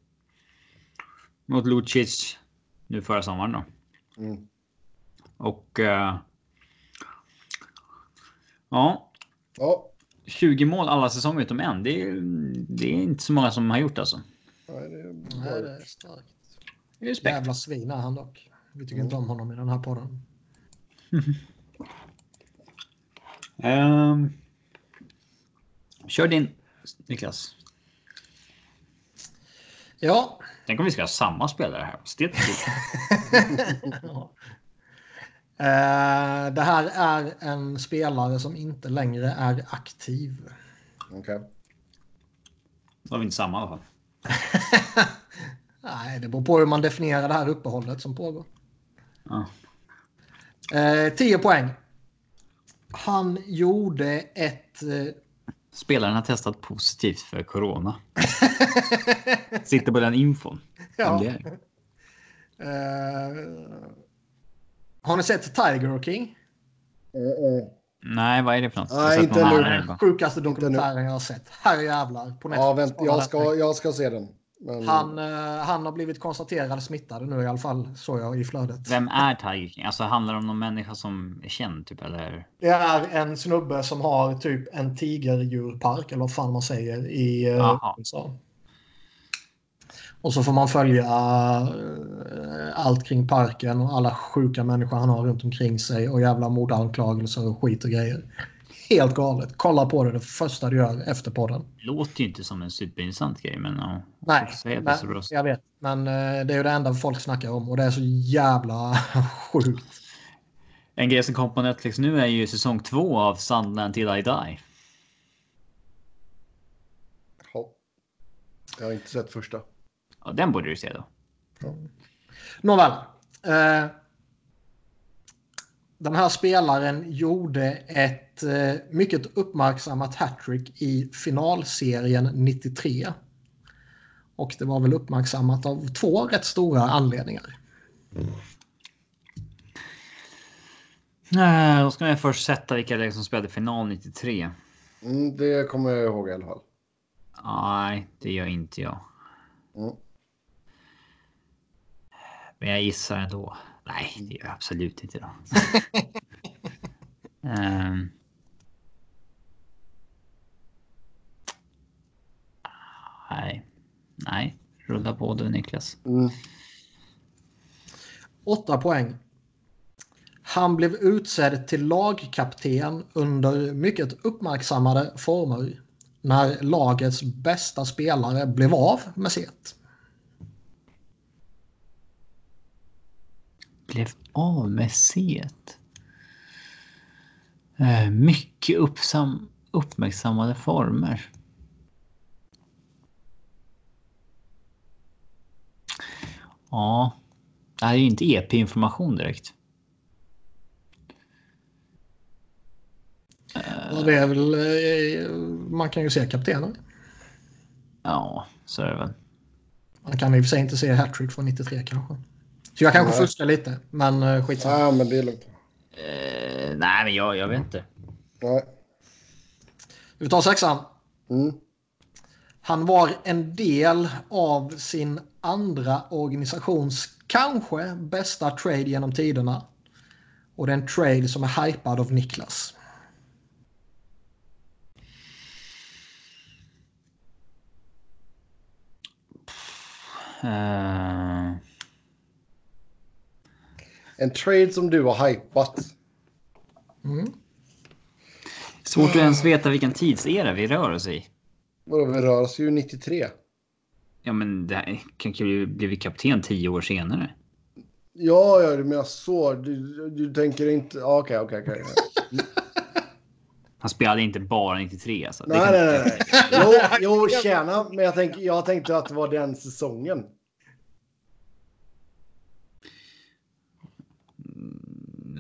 Mot Lucic nu förra sommaren då. Mm. Och... eh, ja, Ja, 20 mål alla säsonger utom en. Det är, det är inte så många som har gjort alltså. nej, det är Nej, det är starkt. Respekt. Jävla svin är han dock. Vi tycker inte om honom i den här podden. Ehm, kör din Niklas. Ja. Tänk om vi ska ha samma spelare här. Stelt. Ja. Eh, det här är en spelare som inte längre är aktiv. Okej. Okay. Då har vi inte samma i alla fall. Nej, det beror på hur man definierar det här uppehållet som pågår. Ja. Eh, 10 poäng. Han gjorde ett... Spelaren har testat positivt för corona. Sitter på den infon. Ja. Uh, har ni sett Tiger King? Uh, uh. Nej, vad är det för något? Nej, inte nu. Sjukaste dokumentären jag har sett. Herrejävlar. På Netflix. Ja, vänt, jag, ska, jag ska se den. Men... Han, uh, han har blivit konstaterad smittad nu i alla fall, såg jag i flödet. Vem är Tiger King? Alltså handlar det om någon människa som är känd typ eller? Det är en snubbe som har typ en tigerdjurpark eller vad fan man säger i uh, USA. Och så får man följa uh, allt kring parken och alla sjuka människor han har runt omkring sig och jävla mordanklagelser och skit och grejer helt galet. Kolla på det det första du gör efter podden. Låter ju inte som en superintressant grej, men ja. Nej, men, jag vet. Men eh, det är ju det enda folk snackar om och det är så jävla sjukt. En grej som kom på Netflix nu är ju säsong två av Sandland till I Die. Ja. Jag har inte sett första. Ja, den borde du se då. Ja. Nåväl. Eh, den här spelaren gjorde ett eh, mycket uppmärksammat hattrick i finalserien 93. Och det var väl uppmärksammat av två rätt stora anledningar. Mm. Då ska jag först sätta vilka det som spelade final 93. Mm, det kommer jag ihåg i alla fall. Nej, det gör inte jag. Mm. Men jag gissar ändå. Nej, det gör jag absolut inte då. um. Nej. Nej, rulla på du Niklas. Mm. Åtta poäng. Han blev utsedd till lagkapten under mycket uppmärksammade former när lagets bästa spelare blev av med sitt. Blev av med C. Eh, mycket uppsam, uppmärksammade former. Ja, det här är ju inte EP-information direkt. Ja, det är väl... Eh, man kan ju se kaptenen. Ja, så är det väl. Man kan i och för sig inte se hattrick från 93 kanske. Så jag kanske fuskar lite, men uh, skitsamma. Ja, men det är lugnt. Uh, nej, men jag, jag vet inte. Nej. Vi tar sexan. Mm. Han var en del av sin andra organisations kanske bästa trade genom tiderna. Och det är en trade som är hypad av Niklas. Uh... En trade som du har hypat. Mm. Svårt att ens veta vilken tidsera vi rör oss i. Vadå, vi rör oss ju 93. Ja, men det här, kan ju bli kapten tio år senare. Ja, ja, du menar så. Du, du tänker inte... Okej, okej, okej. Han spelade inte bara 93 alltså. Nej, nej, nej, nej. Jo, jo, tjena. Men jag, tänk, jag tänkte att det var den säsongen.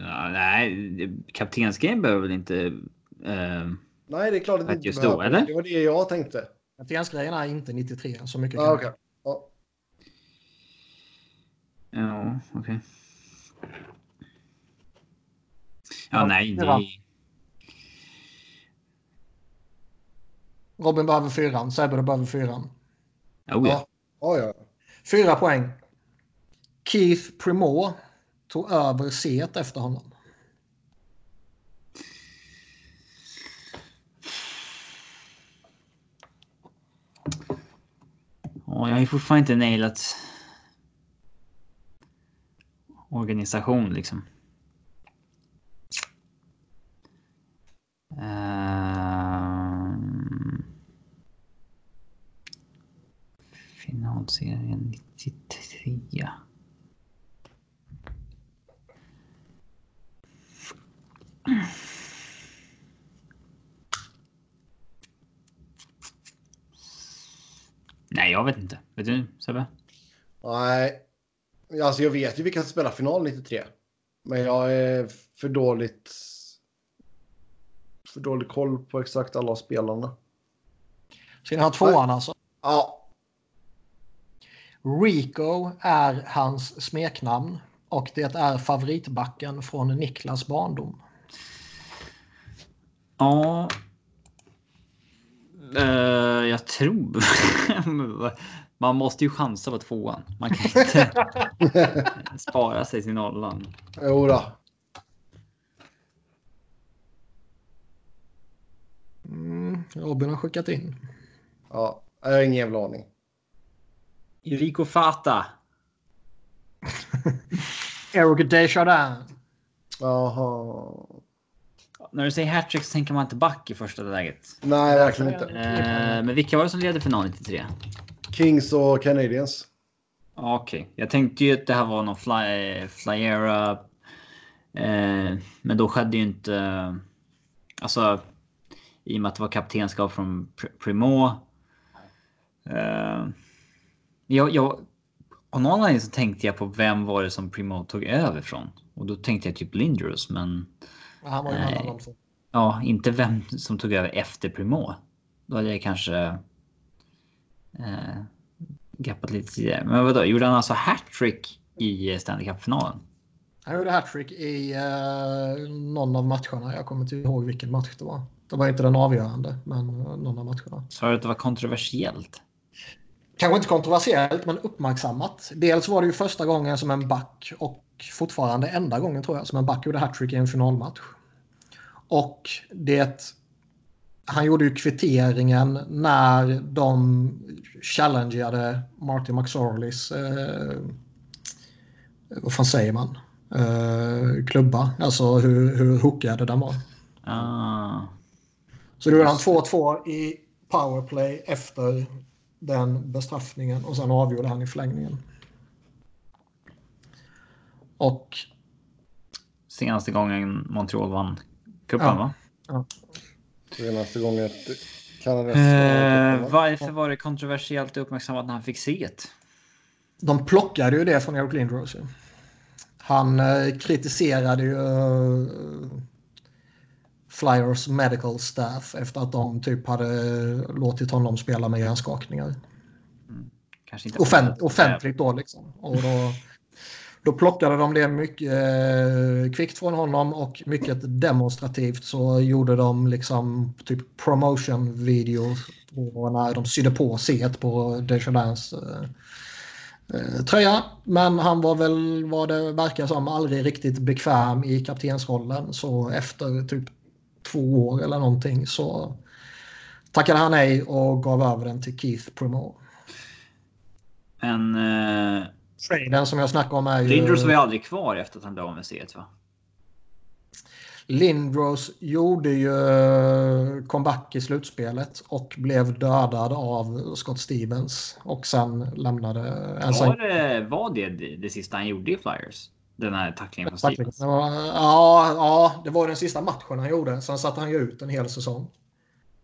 Ja, nej, kaptensgrejen behöver väl inte... Uh, nej, det är klart att det inte just då, eller? Det var det jag tänkte. Kaptensgrejen är inte 93, så mycket ah, okay. ja. ja, okej. Okay. Ja, nej, det... Robin behöver fyran, Sebbe behöver fyran. Oh, ja. Oh, ja. Fyra poäng. Keith Primore tog över C efter honom. Ja, jag har ju fortfarande inte nailat organisation liksom. Um, finalserien 93. Nej, jag vet inte. Vet du Sebbe? Nej, alltså jag vet ju vilka som spelar final 93. Men jag är för dåligt. För dålig koll på exakt alla spelarna. Ska ni ha tvåan alltså? Ja. Rico är hans smeknamn och det är favoritbacken från Niklas barndom. Ja. Uh, jag tror... Man måste ju chansa på tvåan. Man kan inte spara sig till nollan. Jo då. Mm, Robin har skickat in. Ja, jag har ingen jävla aning. Enrico Fata. Eric Desjardins. Jaha. När du säger hattrick så tänker man inte back i första läget. Nej, verkligen inte. Eh, men vilka var det som ledde final 93? Kings och Canadiens. Okej, okay. jag tänkte ju att det här var någon fly, flyera. Eh, men då skedde ju inte. Alltså. I och med att det var kaptenskap från Primo. Eh, jag, jag, av någon anledning så tänkte jag på vem var det som Primo tog över från. Och då tänkte jag typ Lindros, men... Han var ju en annan också. Ja, inte vem som tog över efter Primo. Då hade jag kanske... Eh, gappat lite tidigare. Men vadå, gjorde han alltså hattrick i Stanley Cup-finalen? Han gjorde hattrick i eh, någon av matcherna. Jag kommer inte ihåg vilken match det var. Det var inte den avgörande, men någon av matcherna. Sa du att det var kontroversiellt? kanske inte kontroversiellt, men uppmärksammat. Dels var det ju första gången som en back och fortfarande enda gången tror jag som en back gjorde hattrick i en finalmatch. Och det... Han gjorde ju kvitteringen när de challengeade Marty McSorleys... Eh, vad fan säger man? Eh, klubba. Alltså hur, hur hookade den var. Ah. Så då gjorde han 2-2 i powerplay efter den bestraffningen och sen avgjorde han i förlängningen. Och... Senaste gången Montreal vann cupen ja. va? Ja. Senaste gången Kanadas... Eh, varför var det kontroversiellt och uppmärksammat när han fick se det? De plockade ju det från Eric Lindros. Han eh, kritiserade ju eh, Flyers medical staff efter att de typ hade låtit honom spela med hjärnskakningar. Mm. Kanske inte Offent offentligt då liksom. Och då, då plockade de det mycket eh, kvickt från honom och mycket demonstrativt så gjorde de liksom typ promotion videos när de sydde på C på Desjardins eh, eh, tröja. Men han var väl vad det verkar som aldrig riktigt bekväm i kaptensrollen så efter typ två år eller någonting så tackade han nej och gav över den till Keith Primo. En... eh, Traden som jag snackade om är ju... Lindros var ju aldrig kvar efter att han blev av med c va? Lindros gjorde ju eh, comeback i slutspelet och blev dödad av Scott Stevens och sen lämnade... Var det, var det det sista han gjorde i Flyers? Den här tacklingen från Stevens. Ja, ja, det var den sista matchen han gjorde. Sen satte han ju ut en hel säsong.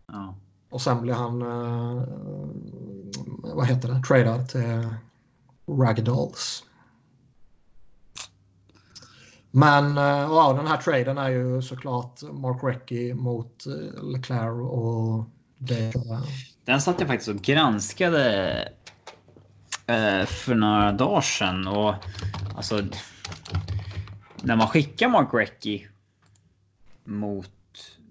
Ja. Och sen blev han, uh, vad heter det, tradad till Ragdolls. Men uh, ja, den här traden är ju såklart Mark Recchi mot uh, Leclerc och det. Den satt jag faktiskt och granskade uh, för några dagar sedan och alltså när man skickar Mark Recchi mot...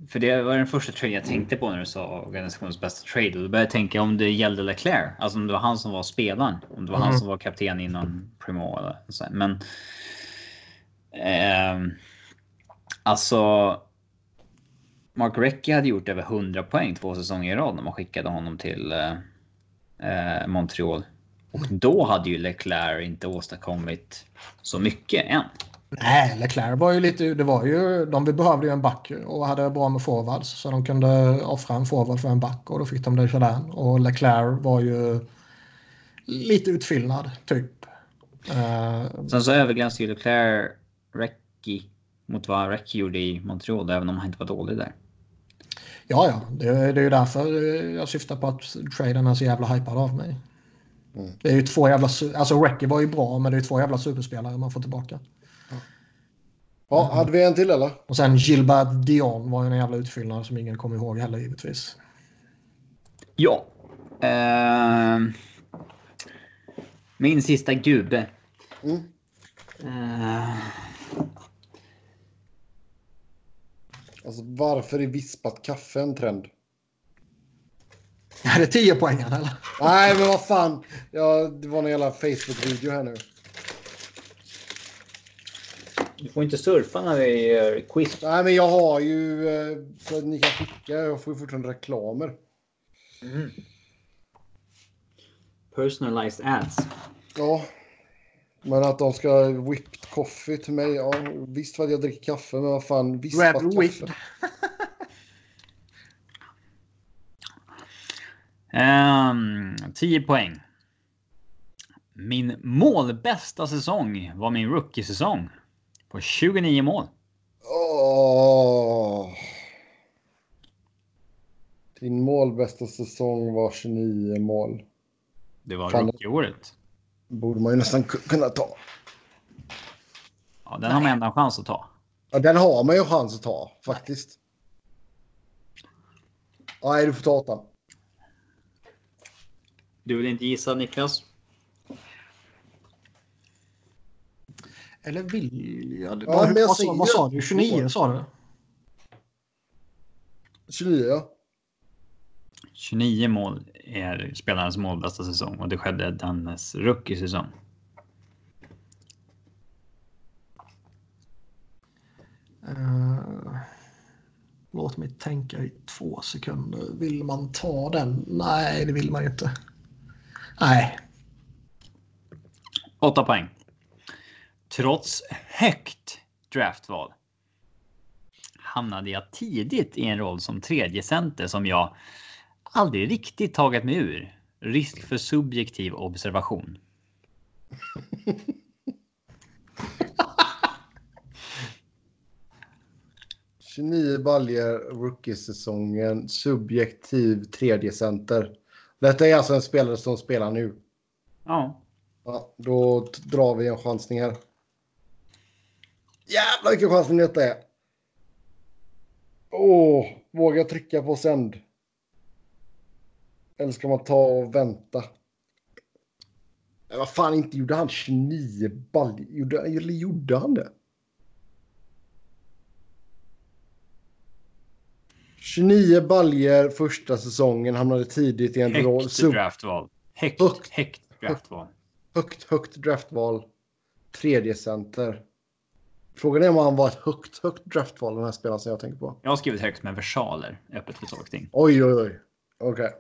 För det var den första trade jag tänkte på när du sa organisationens bästa trade. Och då började jag tänka om det gällde Leclerc. Alltså om det var han som var spelaren. Om det var mm. han som var kapten innan Primo eller så. Men... Eh, alltså... Mark Recchi hade gjort över 100 poäng två säsonger i rad när man skickade honom till eh, eh Montreal. Och då hade ju Leclerc inte åstadkommit så mycket än. Nej, Leclerc var ju lite... Det var ju, de behövde ju en back och hade bra med forwards. Så de kunde offra en forward för en back och då fick de det Jardin. Och Leclerc var ju lite utfyllnad, typ. Uh, Sen så övergränsade ju Leclerc Recchi mot vad Recchi gjorde i Montreal, även om han inte var dålig där. Ja, ja. Det, det är ju därför jag syftar på att traden är så jävla hypad av mig. Mm. Det är ju två jävla... Alltså Recky var ju bra, men det är två jävla superspelare man får tillbaka. Ja, hade vi en till eller? Och sen Gilbert Dion var ju en jävla utfyllnad som ingen kommer ihåg heller givetvis. Ja. Uh, min sista gubbe. Mm. Uh, alltså varför är vispat kaffe en trend? Är det 10 poäng eller? Nej, men vad fan. Ja, det var en jävla Facebook-video här nu. Du får inte surfa när vi gör quiz. Nej, men jag har ju eh, så att ni kan skicka. Jag får ju fortfarande reklamer. Mm. Personalized ads. Ja. Men att de ska whipped coffee till mig. Ja, visst att jag dricker kaffe, men vad fan. Kaffe. Whipped. um, 10 poäng. Min målbästa säsong var min rookie-säsong. På 29 mål. Oh. Din målbästa säsong var 29 mål. Det var rookie-året. borde man ju nästan kunna ta. Ja, den har man ändå en chans att ta. Ja, den har man ju chans att ta faktiskt. Nej, du får ta den. Du vill inte gissa Niklas? Eller vill jag? Ja, vad, jag vad, vad sa du? 29 sa du? 29 ja. 29 mål är spelarens målbästa säsong och det skedde dennes rookie-säsong. Uh, låt mig tänka i två sekunder. Vill man ta den? Nej, det vill man inte. Nej. Åtta poäng. Trots högt draftval hamnade jag tidigt i en roll som tredje center som jag aldrig riktigt tagit mig ur. Risk för subjektiv observation. ...29 baljer rookie-säsongen, subjektiv tredje center. Detta är alltså en spelare som spelar nu. Ja. ja då drar vi en chansning här. Jävlar vilken chansning detta är. Åh, vågar jag trycka på sänd? Eller ska man ta och vänta? Men vad fan, inte gjorde han 29 ball? Gjorde, eller gjorde han det? 29 baljer första säsongen, hamnade tidigt i en roll. Högt draftval. Högt, högt, högt draftval. Högt, högt draftval. Tredje center. Frågan är om han var ett högt, högt draftval den här spelaren som jag tänker på. Jag har skrivit högt med versaler öppet för tolkning. Oj, oj, oj. Okej. Okay.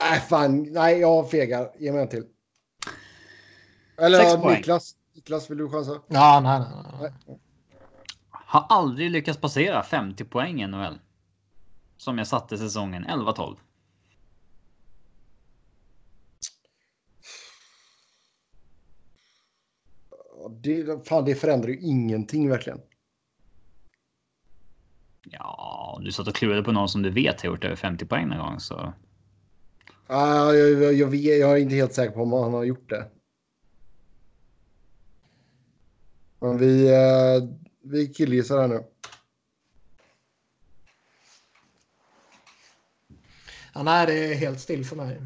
Nej, fan. Nej, jag fegar. Ge mig en till. Eller ja, Niklas. Niklas, vill du chansa? Ja, nej, nej, nej. Har aldrig lyckats passera 50 poäng i NHL. Som jag satte säsongen 11-12. Det, fan, det förändrar ju ingenting verkligen. Ja, du satt och klurade på någon som du vet har gjort över 50 poäng någon gång så. Ah, jag, jag, jag, jag, är inte helt säker på om han har gjort det. Men vi, eh, vi killgissar här nu. Ja, nej, det är helt still för mig.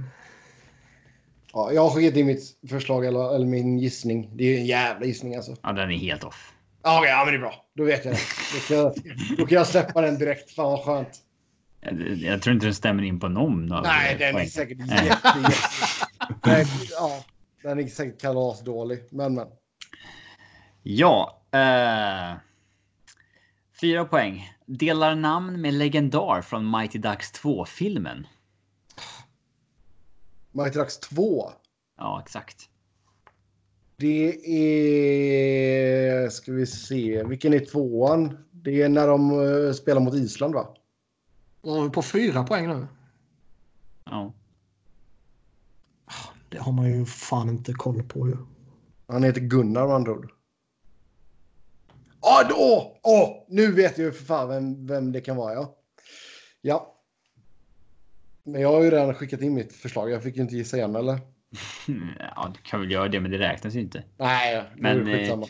Ja, jag har skickat in mitt förslag eller, eller min gissning. Det är en jävla gissning alltså. Ja, den är helt off. Ja, okay, ja men det är bra. Då vet jag det. Då kan jag, då kan jag släppa den direkt. Fan vad skönt. Jag, jag tror inte den stämmer in på någon Nej, den är säkert jätte, jätte, ja, Den är säkert kalasdålig. Men, men. Ja. Eh, fyra poäng. Delar namn med legendar från Mighty Ducks 2-filmen. Mighty Ducks 2? Ja, exakt. Det är... Ska vi se. Vilken är tvåan? Det är när de uh, spelar mot Island, va? Och på fyra poäng nu. Ja. Det har man ju fan inte koll på ju. Han heter Gunnar med andra ord. Ja, då! Åh, nu vet jag för fan vem, vem det kan vara, ja. Ja. Men jag har ju redan skickat in mitt förslag. Jag fick ju inte gissa igen, eller? Ja, du kan väl göra det, men det räknas ju inte. Nej, Men, det eh, är skitsamma.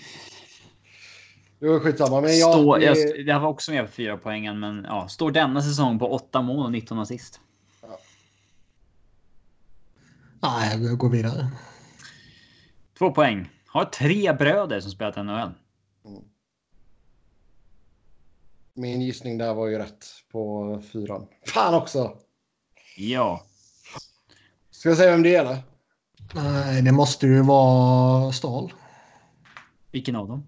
Det var skitsamma. Men jag, Stå, det, jag, jag var också med på fyra poängen, men ja, står denna säsong på åtta mål och 19 assist. Nej, jag går vidare. Två poäng. Har tre bröder som spelat NHL. min gissning där var ju rätt på fyran. Fan också! Ja, Ska jag säga vem det är eller? Nej, det måste ju vara Stahl. vilken av dem?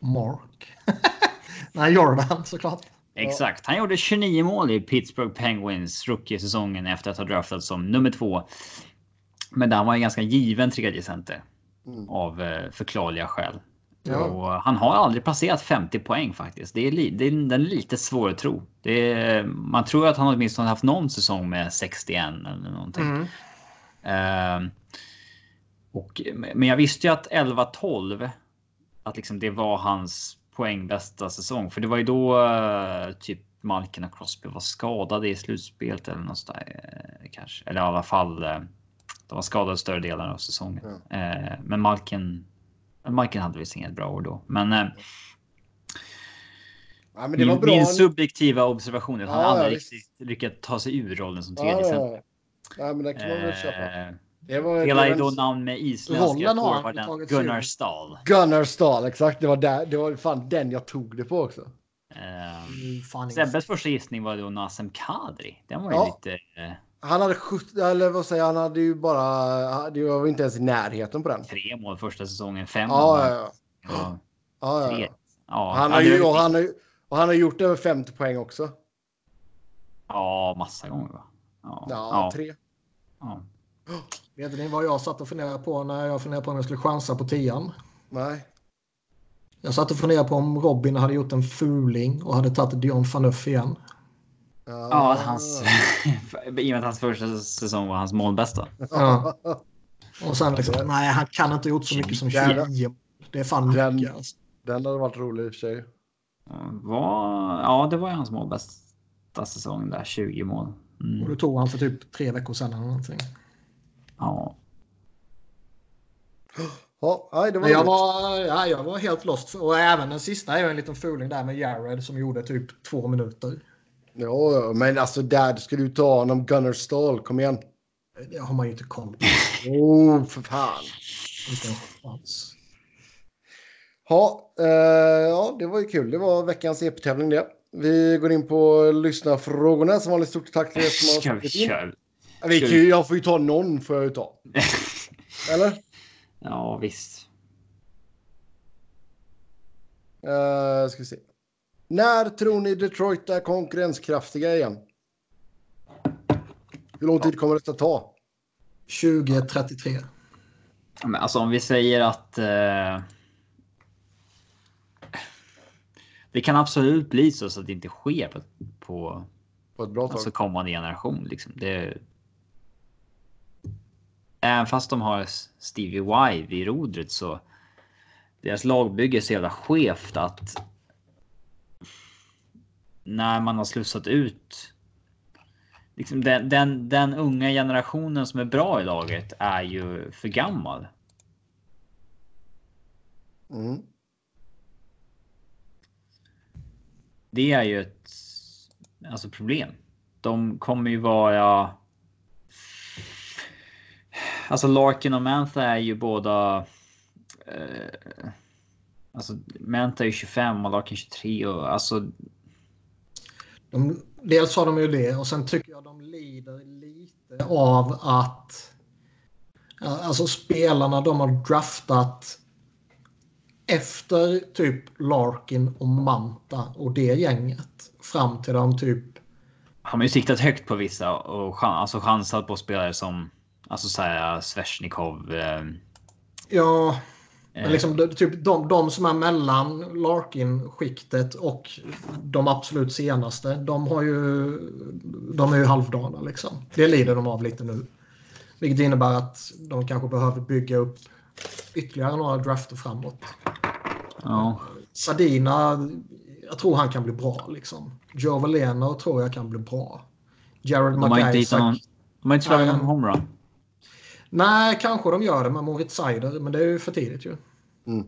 Mark. Nej, Jordan såklart. Exakt. Han gjorde 29 mål i Pittsburgh Penguins rookie-säsongen efter att ha draftats som nummer två. Men där var en ganska given tredje center Mm. av eh, förklarliga skäl. Ja. Och han har aldrig passerat 50 poäng faktiskt. Det är, li- det är, den är lite svår att tro. Är, man tror att han åtminstone haft någon säsong med 61 eller någonting. Mm. Ehm, och, men jag visste ju att 11-12, att liksom det var hans poängbästa säsong. För det var ju då eh, typ Malkin och Crosby var skadade i slutspelet eller något där, eh, kanske. Eller i alla fall, eh, de var skadade större delen av säsongen. Eh, men Malkin, Malkin hade visst inget bra år då. Men, eh, Ja, men det var min, bra. min subjektiva observation är att han Ja, ja, aldrig visst. riktigt lyckats ta sig ur rollen som Ja, tredje ja, ja. Nej, men det kan man väl köpa. Eh, Det var, det Spelar ju var då en- namn med isländska han forwarden Gunnar. Stahl. Gunnar Stahl, exakt. Det var, där, det var fan den jag tog det på också. Fan, Sebbes första gissning var då Nasem Kadri. Den var ju Ja. lite... Han hade 70, eller vad säger han hade ju bara, det var inte ens i närheten på den. tre mål första säsongen, fem Ja, mål. ja, ja. Ja, ja, Han har ju, och han har, ju- och han har gjort över 50 poäng också. ja, massa gånger va? Ja, Ja, ja, tre. ja. Vet ni vad jag satt och funderade på när jag funderade på om jag skulle chansa på tian? Nej. Jag satt och funderade på om Robin hade gjort en fuling och hade tagit Dion Phaneuf igen. Ja hans... I och med att hans första säsong var hans målbästa. Ja. Och sen liksom, nej han kan inte ha gjort så mycket som Den- 29. Det är fan Den- mycket. Alltså. Den hade varit rolig i och för sig. Var, ja, det var ju hans målbästa säsong där, 20 mål. Och Mm. det tog han för typ tre veckor sedan eller någonting. Ja. Ja, nej, det var Men jag roligt. var, ja, jag var helt lost. Och även den sista är ju en liten fuling där med Jared som gjorde typ två minuter. Ja, men alltså där ska du ta honom Gunnar Stahl. Kom igen. Det har man ju inte koll på. Oh, för fan. Inte en chans. Ja, eh, ja, det var ju kul. Det var veckans EP-tävling det. Vi går in på lyssnarfrågorna. Som vanligt stort tack till er som har Ska vi skrivit in. köra? Vi kan ju, jag får ju ta någon får jag ju ta. Eller? Ja, visst. Uh, ska vi se. När tror ni Detroit är konkurrenskraftiga igen? Hur lång tid kommer detta ta? 2033. Ja, Men alltså om vi säger att. Eh, det kan absolut bli så, så att det inte sker på, på På ett bra tag. alltså kommande generation. Liksom. Det, även fast de har Stevie Y vid rodret så. Deras lagbygge är så jävla skevt att. När man har slussat ut. Liksom den, den, den unga generationen som är bra i laget är ju för gammal. Mm. Det är ju ett alltså problem. De kommer ju vara. Alltså Larkin och Mantha är ju båda. Eh, alltså Mantha är ju 25 och Larkin 23 och alltså. De, dels har de ju det och sen tycker jag de lider lite av att alltså spelarna de har draftat efter typ Larkin och Manta och det gänget fram till de typ Har man ju siktat högt på vissa och chan- alltså chansat på spelare som alltså såhär Sveshnikov. Eh, ja men eh, liksom de, typ de, de som är mellan Larkin-skiktet och de absolut senaste de har ju de är ju halvdana liksom. Det lider de av lite nu. Vilket innebär att de kanske behöver bygga upp ytterligare några drafter framåt. ja. Sadina, jag tror han kan bli bra liksom. Joe Valena tror jag kan bli bra. Jared någon... De har inte slagit någon homerun. Nej, kanske de gör det med Moritz Seider, men det är ju för tidigt ju. Mm.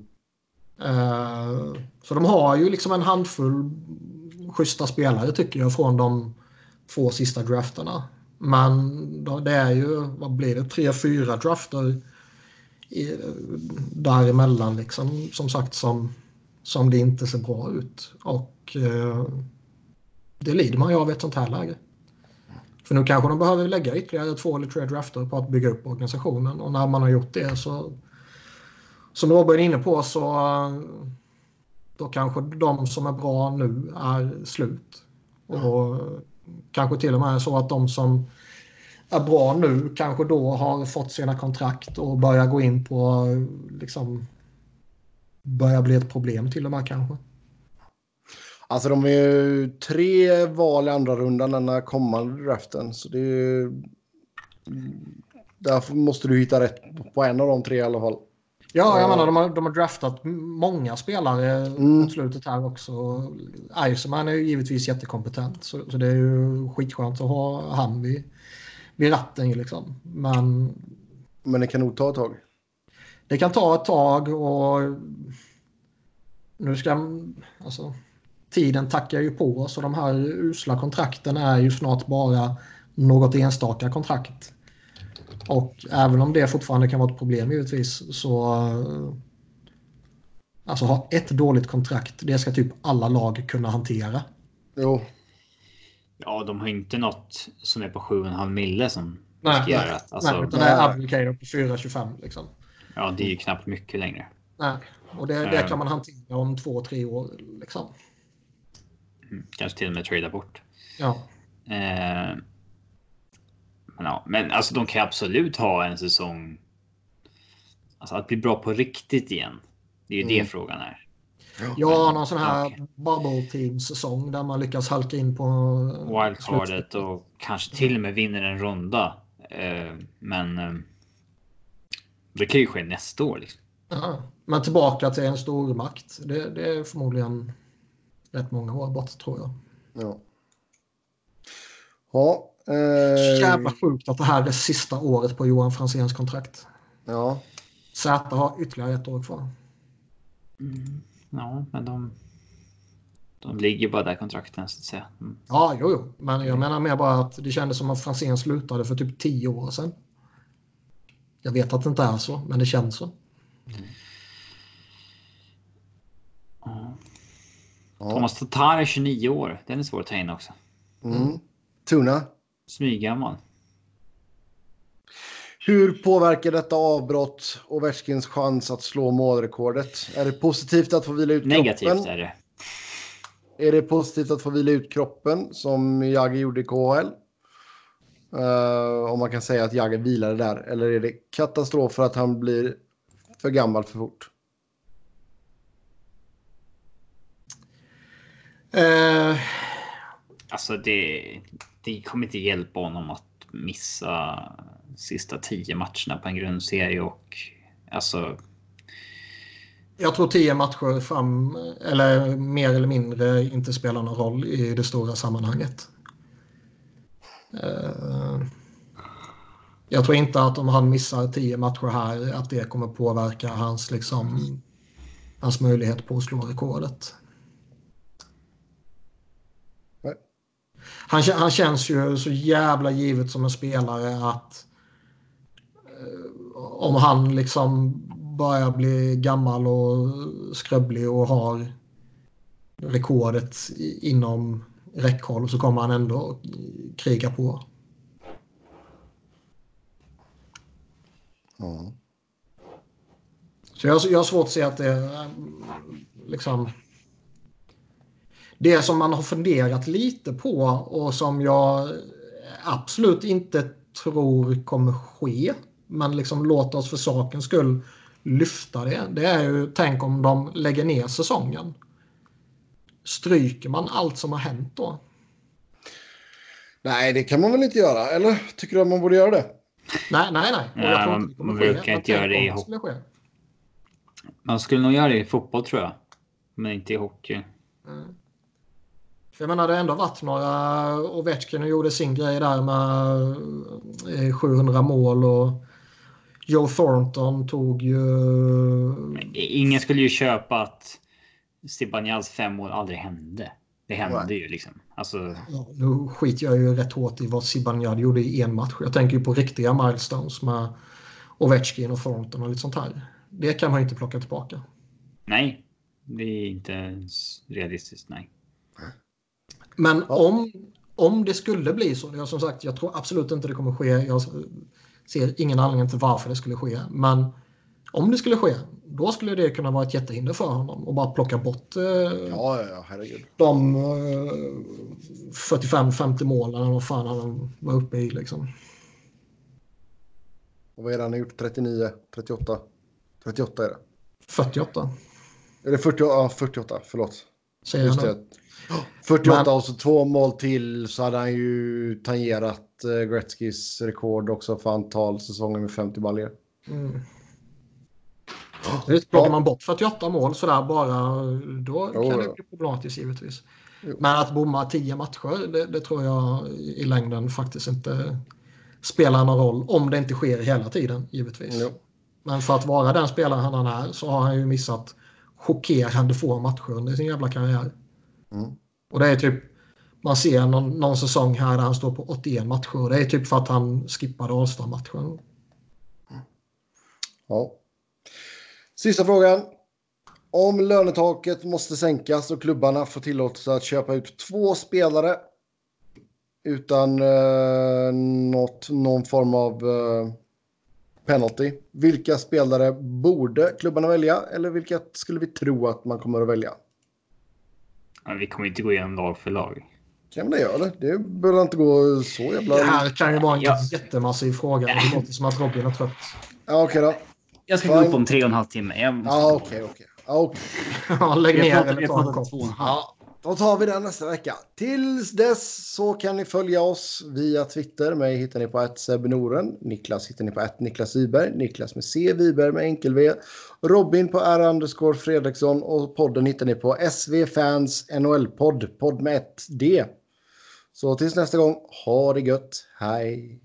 Uh, så de har ju liksom en handfull schyssta spelare tycker jag från de två sista drafterna. Men det är ju, vad blir det, tre, fyra drafter i, däremellan liksom, som sagt som, som det inte ser bra ut. Och uh, det lider man ju av i ett sånt här läge. För nu kanske de behöver lägga ytterligare två eller tre drafter på att bygga upp organisationen och när man har gjort det så som Robin är inne på så då kanske de som är bra nu är slut. Och kanske till och med så att de som är bra nu kanske då har fått sina kontrakt och börjar gå in på liksom börjar bli ett problem till och med kanske. Alltså de är ju tre val i andra rundan den kommande draften. Så det är ju... Därför måste du hitta rätt på en av de tre i alla fall. Ja, jag menar de har, de har draftat många spelare mm. mot slutet här också. Iceman är ju givetvis jättekompetent så, så, det är ju skitskönt att ha han vid, vid ratten liksom. Men... Men det kan nog ta ett tag. Det kan ta ett tag och nu ska alltså tiden tackar ju på så de här usla kontrakten är ju snart bara något enstaka kontrakt. Och även om det fortfarande kan vara ett problem givetvis så alltså ha ett dåligt kontrakt det ska typ alla lag kunna hantera. Jo. Ja, de har inte något som är på 7,5 mille som nej, riskerar att... Alltså, nej, utan det är Abdelkader på 4,25 liksom. Ja, det är ju knappt mycket längre. Nej, och det, det kan man hantera om två, tre år liksom. Mm, kanske till och med trada bort. Ja. Eh, ja, men alltså de kan absolut ha en säsong. Alltså att bli bra på riktigt igen. Det är ju mm. det frågan är. Ja, någon sån här okay. bubble team säsong där man lyckas halka in på wildcardet och kanske till och med vinner en runda. Eh, men. Eh, det kan ju ske nästa år. Liksom. Ja, men tillbaka till en stor makt. Det, det är förmodligen rätt många år bort tror jag. Ja. Ja. Eh... Jävla sjukt att det här är sista året på Johan Franzéns kontrakt. Ja. Zäta har ytterligare ett år kvar. Mm. Ja, men de, de ligger bara där kontrakten så att säga. Mm. Ja, jo, jo, men jag menar mer bara att det kändes som att Franzén slutade för typ tio år sedan. Jag vet att det inte är så, men det känns så. Mm. Ja. Thomas Tatar är 29 år. Den är svår att ta in också. Mm. Tuna? Smyggammal. Hur påverkar detta avbrott Ovechkins chans att slå målrekordet? Är det positivt att få vila ut Negativt kroppen? Negativt är det. Är det positivt att få vila ut kroppen som Jagge gjorde i KHL? Uh, eh, om man kan säga att Jagge vilade där. Eller är det katastrof för att han blir för gammal för fort? Uh, alltså det, det kommer inte hjälpa honom att missa sista tio matcherna på en grundserie och alltså. Jag tror tio matcher fram eller mer eller mindre inte spelar någon roll i det stora sammanhanget. Eh, jag tror inte att om han missar tio matcher här att det kommer påverka hans liksom hans möjlighet på att slå rekordet. Han, han känns ju så jävla givet som en spelare att eh, om han liksom börjar bli gammal och skröblig och har rekordet inom räckhåll så kommer han ändå kriga på. Ja. Så jag, jag har svårt att se att det är liksom det som man har funderat lite på och som jag absolut inte tror kommer ske, men liksom låt oss för sakens skull lyfta det. Det är ju, tänk om de lägger ner säsongen. Stryker man allt som har hänt då? Nej, det kan man väl inte göra, eller? Tycker du att man borde göra det? Nej, nej, nej. nej man, man brukar inte göra det i hockey. Man skulle nog göra det i fotboll tror jag. Men inte i hockey. Mm. För jag menar det har ändå varit några Ovechkin gjorde sin grej där med 700 eh, mål och Joe Thornton tog ju... Ingen skulle ju köpa att Zibanejad fem mål aldrig hände. Det hände Nej. ju liksom. Alltså... Ja, nu skiter jag ju rätt hårt i vad Zibanejad gjorde i en match. Jag tänker ju på riktiga milestones med Ovechkin och Thornton och lite sånt här. Det kan man ju inte plocka tillbaka. Nej, det är inte realistiskt. Nej. Men ja. om, om det skulle bli så. Jag, som sagt, jag tror absolut inte det kommer ske. Jag ser ingen anledning till varför det skulle ske. Men om det skulle ske, då skulle det kunna vara ett jättehinder för honom och bara plocka bort eh, ja, ja, herregud. de eh, 45-50 målen eller vad fan han var uppe i. Liksom. Och vad är det han har gjort? 39, 38? 38 är det. 48. Är det 40, ja, 48? Förlåt. Säger Just det. 48 Men... och så två mål till så hade han ju tangerat uh, Gretzkys rekord också för antal säsonger med 50 baljor. Mm. Plockar ja. man bort 48 mål sådär bara, då jo, kan det bli problematiskt givetvis. Jo. Men att bomma 10 matcher, det, det, tror jag i längden faktiskt inte spelar någon roll. Om det inte sker hela tiden, givetvis. Jo. Men för att vara den spelaren han är så har han ju missat chockerande få matcher under sin jävla karriär. Mm. Och det är typ, man ser någon, någon säsong här där han står på 81 matcher. Det är typ för att han skippade Allstar-matchen. Ja. Sista frågan. Om lönetaket måste sänkas och klubbarna får tillåtelse att köpa ut två spelare utan eh, något, någon form av eh, penalty. Vilka spelare borde klubbarna välja eller vilka skulle vi tro att man kommer att välja? Ja, vi kommer inte gå igenom lag för lag. Kan det göra det? Det behöver inte gå så jävla... Det här kan ju vara en ja. jättemassiv fråga. Det låter som att Robin är trött. Ja, okej okay då. Jag ska gå upp om tre och en halv timme. Ja, okej, okej. Ja, lägg ner eller ta en kopp. Ja, då tar vi den nästa vecka. Tills dess så kan ni följa oss via Twitter. Mig hittar ni på att Noren. Niklas hittar ni på att Niklas Wiberg. Niklas med C. Wiberg med enkel V. Robin på R. Underscore Fredriksson. Och podden hittar ni på SV Fans NHL-podd. Podd med ett D. Så tills nästa gång, ha det gött. Hej!